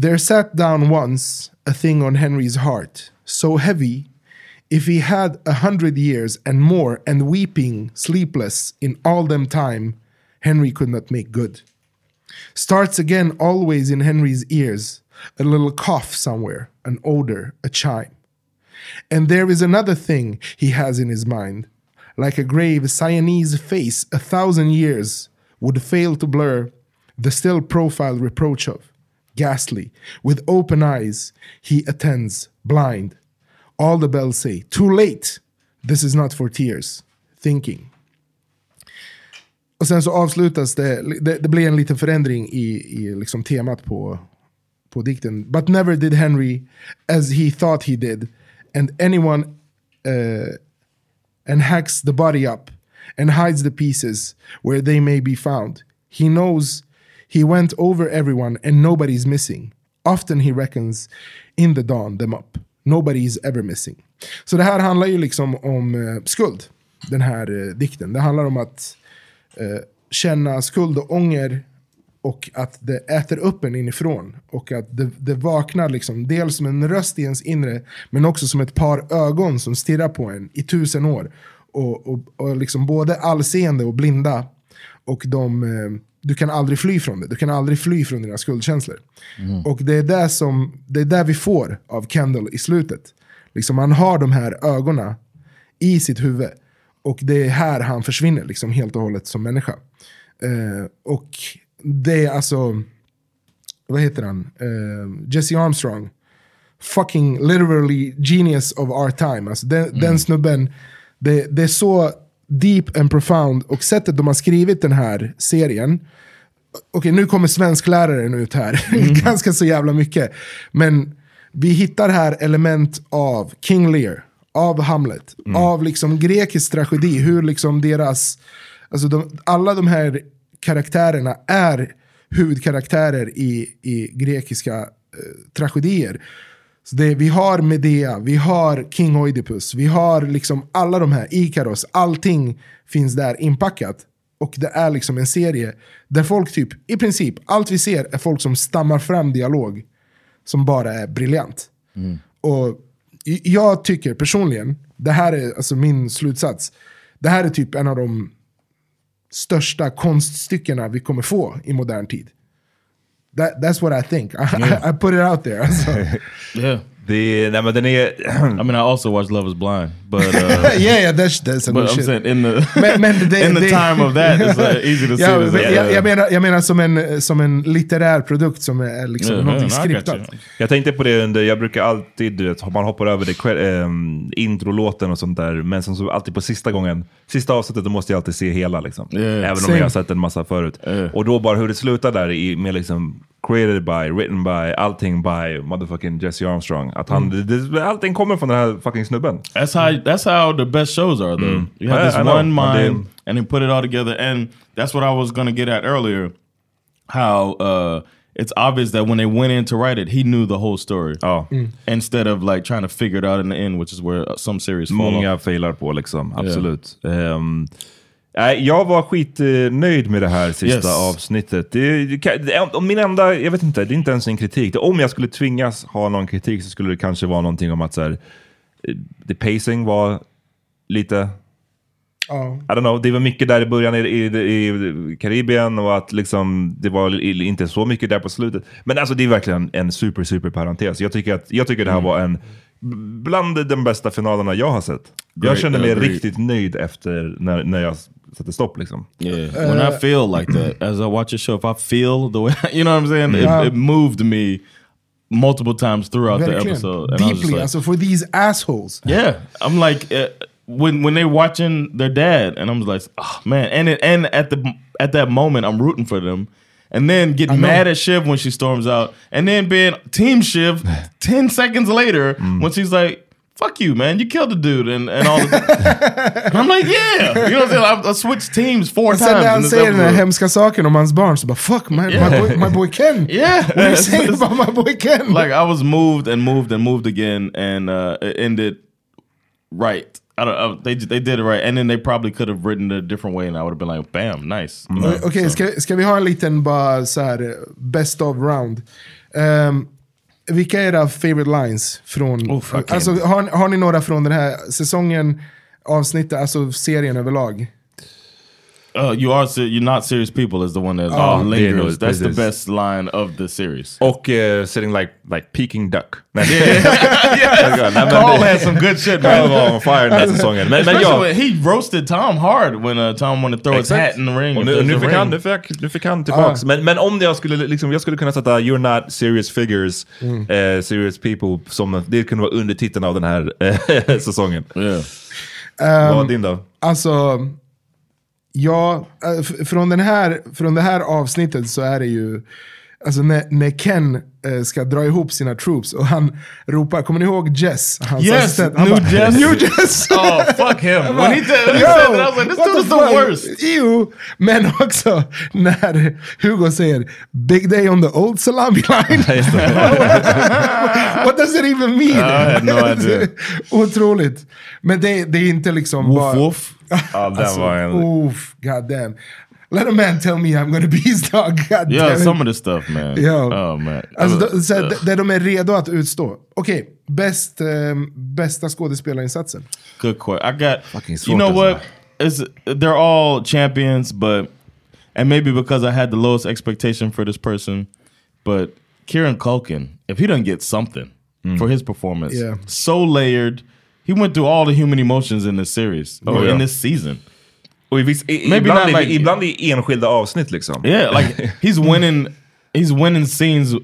[SPEAKER 4] There sat down once a thing on Henry's heart, so heavy, if he had a hundred years and more, and weeping sleepless in all them time, Henry could not make good. Starts again always in Henry's ears, a little cough somewhere, an odor, a chime. And there is another thing he has in his mind. Like a grave Siamese face, a thousand years would fail to blur the still profile reproach of. Ghastly, with open eyes, he attends, blind. All the bells say, Too late! This is not for tears. Thinking. Och sen så avslutas det, det, det blir en liten förändring i, i liksom temat på, på dikten. But never did Henry as he thought he did, and anyone uh, and hacks the body up and hides the pieces where they may be found. He knows he went over everyone and nobody's missing. Often he reckons in the dawn them up. Nobody's ever missing. Så det här handlar ju liksom om eh, skuld, den här eh, dikten. Det handlar om att eh, känna skuld och ånger och att det äter upp en inifrån. Och att det, det vaknar liksom dels som en röst i ens inre, men också som ett par ögon som stirrar på en i tusen år. Och, och, och liksom både allseende och blinda. Och de, eh, du kan aldrig fly från det. Du kan aldrig fly från dina skuldkänslor. Och det är det, som, det är det vi får av Kendall i slutet. Liksom han har de här ögonen i sitt huvud. Och det är här han försvinner liksom helt och hållet som människa. Eh, och det är alltså, vad heter han? Eh, Jesse Armstrong. Fucking literally genius of our time. Alltså den, den snubben, det, det är så deep and profound. Och sättet de har skrivit den här serien. Okej, nu kommer svenskläraren ut här. Ganska så jävla mycket. Men vi hittar här element av King Lear, av Hamlet, av liksom grekisk tragedi. Hur liksom deras, alltså de, alla de här karaktärerna är huvudkaraktärer i, i grekiska eh, tragedier. Så det, vi har Medea, vi har King Oidipus, vi har liksom alla de här, Ikaros, allting finns där inpackat. Och det är liksom en serie där folk typ, i princip, allt vi ser är folk som stammar fram dialog som bara är briljant. Och i- jag tycker personligen, det här är alltså min slutsats, det här är typ en av de största konststyckena vi kommer få i modern tid. That, that's what I think. I, I, I put it out there. Alltså.
[SPEAKER 3] Yeah.
[SPEAKER 2] Det, nej, men den är...
[SPEAKER 3] I mean, I also watched Love Is Blind, but uh,
[SPEAKER 4] yeah, yeah, that's that's some
[SPEAKER 3] but I'm
[SPEAKER 4] shit.
[SPEAKER 3] saying in the
[SPEAKER 4] Men- men det-
[SPEAKER 3] in the
[SPEAKER 4] det-
[SPEAKER 3] time of that, it's like easy to see. this as a-
[SPEAKER 4] jag, jag, menar, jag menar som en, som en litterär produkt som är liksom någonting skriptat.
[SPEAKER 2] Jag tänkte på det under, jag brukar alltid, du vet, man hoppar över det, ehm, introlåten och sånt där, men sen så alltid på sista gången, sista avsnittet, då måste jag alltid se hela liksom. Även om
[SPEAKER 3] Same.
[SPEAKER 2] jag har sett en massa förut. Och då bara hur det slutar där i, med liksom created by, written by, allting by motherfucking Jesse Armstrong. Att han,
[SPEAKER 3] Mm.
[SPEAKER 2] det, det, allting kommer från den här fucking snubben.
[SPEAKER 3] That's how that's how the best shows are though.
[SPEAKER 2] Mm.
[SPEAKER 3] You have
[SPEAKER 2] I-
[SPEAKER 3] this
[SPEAKER 2] I know.
[SPEAKER 3] one
[SPEAKER 2] But
[SPEAKER 3] mind and then put it all together. And that's what I was gonna get at earlier. How uh it's obvious that when they went in to write it, he knew the whole story.
[SPEAKER 2] Oh.
[SPEAKER 4] Mm.
[SPEAKER 3] Instead of like trying to figure it out in the end, which is where uh, some series fall
[SPEAKER 2] Många
[SPEAKER 3] off.
[SPEAKER 2] failar på liksom, absolut. Ehm, nej, jag var skitnöjd med det här sista
[SPEAKER 3] Yes.
[SPEAKER 2] avsnittet. Det, det, är- min enda, jag vet inte, det är inte ens en kritik. Om jag skulle tvingas ha någon kritik så skulle det kanske vara någonting om att så här, eh, the pacing var lite
[SPEAKER 4] Ja.
[SPEAKER 2] I don't know, det var mycket där i början i, i, i Karibien och att liksom, det var inte så mycket där på slutet. Men alltså det är verkligen en super, super parentes. Jag tycker, att, jag tycker det här var en bland de bästa finalerna jag har sett. Jag
[SPEAKER 3] Great,
[SPEAKER 2] kände mig
[SPEAKER 3] agreed.
[SPEAKER 2] riktigt nöjd efter när, när jag satte stopp liksom.
[SPEAKER 3] Yeah. when I feel like that, as I watch a show, if I feel the way, you know what I'm saying?
[SPEAKER 4] Yeah.
[SPEAKER 3] It, it moved me multiple times throughout the
[SPEAKER 4] Verkligen.
[SPEAKER 3] episode. And I was just
[SPEAKER 4] Deeply,
[SPEAKER 3] like,
[SPEAKER 4] alltså for these assholes.
[SPEAKER 3] Yeah, I'm like uh, when when they're watching their dad, and I'm like, oh man, and it, and at the at that moment, I'm rooting for them, and then
[SPEAKER 4] I
[SPEAKER 3] getting mad at Shiv when she storms out, and then being Team Shiv ten seconds later when she's like. Fuck you, man! You killed the dude, and, and all. The, and I'm like, yeah, you know what I'm saying? I've, I've switched teams four
[SPEAKER 4] sen
[SPEAKER 3] times.
[SPEAKER 4] när
[SPEAKER 3] in
[SPEAKER 4] han säger den här
[SPEAKER 3] episode.
[SPEAKER 4] hemska saken om hans barn så bara fuck man,
[SPEAKER 3] Yeah.
[SPEAKER 4] my, boy, my boy Ken.
[SPEAKER 3] Yeah.
[SPEAKER 4] What are you saying about my boy Ken?
[SPEAKER 3] like I was moved and moved and moved again, and uh, it ended right. I don't. I, they they did it right, and then they probably could have written it a different way, and I would have been like, "Bam, nice." You know?
[SPEAKER 4] Okej, ska, ska vi ha en liten bara så här eh, best of round? Um, vilka är era favorite lines från...
[SPEAKER 3] Oh,
[SPEAKER 4] alltså, har, har ni några från den här säsongen, avsnittet, alltså serien överlag?
[SPEAKER 3] Uh, you are you're not serious people is the one that
[SPEAKER 2] Ja,
[SPEAKER 3] uh, lingers. That's the best line of the series.
[SPEAKER 2] Och uh, sitting like, like peking duck.
[SPEAKER 3] Yes.
[SPEAKER 2] Men
[SPEAKER 3] Carl
[SPEAKER 2] det-
[SPEAKER 3] had some good shit,
[SPEAKER 2] Carl
[SPEAKER 3] man.
[SPEAKER 2] var on fire den här säsongen. Men, men jag,
[SPEAKER 3] he roasted Tom hard when uh, Tom wanted to throw his hat in the ring.
[SPEAKER 2] Och nu, nu, fick
[SPEAKER 3] ring.
[SPEAKER 2] han, nu, fick, nu fick han tillbaks. Men, men om jag skulle, liksom, jag skulle kunna sätta You're not serious figures,
[SPEAKER 4] Mm.
[SPEAKER 2] eh, serious people, som det kunde vara undertiteln av den här eh, säsongen. Vad var din då?
[SPEAKER 4] Alltså, ja, eh, från, den här, från det här avsnittet så är det ju, alltså när, när Ken eh, ska dra ihop sina troops och han ropar, kommer ni ihåg Jess? Hans
[SPEAKER 3] Yes,
[SPEAKER 4] assistent? Han
[SPEAKER 3] New
[SPEAKER 4] bara,
[SPEAKER 3] Jess.
[SPEAKER 4] New Jess!
[SPEAKER 3] Oh, fuck him.
[SPEAKER 4] Han
[SPEAKER 3] When he did- when he
[SPEAKER 4] "Yo,
[SPEAKER 3] said that, I was like, this dude is the
[SPEAKER 4] fuck?"
[SPEAKER 3] worst.
[SPEAKER 4] Jo, men också när Hugo säger Big day on the old salami line. What does it even mean?
[SPEAKER 3] I had no idea.
[SPEAKER 4] Otroligt. Men det, det är inte liksom
[SPEAKER 3] Woof
[SPEAKER 4] bara...
[SPEAKER 3] woof.
[SPEAKER 2] Ja, den var en...
[SPEAKER 4] Oof, god damn. Let a man tell me I'm gonna be his dog. God
[SPEAKER 3] some of the stuff, man.
[SPEAKER 4] Ja.
[SPEAKER 3] Oh man.
[SPEAKER 4] Alltså, då- så här, det de är redo att utstå. Okej, bäst, ehm, bästa skådespelarinsatsen.
[SPEAKER 3] Good question. I got.
[SPEAKER 2] svårt
[SPEAKER 3] You know what? It's they're all champions, but and maybe because I had the lowest expectation for this person, but Kieran Culkin, if he doesn't get something mm. for his performance,
[SPEAKER 4] Yeah.
[SPEAKER 3] so layered. He went through all the human emotions in this series
[SPEAKER 2] Oh,
[SPEAKER 3] or
[SPEAKER 2] yeah.
[SPEAKER 3] in this season.
[SPEAKER 2] Och i, viss, i,
[SPEAKER 3] Maybe
[SPEAKER 2] ibland,
[SPEAKER 3] not
[SPEAKER 2] i,
[SPEAKER 3] like-
[SPEAKER 2] ibland i enskilda avsnitt liksom.
[SPEAKER 3] Yeah, like he's winning. He's winning scenes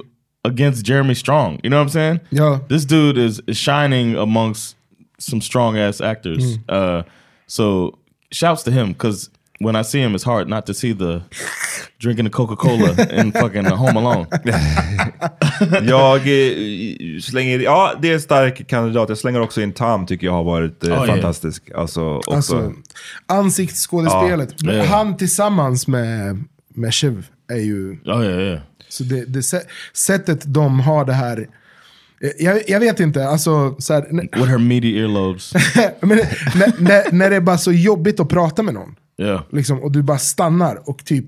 [SPEAKER 3] against Jeremy Strong. You know what I'm saying?
[SPEAKER 4] Yeah.
[SPEAKER 3] This dude is, is shining amongst some strong ass actors. Uh, so shouts to him because when I see him, it's hard not to see the drinking the Coca Cola in fucking Home Alone.
[SPEAKER 2] Jag eh, slänger, ja det är en stark kandidat. Jag slänger också in Tam tycker jag har varit eh,
[SPEAKER 3] Oh, yeah.
[SPEAKER 2] fantastisk. Alltså, också.
[SPEAKER 4] Alltså, ansiktsskådespelet.
[SPEAKER 2] Ja.
[SPEAKER 4] Men Han tillsammans med, med Shiv är ju...
[SPEAKER 3] Oh yeah, yeah.
[SPEAKER 4] Så det, det sä- sättet de har det här... eh, Jag, jag vet inte, alltså... Så här,
[SPEAKER 3] With her meaty earlobes.
[SPEAKER 4] men, när, när, när det är bara så jobbigt att prata med någon.
[SPEAKER 3] Yeah.
[SPEAKER 4] Liksom, och du bara stannar och typ...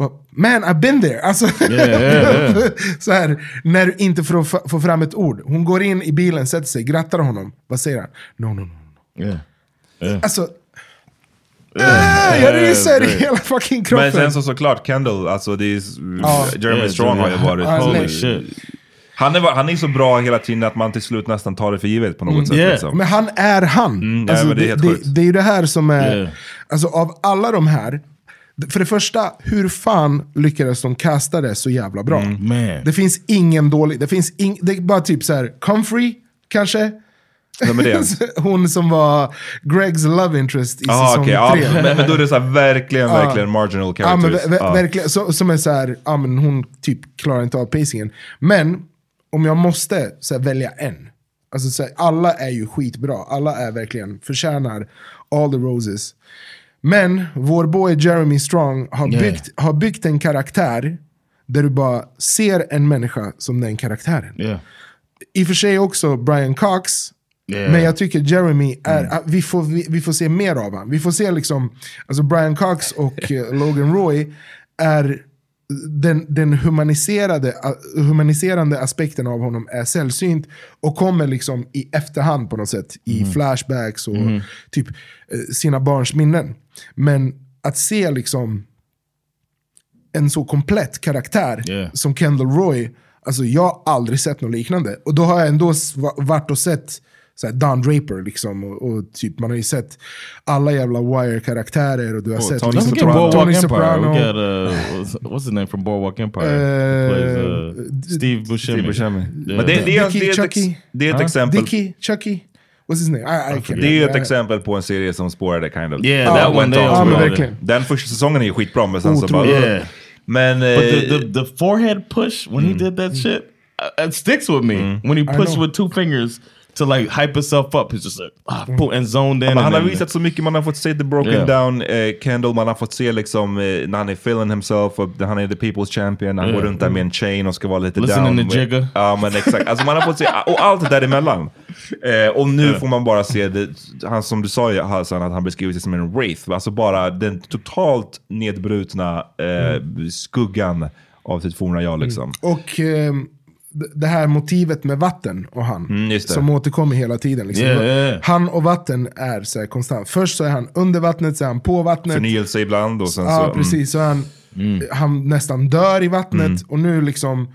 [SPEAKER 4] Bara, Man, I've been there! Alltså,
[SPEAKER 3] Yeah, yeah, yeah.
[SPEAKER 4] så här, när du inte får, får fram ett ord. Hon går in i bilen, sätter sig, grattar honom. Vad säger han? No, no, no.
[SPEAKER 3] Yeah. Yeah.
[SPEAKER 4] Alltså... Ah, jag ryser i hela fucking kroppen.
[SPEAKER 2] Men sen så såklart Kendall, alltså det är,
[SPEAKER 4] Ja.
[SPEAKER 2] Jeremy
[SPEAKER 3] Yeah,
[SPEAKER 2] Strong har ju varit...
[SPEAKER 4] Holy
[SPEAKER 2] Holy
[SPEAKER 3] shit.
[SPEAKER 2] Han är, han är så bra hela tiden att man till slut nästan tar det för givet på något
[SPEAKER 4] Mm.
[SPEAKER 2] sätt.
[SPEAKER 3] Yeah.
[SPEAKER 2] Liksom.
[SPEAKER 4] Men han är han.
[SPEAKER 2] Mm,
[SPEAKER 4] alltså,
[SPEAKER 2] men det är
[SPEAKER 4] det,
[SPEAKER 2] helt
[SPEAKER 4] det, det är ju det här som är...
[SPEAKER 3] Yeah.
[SPEAKER 4] Alltså av alla de här, för det första, hur fan lyckades de casta det så jävla bra?
[SPEAKER 3] Man.
[SPEAKER 4] Det finns ingen dålig, det finns ing, det är bara typ så här, Comfrey kanske? Hon som var Gregs love interest i
[SPEAKER 2] Ah,
[SPEAKER 4] säsong
[SPEAKER 2] ja,
[SPEAKER 4] tre.
[SPEAKER 2] men, men då är det så här verkligen,
[SPEAKER 4] Ja.
[SPEAKER 2] verkligen marginal
[SPEAKER 4] Ja, men
[SPEAKER 2] characters. Ja.
[SPEAKER 4] verkligen, så, som är så här, ja, men hon typ klarar inte av pacingen. Men om jag måste så här, välja en. Alltså, så här, alla är ju skitbra. Alla är verkligen, förtjänar all the roses. Men vår boy Jeremy Strong har,
[SPEAKER 3] Yeah.
[SPEAKER 4] byggt, har byggt en karaktär där du bara ser en människa som den karaktären.
[SPEAKER 3] Yeah.
[SPEAKER 4] I och för sig också Brian Cox.
[SPEAKER 3] Yeah.
[SPEAKER 4] Men jag tycker Jeremy är, ah, vi, får, vi, vi får se mer av honom. Vi får se liksom, alltså Brian Cox och eh, Logan Roy är den, den humaniserade, ah, humaniserande aspekten av honom är sällsynt och kommer liksom i efterhand på något sätt. I
[SPEAKER 3] Mhm.
[SPEAKER 4] flashbacks och
[SPEAKER 3] Mhm.
[SPEAKER 4] typ eh, sina barns minnen. Men att se liksom en så komplett karaktär
[SPEAKER 3] Yeah.
[SPEAKER 4] som Kendall Roy, alltså jag har aldrig sett något liknande. Och då har jag ändå varit och sett så här Don Draper liksom. Och, och typ, man har ju sett alla jävla Wire-karaktärer. Och du har
[SPEAKER 3] Oh,
[SPEAKER 4] sett
[SPEAKER 3] Tony,
[SPEAKER 4] liksom,
[SPEAKER 3] Let's get Boardwalk
[SPEAKER 4] Tony. Soprano.
[SPEAKER 3] Got uh, what's, his name from Boardwalk Empire? Who plays, uh, Steve Buscemi.
[SPEAKER 2] Steve Buscemi.
[SPEAKER 3] Yeah.
[SPEAKER 2] Men det, det, är,
[SPEAKER 4] Dicky,
[SPEAKER 2] det, är ett, det är ett
[SPEAKER 4] Huh?
[SPEAKER 2] exempel.
[SPEAKER 4] Dicky, Chucky. What's his name? I, I
[SPEAKER 2] Det är ju ett exempel på en serie som spårade kind of.
[SPEAKER 3] Yeah,
[SPEAKER 2] That
[SPEAKER 3] one,
[SPEAKER 2] long.
[SPEAKER 4] verkligen.
[SPEAKER 2] Den första säsongen är ju skitbra men sen så bara...
[SPEAKER 3] Yeah.
[SPEAKER 2] Men...
[SPEAKER 3] But
[SPEAKER 2] eh,
[SPEAKER 3] the, the, the forehead push when he did that shit, uh, it sticks with me. When he pushed with two fingers to like hype himself up, he's just like ah, pull, and zoned in.
[SPEAKER 2] Ja, han har
[SPEAKER 3] then-
[SPEAKER 2] visat så mycket, man har fått se The Broken
[SPEAKER 3] Yeah.
[SPEAKER 2] Down eh, Kendall, man har fått se liksom eh, när han är feeling himself, och han är the people's champion, han
[SPEAKER 3] Yeah.
[SPEAKER 2] går runt där med en chain och ska vara lite
[SPEAKER 3] Listening
[SPEAKER 2] down.
[SPEAKER 3] to Jigga.
[SPEAKER 2] Ja men exakt, alltså man har fått se, och allt däremellan. Eh, och nu
[SPEAKER 3] Yeah.
[SPEAKER 2] får man bara se, det, han som du sa ju, Hassan, att han beskriver sig som en wraith, alltså bara den totalt nedbrutna eh, skuggan av sitt forna jag liksom.
[SPEAKER 4] Och ehm, d- det här motivet med vatten och han.
[SPEAKER 2] Mm,
[SPEAKER 4] som återkommer hela tiden. Liksom.
[SPEAKER 3] Yeah, yeah.
[SPEAKER 4] Han och vatten är så här konstant. Först så är han under vattnet, så är han på vattnet.
[SPEAKER 2] Förnyelse ibland och sen
[SPEAKER 4] Ja,
[SPEAKER 2] så... mm.
[SPEAKER 4] precis. Så han, han nästan dör i vattnet.
[SPEAKER 2] Mm.
[SPEAKER 4] Och nu liksom,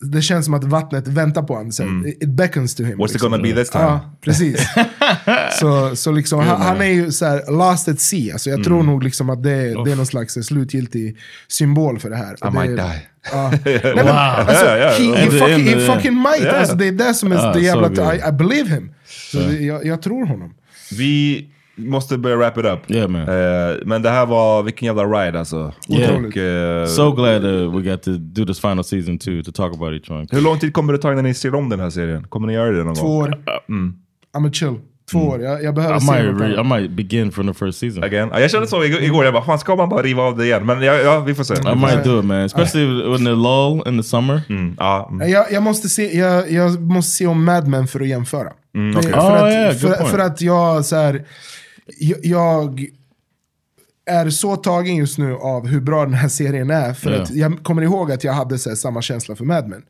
[SPEAKER 4] det känns som att vattnet väntar på honom. Så här, It beckons to him.
[SPEAKER 2] Mm. What's it
[SPEAKER 4] liksom.
[SPEAKER 2] gonna be this time?
[SPEAKER 4] Ja, precis. så, så liksom, han, han är ju så här, lost at sea. Alltså jag tror
[SPEAKER 2] Mm.
[SPEAKER 4] nog liksom att det, det är någon slags slutgiltig symbol för det här.
[SPEAKER 2] I
[SPEAKER 4] det,
[SPEAKER 2] might die.
[SPEAKER 4] Ja.
[SPEAKER 2] Wow.
[SPEAKER 4] Nej, men, alltså,
[SPEAKER 2] Ja, ja,
[SPEAKER 4] he, he, fucking, he
[SPEAKER 3] yeah.
[SPEAKER 4] fucking might.
[SPEAKER 2] Yeah.
[SPEAKER 4] Alltså, det är det som är
[SPEAKER 3] Ah,
[SPEAKER 4] det jävla...
[SPEAKER 3] so.
[SPEAKER 4] I, I believe him. Så det, jag, jag tror honom.
[SPEAKER 2] Vi måste börja wrap it up.
[SPEAKER 3] Yeah, man.
[SPEAKER 2] Eh, men det här var, vilken jävla ride alltså.
[SPEAKER 3] Yeah.
[SPEAKER 2] Och, eh,
[SPEAKER 3] So glad that we got to do this final season too to talk about each one.
[SPEAKER 2] hur lång tid kommer det ta innan ni ser om den här serien? Kommer ni göra det någon
[SPEAKER 4] Två
[SPEAKER 2] gång?
[SPEAKER 4] år. I'm a chill. Två år. Jag, jag behöver
[SPEAKER 3] I
[SPEAKER 4] se
[SPEAKER 3] might re- I might begin from the first season.
[SPEAKER 2] Again? Ja, jag kände så igår, jag bara, fan ska man bara riva av det igen? Men ja, ja vi får se.
[SPEAKER 3] I might do it, man. Especially when the lull in the summer.
[SPEAKER 2] Mm, ja, mm.
[SPEAKER 4] Jag, jag, måste se, jag, jag måste se om Mad Men för att jämföra.
[SPEAKER 2] Mm, okej.
[SPEAKER 4] för,
[SPEAKER 3] Oh,
[SPEAKER 4] att,
[SPEAKER 3] yeah,
[SPEAKER 4] för, för att jag så här, jag, jag är så tagen just nu av hur bra den här serien är. För
[SPEAKER 3] Yeah.
[SPEAKER 4] att jag kommer ihåg att jag hade så här, samma känsla för Mad Men.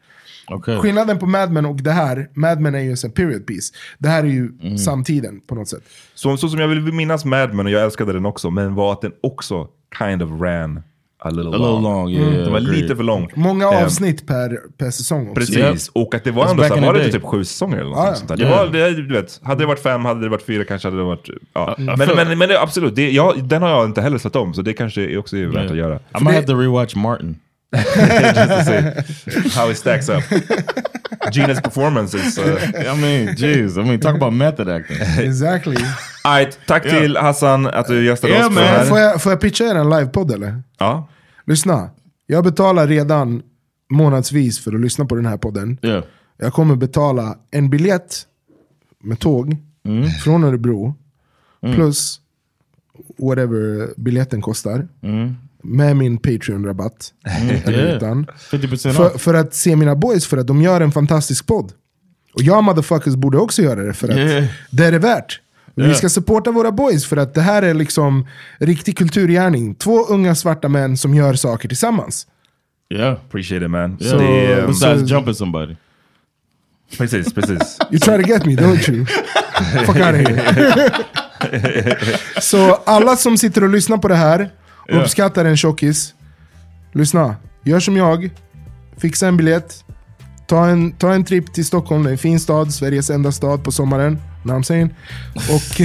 [SPEAKER 3] Okay.
[SPEAKER 4] Skillnaden på Mad Men och det här, Mad Men är ju en period piece. Det här är ju
[SPEAKER 3] Mm.
[SPEAKER 4] samtiden på något sätt.
[SPEAKER 2] Så, så som jag vill minnas Mad Men, och jag älskade den också, men var att den också kind of ran a little
[SPEAKER 3] A
[SPEAKER 2] long.
[SPEAKER 3] little long, yeah,
[SPEAKER 2] Den var
[SPEAKER 3] agreed.
[SPEAKER 2] lite för lång.
[SPEAKER 4] Många
[SPEAKER 2] Eh,
[SPEAKER 4] avsnitt per, per säsong också.
[SPEAKER 2] Precis,
[SPEAKER 3] Yep.
[SPEAKER 2] och att det var ändå
[SPEAKER 3] back
[SPEAKER 2] så,
[SPEAKER 3] in
[SPEAKER 2] var det
[SPEAKER 3] day.
[SPEAKER 2] typ sju säsonger eller något
[SPEAKER 4] ja.
[SPEAKER 2] sånt där. Det
[SPEAKER 3] Yeah.
[SPEAKER 2] var, det, du vet, hade det varit fem, hade det varit fyra kanske hade det varit... Ja.
[SPEAKER 3] I
[SPEAKER 2] Men, men, men det, absolut, det, jag, den har jag inte heller sett om, så det kanske är också är värt att göra.
[SPEAKER 3] I might have to rewatch Martin.
[SPEAKER 2] Just to see how it stacks up. Gina's performance is... Uh,
[SPEAKER 3] I mean, jeez. I mean, talk about method acting.
[SPEAKER 4] Exactly.
[SPEAKER 2] Alright, tack
[SPEAKER 3] Yeah.
[SPEAKER 2] till Hassan att du gästade
[SPEAKER 3] Yeah,
[SPEAKER 2] oss
[SPEAKER 3] man.
[SPEAKER 2] det här.
[SPEAKER 4] Får jag, får jag pitcha er en livepodd eller?
[SPEAKER 2] Ja.
[SPEAKER 4] Lyssna. Jag betalar redan månadsvis för att lyssna på den här podden.
[SPEAKER 3] Yeah.
[SPEAKER 4] Jag kommer betala en biljett med tåg
[SPEAKER 3] Mm.
[SPEAKER 4] från Örebro. Plus whatever biljetten kostar. Med min Patreon-rabatt. Eller
[SPEAKER 3] Mm. Yeah.
[SPEAKER 4] utan.
[SPEAKER 3] 50%
[SPEAKER 4] För, för att se mina boys, för att de gör en fantastisk podd. Och jag motherfuckers borde också göra det, för att det är det värt. Vi
[SPEAKER 3] Yeah.
[SPEAKER 4] ska supporta våra boys, för att det här är liksom riktig kulturgärning. Två unga svarta män som gör saker tillsammans.
[SPEAKER 3] Yeah.
[SPEAKER 2] Appreciate it man.
[SPEAKER 3] Yeah.
[SPEAKER 2] Är, um,
[SPEAKER 3] Besides
[SPEAKER 4] so-
[SPEAKER 3] jumping somebody.
[SPEAKER 2] precis, precis.
[SPEAKER 4] You try to get me, don't you? Fuck out of here. Så alla som sitter och lyssnar på det här och
[SPEAKER 3] Yeah.
[SPEAKER 4] uppskattar en tjockis, lyssna. Gör som jag, fixa en biljett, ta en, ta en trip till Stockholm, det är en fin stad, Sveriges enda stad på sommaren. Know what I'm saying? Och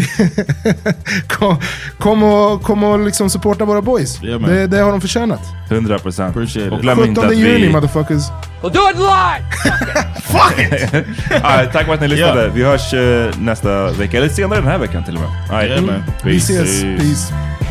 [SPEAKER 4] kom, kom och, kom och liksom supporta våra boys.
[SPEAKER 3] Yeah,
[SPEAKER 4] det, det har de förtjänat.
[SPEAKER 2] 100 procent.
[SPEAKER 3] Appreciate
[SPEAKER 2] Och
[SPEAKER 3] it.
[SPEAKER 2] glöm inte
[SPEAKER 4] 17
[SPEAKER 2] att
[SPEAKER 4] juni
[SPEAKER 2] vi...
[SPEAKER 4] motherfuckers.
[SPEAKER 7] We'll do it live!
[SPEAKER 3] Fuck it!
[SPEAKER 2] ja, tack för att ni lyssnade. Vi hörs eh, nästa vecka, eller senare den här veckan till och med. All right.
[SPEAKER 4] Yeah, man.
[SPEAKER 3] Vi ses. Peace.
[SPEAKER 13] Imagine